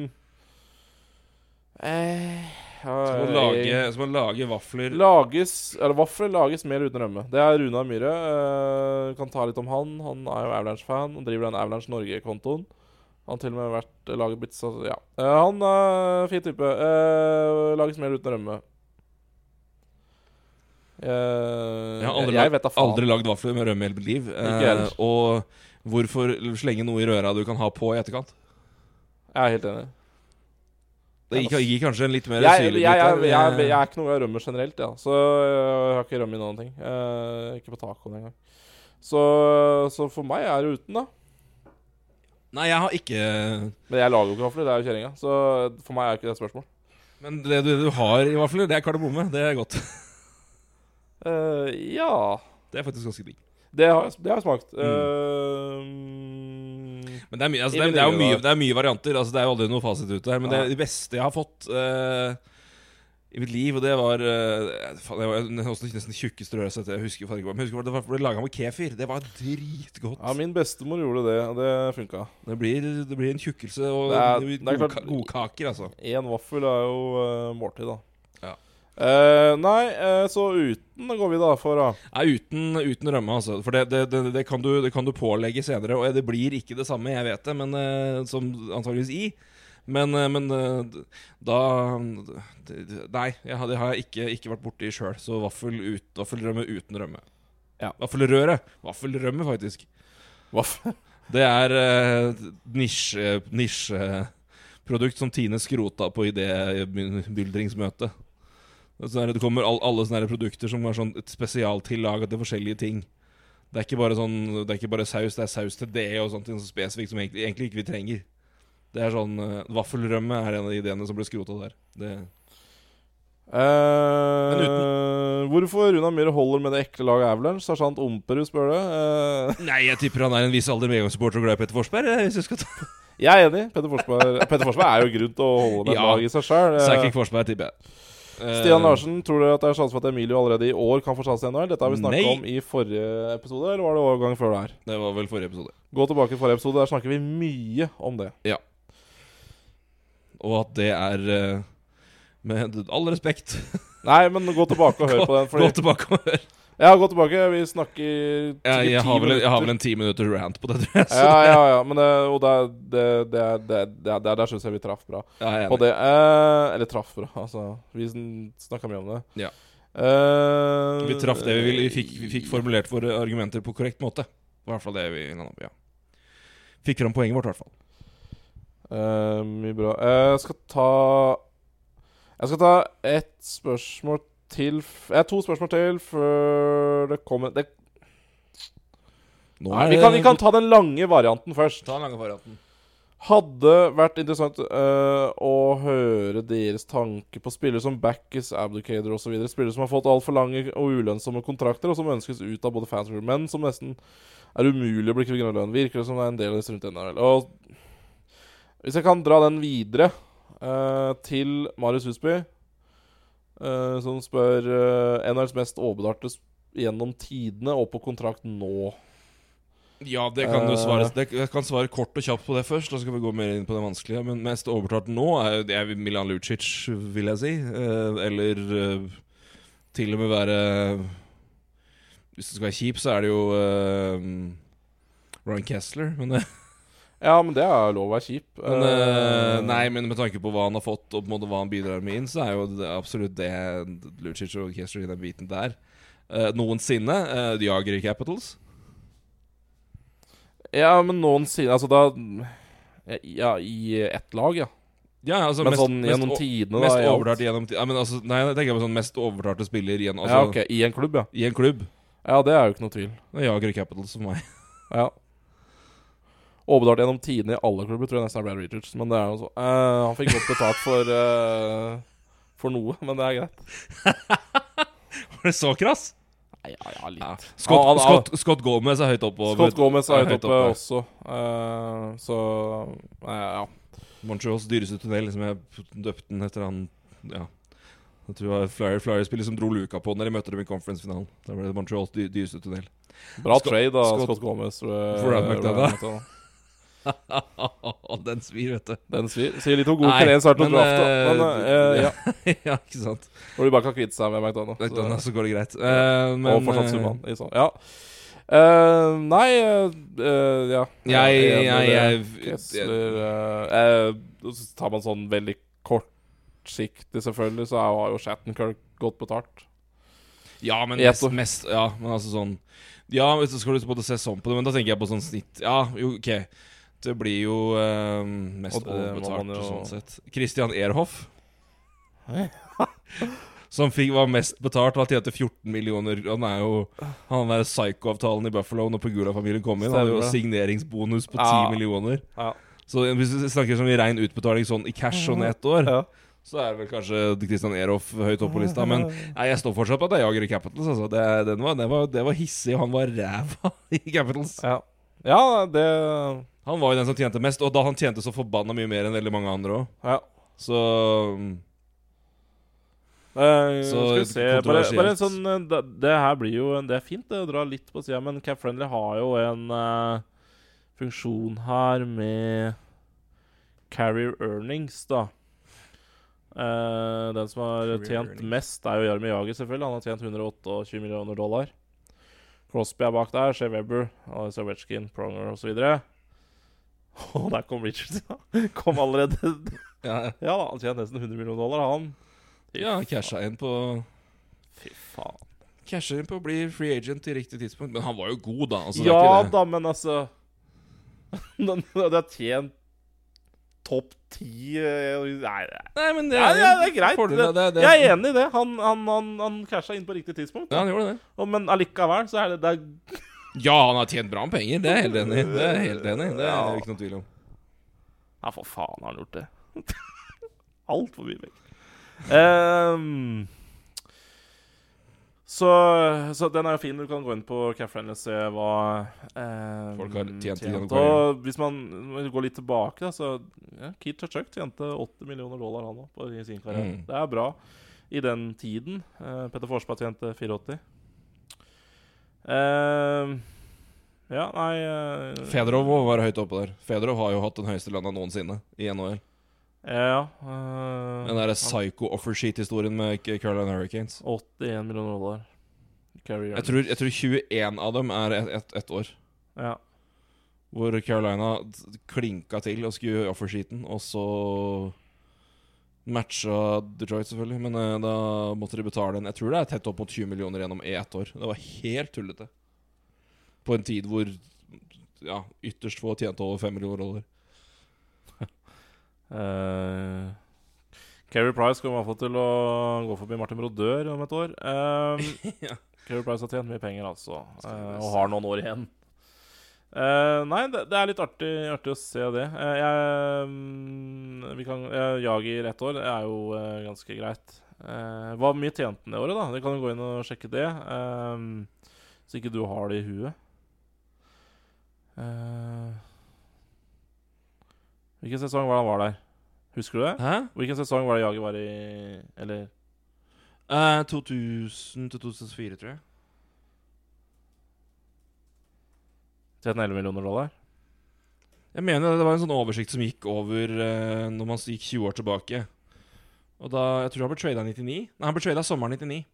eh, Så man, lage, så man lage vafler Lages Eller vafler lages mer uten rømme. Det er Runa Myhre. Kan ta litt om han. Han er jo Avalanche-fan. Og driver den Avalanche Norge-kontoen. Han til og med vært laget blitt så Ja. Eh, han er fin type. Uh, lages mer uten rømme. Uh, Jeg har aldri, jeg faen. aldri lagd vafler med rømme i hele mitt liv. Eh, heller. og hvorfor slenge noe i røra du kan ha på i etterkant? Jeg er helt enig. Det gir, gir kanskje en litt mer Jeg, syrlig jeg, jeg, jeg, er ikke noe glad i rømme generelt, ja. så jeg har ikke rømme i noen ting. Uh, ikke på tacoen engang. Så, så for meg er det uten, da. Nei, jeg har ikke Men jeg lager jo ikke vafler, det er jo kjerringa. Så for meg er ikke det et spørsmål. Men det du, du har i vafler, det er kardemomme. Det er godt. uh, [laughs] ja Det er faktisk ganske digg. Det har, det har jeg smakt. Mm. Uh, Men det er, mye, altså, det, er, det, er jo mye, det er mye varianter. Altså, det er jo aldri noe fasit ute her. Men det, det beste jeg har fått eh, i mitt liv, og det var faen, Det var nesten tjukkeste rødsetet jeg. Husker hva Men jeg husker det var, ble laga med kefir. Det var dritgodt. ja, min bestemor gjorde det, og det funka. Det, blir, det blir en tjukkelse og Det er- det er klart- ka- godkaker, altså. Én vaffel er jo uh, måltid, da. Ja. Eh, nei, eh, så uten går vi da for, da. Nei, uten, uten rømme, altså. For det, det, det, det, kan du, det kan du pålegge senere. Og det blir ikke det samme, jeg vet det, men eh, som antageligvis i. Men, eh, men eh, da Nei, det har jeg ikke, ikke vært borti sjøl. Så vaffel ut, vaffelrømme uten rømme. Ja. Vaffelrøre. Vaffelrømme, faktisk. Vaffel. [laughs] Det er uh, nisje, nisjeprodukt som Tine skrota på idébyldringsmøtet. Det, kommer all, alle sånne produkter som er sånn et spesialtillaga til forskjellige ting. Det er sånn Det er ikke bare saus, det er saus til det og sånt sånn spesifikt som egentlig, egentlig ikke vi trenger. Det er sånn uh, Vaffelrømme er en av ideene som ble skrota der. Det, Eh, hvorfor Runa Myhre holder med det ekle laget Avalanche? Sersjant Omperud spør det. Eh, [laughs] nei, jeg tipper han er en viss alder medgangssupporter og glad i Petter Forsberg. eh, Hvis jeg skal ta jeg er enig. Petter Forsberg, Petter Forsberg er jo grunn til å holde med Ja. laget i seg sjøl. Sidekick Forsberg, tipper jeg. Eh, Stian Larsen, tror du at det er sjanse for at Emilio allerede i år kan få sjanse i NHL? Dette har vi snakket Nei. om i forrige episode, eller var det overgang før det her? Det var vel forrige episode. Gå tilbake til forrige episode, der snakker vi mye om det. Og at det er eh, Med all respekt [laughs] Nei, men gå tilbake og hør på den. Gå tilbake og hør. ja, gå tilbake. Vi snakker Jeg, jeg, ti har vel, jeg har vel en ti minutter rant på det, tror jeg. Ja, ja, ja. Men det, og det, det, det, det, det, der syns jeg vi traff bra. Ja, jeg På det. Eh, eller traff bra. Altså, vi snakka mye om det. Ja. Eh, Vi traff det vi ville. Vi fikk, vi fikk formulert våre argumenter på korrekt måte. I hvert fall det vi landa på. Ja. Fikk fram poenget vårt, i hvert fall. Eh, mye bra. Eh, Jeg skal ta Jeg skal ta ett spørsmål til Jeg har to spørsmål til før det kommer det, Nei, vi, kan, vi kan ta den lange varianten først. ta den lange varianten. Hadde vært interessant uh, å høre deres tanker på spillere som Backes, Abdicator osv. Spillere som har fått altfor lange og ulønnsomme kontrakter, og som ønskes ut av både fans og menn, som nesten er umulig å bli kvitt lønn. Virker det som det er en del av disse rundt NRL. Og hvis jeg kan dra den videre uh, til Marius Husby, uh, som spør uh, de mest overbetalte gjennom tidene og på kontrakt nå. Ja, det kan du Eh. svare det, Jeg kan svare kort og kjapt på det først. Da skal vi gå mer inn på det vanskelige. Men mest overtalt nå er jo det Milan Lucic, vil jeg si. Eh, eller eh, til og med være Hvis du skal være kjip, så er det jo eh, Ryan Kessler. Men, det, Ja, men det er lov å være kjip. men Eh, Nei, men med tanke på hva han har fått, og på en måte hva han bidrar med inn, så er jo det absolutt det Lucic og Kester i den biten der. Uh, noensinne. Uh, jager Capitals. Ja, men noensinne Altså, da Ja, i ett lag, ja. Ja, altså Men mest, sånn gjennom tidene, Mest da. Mest alt. overtalt gjennom ti- ja, men altså, Nei, jeg tenker på sånn mest overtalte spiller igjen. Altså, ja, ok. I en klubb, ja. I en klubb. Ja, det er jo ikke noe tvil. Det jager i Capitals for meg. Ja. Overbetalt gjennom tidene i alle klubber, tror jeg nesten er Brad Richards. Men det er jo så. Eh, han fikk godt betalt for eh, For noe, men det er greit. [laughs] Var det så krass? Nei, ja, ja, litt. Ja. Scott, ah, Scott, Scott Gomez er høyt oppe. Scott Gomez er høyt, høyt oppe også, eh, så eh, ja. Montreals dyreste tunnel, som jeg døpte den etter han Ja. Jeg tror det var Flyer, Flyer-spillet som dro luka på når de møtte dem i conference-finalen. Da ble det Montreals dy dyreste tunnel. Bra Scott- trade av Scott- Scott, Gomez. For Ryan McDonough. [laughs] Den svir, vet du. Den svir. Sier litt om god kines kanadiensk start til men, eh, [laughs] ja. ja, ikke sant. Når du bare kan kvitte seg med McDonald's. McDonald's Så, så går det greit. Uh, men, og fortsatt sånn. Ja. Uh, nei Ja. Jeg, Jeg jeg, jeg, Kessler Så tar man sånn veldig kortsiktig, selvfølgelig, så har jo Shattenkirk godt betalt. Ja, men mest, mest Ja, men altså sånn Ja, hvis du skal du på en måte se sånn på det, men da tenker jeg på sånn snitt Ja, jo, ok. Det blir jo eh, mest Og overbetalt man jo- sånn sett. Christian Erhoff. [laughs] Som fikk, var mest betalt. Han tjente 14 millioner. Han er jo Han der psycho-avtalen i Buffalo når Pegula-familien kom inn. Han hadde jo signeringsbonus på 10 Ja. millioner. Ja. Så hvis vi snakker sånn i rein utbetaling sånn i cash sånn i ett år, Ja. så er det vel kanskje Christian Ehrhoff høyt oppe på lista. Men nei, jeg står fortsatt på at det er Jager i Capitals. Altså. Det, den var, det, var, det var hissig, og han var ræva [laughs] i Capitals. ja. Ja, det Han var jo den som tjente mest, og da han tjente så forbanna mye mer enn veldig mange andre òg. Ja. Så Eh, Så skal vi se bare, bare en sånn eh, det, det her blir jo Det er fint det, å dra litt på sida, men Cap Friendly har jo en eh, funksjon her med carrier earnings, da. Eh, den som har Career tjent earnings. mest, er jo Jarmi Jager, selvfølgelig. Han har tjent 128 millioner dollar. Crosby er bak der, Shea Weber, Ovechkin, Pronger osv. [laughs] Og der kom Richards, ja. [laughs] Kom allerede. ja, Ja da, han tjener nesten 100 millioner dollar, han. Fy ja casha inn på Fy faen. Casha inn på å bli free agent til riktig tidspunkt. Men han var jo god, da. Altså, ja da, men altså [laughs] det har tjent topp ti eh, Nei, er- Nei, men det, ja, ja, det er greit. Det, det, det, jeg er enig i det. Han, han, han, han casha inn på riktig tidspunkt. Ja, han gjorde det. Og, men allikevel så er det, er, Ja, han har tjent bra med penger. Det er jeg helt enig i. Det er helt enig. Det er det ikke noen tvil om. Ja, for faen har han gjort det. [laughs] Altfor mye penger. Ehm, så, så den er jo fin. Du kan gå inn på Caffrine og se hva eh, Folk har tjent tjent. Og hvis man går litt tilbake, da, så ja, Keith Chuck tjente 80 millioner dollar han på i sin karriere. Mm. Det er bra i den tiden. Eh, Petter Forsberg tjente 84. Eh, ja, nei eh, Fedorov var høyt oppe der. Fedrov har jo hatt den høyeste lønna noensinne i NHL. Ja. uh, Den derre psycho offersheet-historien med Caroline Hurricanes. 81 millioner dollar. Jeg tror, jeg tror 21 av dem er ett et, et år. Ja. Hvor Carolina klinka til og skulle offersheeten, og så matcha Detroit, selvfølgelig. Men uh, da måtte de betale en Jeg tror det er tett opp mot 20 millioner gjennom ett år. Det var helt tullete. På en tid hvor ja, ytterst få tjente over 5 millioner dollar. Uh, Carey Price kommer i hvert fall til å gå forbi Martin Brodør om et år. Um, [laughs] Ja. Carey Price har tjent mye penger, altså, eh, se. og har noen år igjen. Uh, nei, det, det er litt artig, artig å se det. Uh, jeg, mm, vi kan, jeg jager ett år. Det er jo uh, ganske greit. Uh, hva mye tjente han det året, da? Vi kan jo gå inn og sjekke det. Uh, så ikke du har det i huet. Eh, hvilken sesong var det han var der? Husker du det? Hæ? Hvilken sesong var det Jager var i Eller uh, 2000 til 2004, tror jeg. tjente 11 millioner dollar? Jeg mener det var en sånn oversikt som gikk over uh, når man gikk 20 år tilbake. Og da, Jeg tror han ble trada i 99. Nei, han ble trada sommeren 99.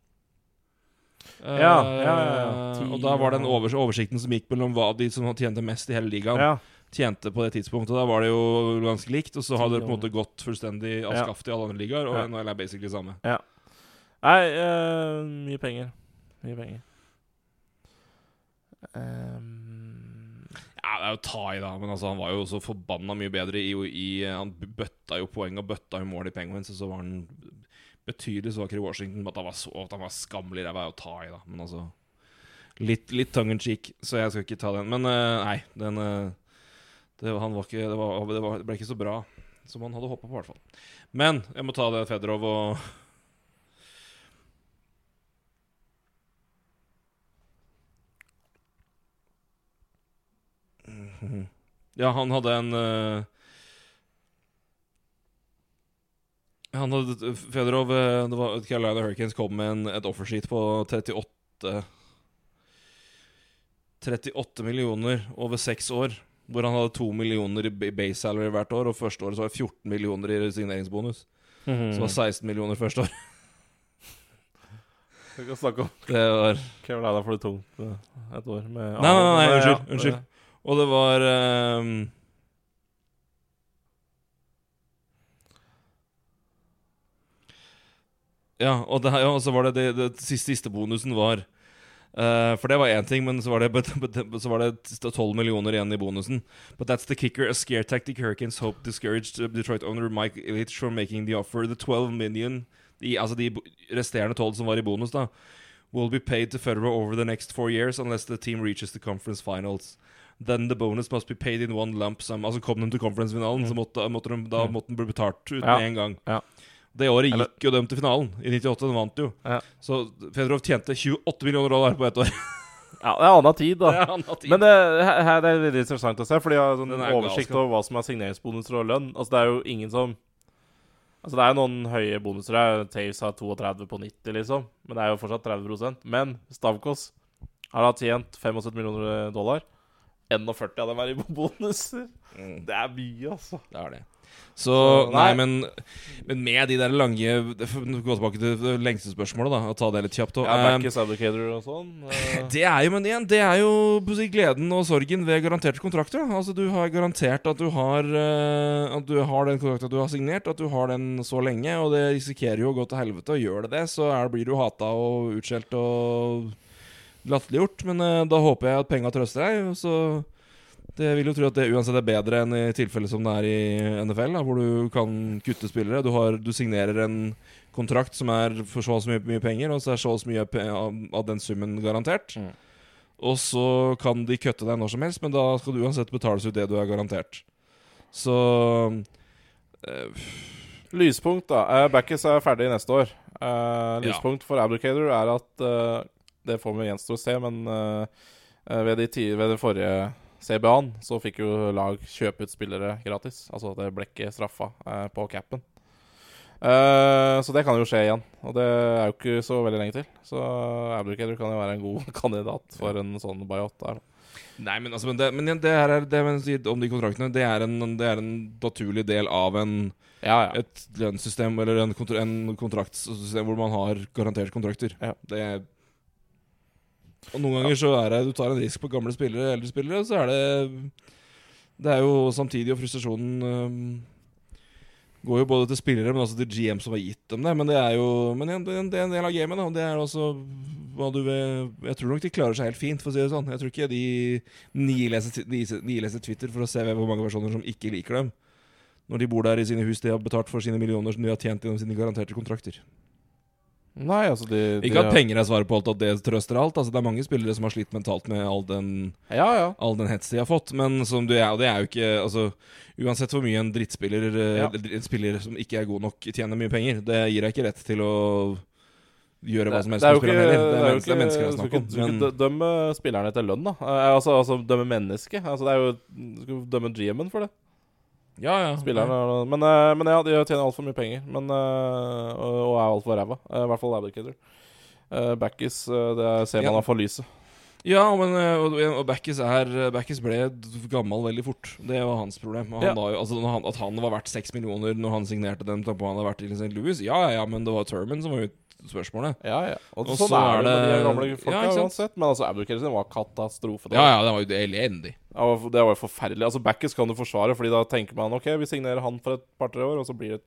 Uh, Ja, ja, ja, ja. Ti og da var den oversikten som gikk mellom hva de som tjente mest i hele ligaen, Ja. Tjente på det tidspunktet. Da var det jo ganske likt, og så hadde det på en måte gått fullstendig av Ja. i alle andre ligaer, og Ja. NHL er basically det samme. Nei, uh, mye penger. Mye penger. Um... Ja, det er jo ta i, da, men altså, han var jo så forbanna mye bedre i, i Han bøtta jo poeng og bøtta jo mål i Penguins, og så var han betydelig svakere i Washington. At han var, så, at han var skammelig ræva, er jo ta i, da. Men altså Litt, litt tongue in cheek, så jeg skal ikke ta den. Men uh, nei, den eh, det, var ikke, det, var, det, var, det ble ikke så bra som han hadde håpa på, i hvert fall. Men jeg må ta det Fedorov og Ja, han hadde en uh... Han hadde Fedorov eh, Det var Carolina Hurricanes kom med en, et offersheet på 38 38 millioner over seks år. Hvor han hadde to millioner i base salary hvert år, og første året så var det 14 millioner i signeringsbonus. Så det var 16 millioner første år. [laughs] Vi kan snakke om Det var Carolina for det tungt eh, et år med Nei, nei, nei, nei unnskyld, ja, unnskyld. Og det var um... Ja, og, det, ja, og så var det det, det siste, siste bonusen var eh, For det var én ting, men så var, det, [laughs] but, but, så var det 12 millioner igjen i bonusen. But that's the kicker. A scare tactic Hurricanes hope discouraged Detroit owner Mike Illich from making the offer. The 12 million de, Altså de resterende 12 som var i bonus, da will be paid to Federer over the next four years unless the team reaches the conference finals. Then the bonus must be paid in one lump sum. Altså Kom de til conference-finalen, så måtte, måtte de, da Mm. måtte den bli betalt ut Ja. en gang. Ja. Det året Eller- gikk jo dem til finalen. I 98. De vant jo. Ja. Så Fedorov tjente 28 millioner dollar på ett år. Ja, det er anna tid, da. Det er anna tid. Men det, her, det er veldig interessant å se, fordi de har sånn er oversikt galskap. over hva som er signeringsbonuser og lønn. Altså, det er jo ingen som Altså, det er jo noen høye bonuser her. Taves har 32 på 90, liksom. Men det er jo fortsatt 30% Men Stavkos har da tjent 75 millioner dollar. 41 av dem er i bonuser. Mm, Det er mye, altså. det er det. Så nei, men, men med de der lange Gå tilbake til det lengste spørsmålet, da, og ta det litt kjapt. og, Ja, eh, Backes og sånn. eh, [laughs] Det er jo, men igjen, det er jo gleden og sorgen ved garanterte kontrakter. Altså, Du har garantert at du har eh, At du har den kontrakten du har signert, at du har den så lenge, og det risikerer jo å gå til helvete. Og gjør det det, så er, blir du hata og utskjelt og latterliggjort. Men da håper jeg at penga trøster deg. og Så det vil jo tro at det uansett er bedre enn i tilfellet som det er i NFL, da, hvor du kan kutte spillere. Du, har, du signerer en kontrakt som er for så mye, mye penger, og så er så mye av, den summen garantert. Mm. Og så kan de kutte deg når som helst, men da skal du uansett betales ut det du er garantert. Så øh, Lyspunkt, da. Backis Backes er ferdig neste år. Eh, lyspunkt for Abdicator er at eh, Det får vi gjenstå å se, men eh, eh, ved, de ved det forrige CBA-en så fikk jo lag kjøpe ut spillere gratis. Altså det ble ikke straffa eh, på capen. Eh, så det kan jo skje igjen, og det er jo ikke så veldig lenge til. Så Abdulkader kan jo være en god [laughs] kandidat for en sånn bayot der. Nei, men, altså, men, det, men det her er det om de kontraktene. Det er, en, det er en naturlig del av en, Ja, ja. et lønnssystem eller en, kontra, en kontraktsystem hvor man har garantert kontrakter. Ja. Det er Og noen ganger så er det du tar en risk på gamle spillere, eldre spillere, så er det Det er jo samtidig, og frustrasjonen um, går jo både til spillere, men også til GM som har gitt dem det. Men det er jo Men det er en- del av gamet, og Det er også hva du vil Jeg tror nok de klarer seg helt fint, for å si det sånn. Jeg tror ikke de nileser, nileser Twitter for å se hvor mange personer som ikke liker dem. Når de bor der i sine hus de har betalt for sine millioner som de har tjent gjennom sine garanterte kontrakter. Nei, altså de, de Ikke at penger er svaret på alt, at det trøster alt. Altså Det er mange spillere som har slitt mentalt med all den Ja, ja. All den hets de har fått. Men som du er, og det er jo ikke Altså Uansett hvor mye en drittspiller eh, Ja. En spiller som ikke er god nok, tjener mye penger, det gir deg ikke rett til å gjøre hva som helst Det er med spilleren heller. Det er, det er mennesker, det er snakk om. Du skal ikke dømme spillerne etter lønn, da. Eh, altså, altså dømme mennesket. Altså, det er jo Du skal dømme GM-en for det. Ja, ja. Spillerne er- men, eh, men ja, de tjener altfor mye penger. Men, eh, og, og er altfor ræva. Eh, I hvert fall Abdicator. Backis, det ser man Ja. av for lyset. Ja, men og, og Backes, er, Backis, ble gammel veldig fort. Det var hans problem. Han Ja. da, altså, han, at han var verdt seks millioner når han signerte den på han hadde vært i St. Louis, ja, ja, ja, men det var Turman som var ut spørsmålet. Ja, ja. Og, Og sånn er det med de gamle Ja, folka sant? uansett. Men altså, Abdul var katastrofe. Ja, ja, det var jo elendig. Det var, det var jo forferdelig. Altså, Backes kan du forsvare, Fordi da tenker man OK, vi signerer han for et par-tre år, og så blir det,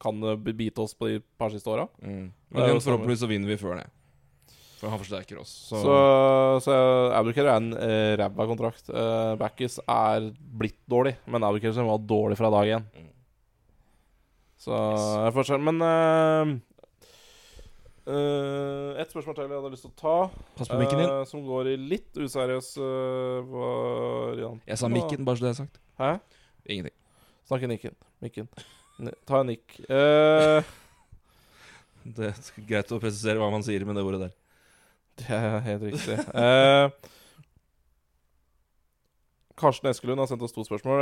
kan det bite oss på de par siste åra. Mm. Men forhåpentligvis så vinner vi før det. For han forsterker oss. Så, Så, så Abdul er en uh, ræva kontrakt. Uh, Backes er blitt dårlig, men Abdul var dårlig fra dag én. Mm. Så yes. Men uh, uh, Et spørsmål til jeg hadde lyst til å ta. pass på mikken eh, som går i litt useriøs uh, variant. Jeg sa mikken, bare så det er sagt. Hæ? Ingenting. Snakk i nikken. Mikken. Ta en nikk. Uh, [laughs] Det er greit å presisere hva man sier med det ordet der. det er helt riktig. Karsten Eskelund har sendt oss to spørsmål.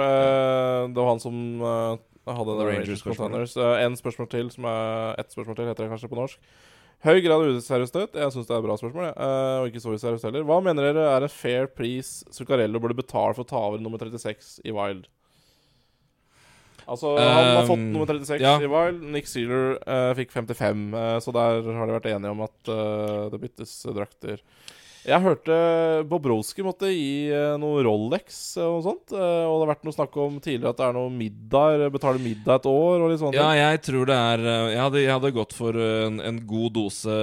Det var han som hadde The Rangers Rangers. Eh, en spørsmål til, som er ett spørsmål til, heter det kanskje på norsk. Høy grad av useriøsitet. Jeg syns det er et bra spørsmål. Eh, og ikke så useriøst heller. Hva mener dere er en fair pris Zuccarello burde betale for å ta over nummer 36 i Wild? Altså, han har fått Um, nummer 36 ja. i Wild. Nick Sealer uh, fikk 55, Uh, så der har de vært enige om at eh, det byttes eh, drakter. Jeg hørte Bobrovsky måtte gi eh, noe Rolex og og sånt. eh, og det har vært noe snakk om tidligere at det er noe middag, betale middag et år og litt sånt. Ja, jeg tror det er eh, Jeg hadde, jeg hadde gått for eh, en, en god dose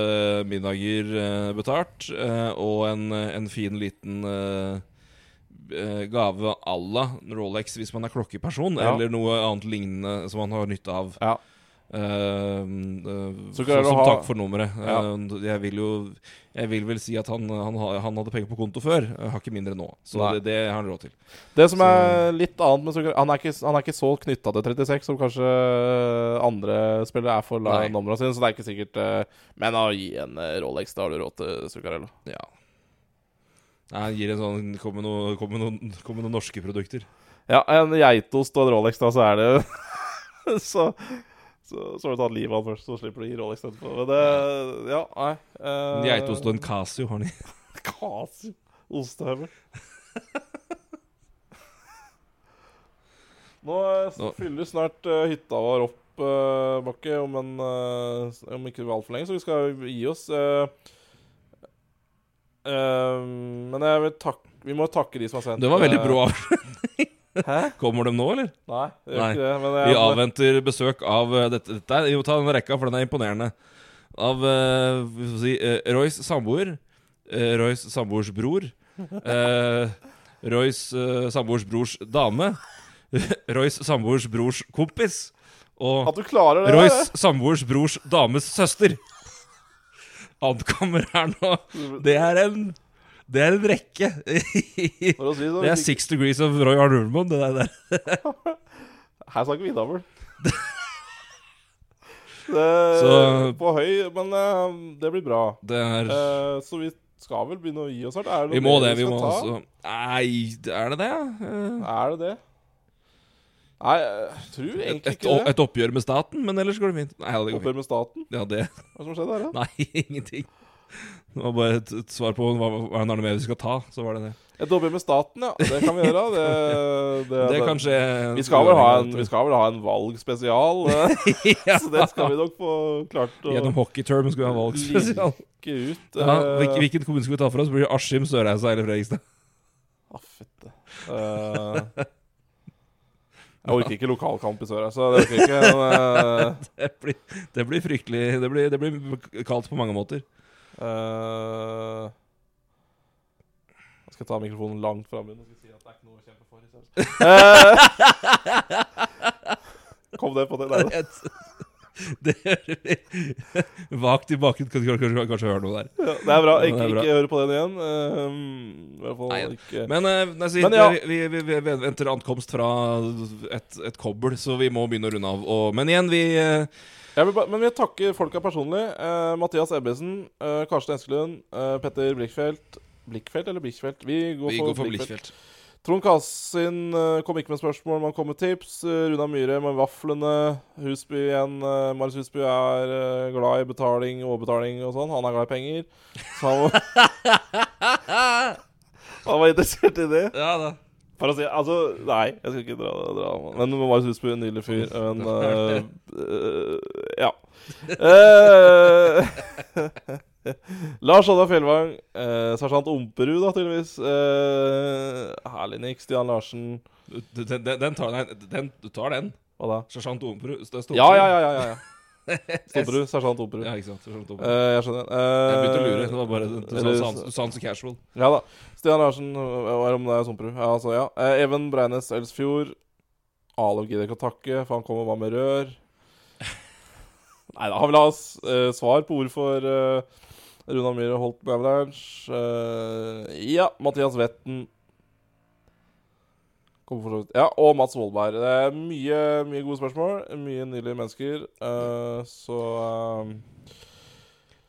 middager eh, betalt, eh, og en, eh, en fin liten eh, eh, gave à la Rolex hvis man er klokkeperson, Ja. eller noe annet lignende som man har nytte av. Ja. Eh, Så som ha- takk for nummeret. Ja. Uh, jeg vil jo Jeg vil vel si at han, han, han hadde penger på konto før. Jeg har ikke mindre nå. Så det, det har han råd til. Det som Så- er litt annet med han, er ikke- han er ikke så knytta til 36 som kanskje andre spillere er for numrene sine, så det er ikke sikkert uh, Men å gi en Rolex, da har du råd til Zuccarello. Ja. Nei, han gir en sånn Kom med noen noe, noe norske produkter. Ja, en geitost og en Rolex, da, så er det [laughs] så, så, har du tatt livet av han først, så slipper du å gi Rolex etterpå. Men det Ja, nei. Uh, geitost og en Casio har de. [laughs] Casio. Ostehøvel. Nå eh, Nå- fyller snart uh, hytta vår opp, uh, Bakke, om, en, uh, om ikke altfor lenge, så vi skal gi oss. men jeg vil takke Vi må takke de som har sendt Det var veldig bra bra. [laughs] Hæ? [laughs] Kommer de nå, eller? Nei, det gjør Nei. ikke det. Men Vi avventer besøk av eh, dette, dette er, Jo, ta den rekka, for den er imponerende. Av uh, vi får si, eh, Roys samboer. eh, Roys samboers bror. eh, Roys eh, samboers brors dame. [laughs] Roys samboers brors kompis. Og at du klarer det Roys samboers brors dames søster. Ankommer her nå. [laughs] Det er en Det er en rekke. Si det sånn, er Six Degrees of Roy Arnulmoen, det der. [laughs] Her snakker vi innavl. [laughs] På høy, men eh, det blir bra. Det er Eh, så vi skal vel begynne å gi oss snart? Vi må det. Vi vi må ta? også Nei, er det det? Eh, Er det det? Nei, jeg tror egentlig et, ikke det. et oppgjør med staten, men ellers går det fint. Nei, det går Oppgjør fint. med staten? Ja, det Hva som skjedde her, da? [laughs] Nei, ingenting. Det var bare et, et svar på hva, hva er det mer vi skal ta, så var det det. Et oppgjør med staten, ja. Det kan vi gjøre. [laughs] Det, det, Det kan skje vi skal, vel ha en, vi skal vel ha en valgspesial, [laughs] eh, ja. så det skal vi nok få klart å Gjennom hockeyterm skal vi ha valgspesial. ut. Ja, eh, hvilken, hvilken kommune skal vi ta for oss? Blir det Askim, Sørreisa eller Fredrikstad? Å, fitte. Uh, jeg orker ikke lokalkamp i Sørreisa. det orker ikke. Men, uh... [laughs] Det blir, det blir fryktelig det blir, det blir kaldt på mange måter. Eh, jeg skal ta mikrofonen langt fra munnen og si at det er ikke noe å kjempe for. Uh. [laughs] Kom det på det Nei, Et- [laughs] Det hører vi [laughs] vagt i bakgrunnen. Kan du kanskje, høre noe der. Ja, det er bra. Ikke, ikke høre på den igjen. hvert fall ikke Men, uh, nei, så, Men ja. vi, vi, vi, venter ankomst fra et, et kobbel, så vi må begynne å runde av. Og, men igjen, vi eh, jeg vil Men vi takker folka personlig. Uh, Mathias Ebbesen, uh, Karsten Eskelund, uh, Petter Blikkfeldt Blikkfeldt eller Blikkfeldt? Vi går vi for, går for Blikkfeldt. Trond Kassin eh, kom ikke med spørsmål, men kom med tips. Runa Myhre med vaflene. Husby igjen. Marius Husby er glad i betaling, overbetaling og sånn. Han er glad i penger. Så han, [laughs] han var interessert i det. Ja da. Si Altså, nei, jeg skal ikke dra, dra Men Marius Husby, en nydelig fyr. [laughs] Men uh, uh, Ja. Uh, [laughs] Lars Odda Fjellvang. Sersjant Omperud, da, tydeligvis. Herlig niks, Stian Larsen. Den, den, den, tar, den, du tar den. Hva da? Sersjant Omperud. Ja, ja, ja. ja, ja, [laughs] ja. Stomperud. Sersjant Operud. Ja, ikke sant. Sersjant Operud. Eh, jeg skjønner. jeg begynte å Eh, lure. Det var bare Du sa eller- sånn- du sa han så casual. Ja da. Stian Larsen, Er om det er Somperud. Ja, altså, ja. Eh, Even Breines Elsfjord. Alov gidder ikke å takke, for han kommer bare med rør. [laughs] Nei da, han vil ha eh, svar på hvorfor uh, Runa Myhre holdt med Avalanche. Eh, ja, Mathias Vetten. Kommer for så vidt. Ja, og Mats Wollberg. Det er mye, mye gode spørsmål. Mye nydelige mennesker. Uh, så uh...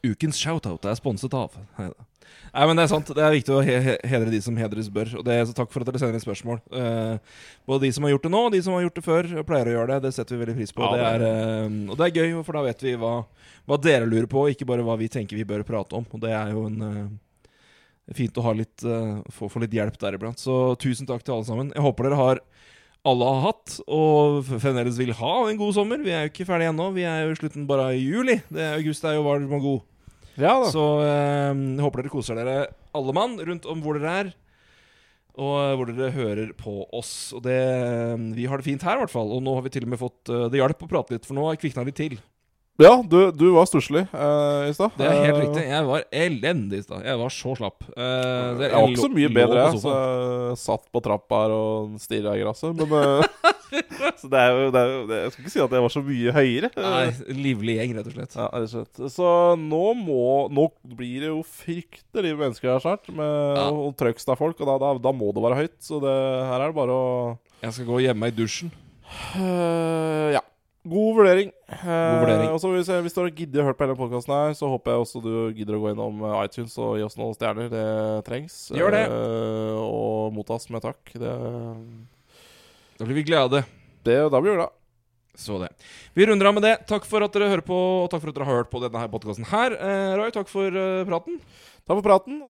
Ukens shoutout er sponset av Neida. Nei, men det er sant. Det er viktig å he he- hedre de som hedres bør. Og det er så Takk for at dere sender inn spørsmål. Eh, både de som har gjort det nå, og de som har gjort det før, og pleier å gjøre det. Det setter vi veldig pris på. Ja, det er, og det er gøy, for da vet vi hva, hva dere lurer på, ikke bare hva vi tenker vi bør prate om. Og det er jo en fint å ha litt, eh, få, få litt hjelp der iblant. Så tusen takk til alle sammen. Jeg håper dere har alle har hatt, og fremdeles vil ha en god sommer. Vi er jo ikke ferdige ennå. Vi er jo i slutten bare i juli. Det er August er jo varm og god. Ja da. Så eh, jeg håper dere koser dere alle mann rundt om hvor dere er. Og eh, hvor dere hører på oss. Og det, eh, Vi har det fint her, i hvert fall. Og nå har vi til og med fått Det hjalp å prate litt, for nå har jeg kvikna litt til. Ja, du, du var stusslig uh, i stad. Det er helt Eh, riktig. Jeg var elendig i stad. Jeg var så slapp. Uh, det- Jeg var ikke så mye bedre, jeg. Så jeg satt på trappa her og stirra i gresset. Men uh, [laughs] Så det er, jo, det er jo Jeg skal ikke si at jeg var så mye høyere. Nei, livlig gjeng, rett og slett. Ja, rett og slett. Så nå må Nå blir det jo fryktelig mennesker her snart, med Ja. og Trøgstad-folk, og da, da, da må det være høyt. Så det, her er det bare å Jeg skal gå og gjemme meg i dusjen. Uh, ja. God vurdering. God vurdering. og så hvis, hvis du har giddet å høre på hele podkasten her, så håper jeg også du gidder å gå innom eh, iTunes og gi oss noen stjerner. Det trengs. Gjør det. Eh, og mottas med takk. Det, Da blir vi glade. det, da blir vi glade. Så det. Vi runder av med det. Takk for at dere hører på, og takk for at dere har hørt på denne podkasten her. Eh, Roy, takk for eh, praten. Takk for praten.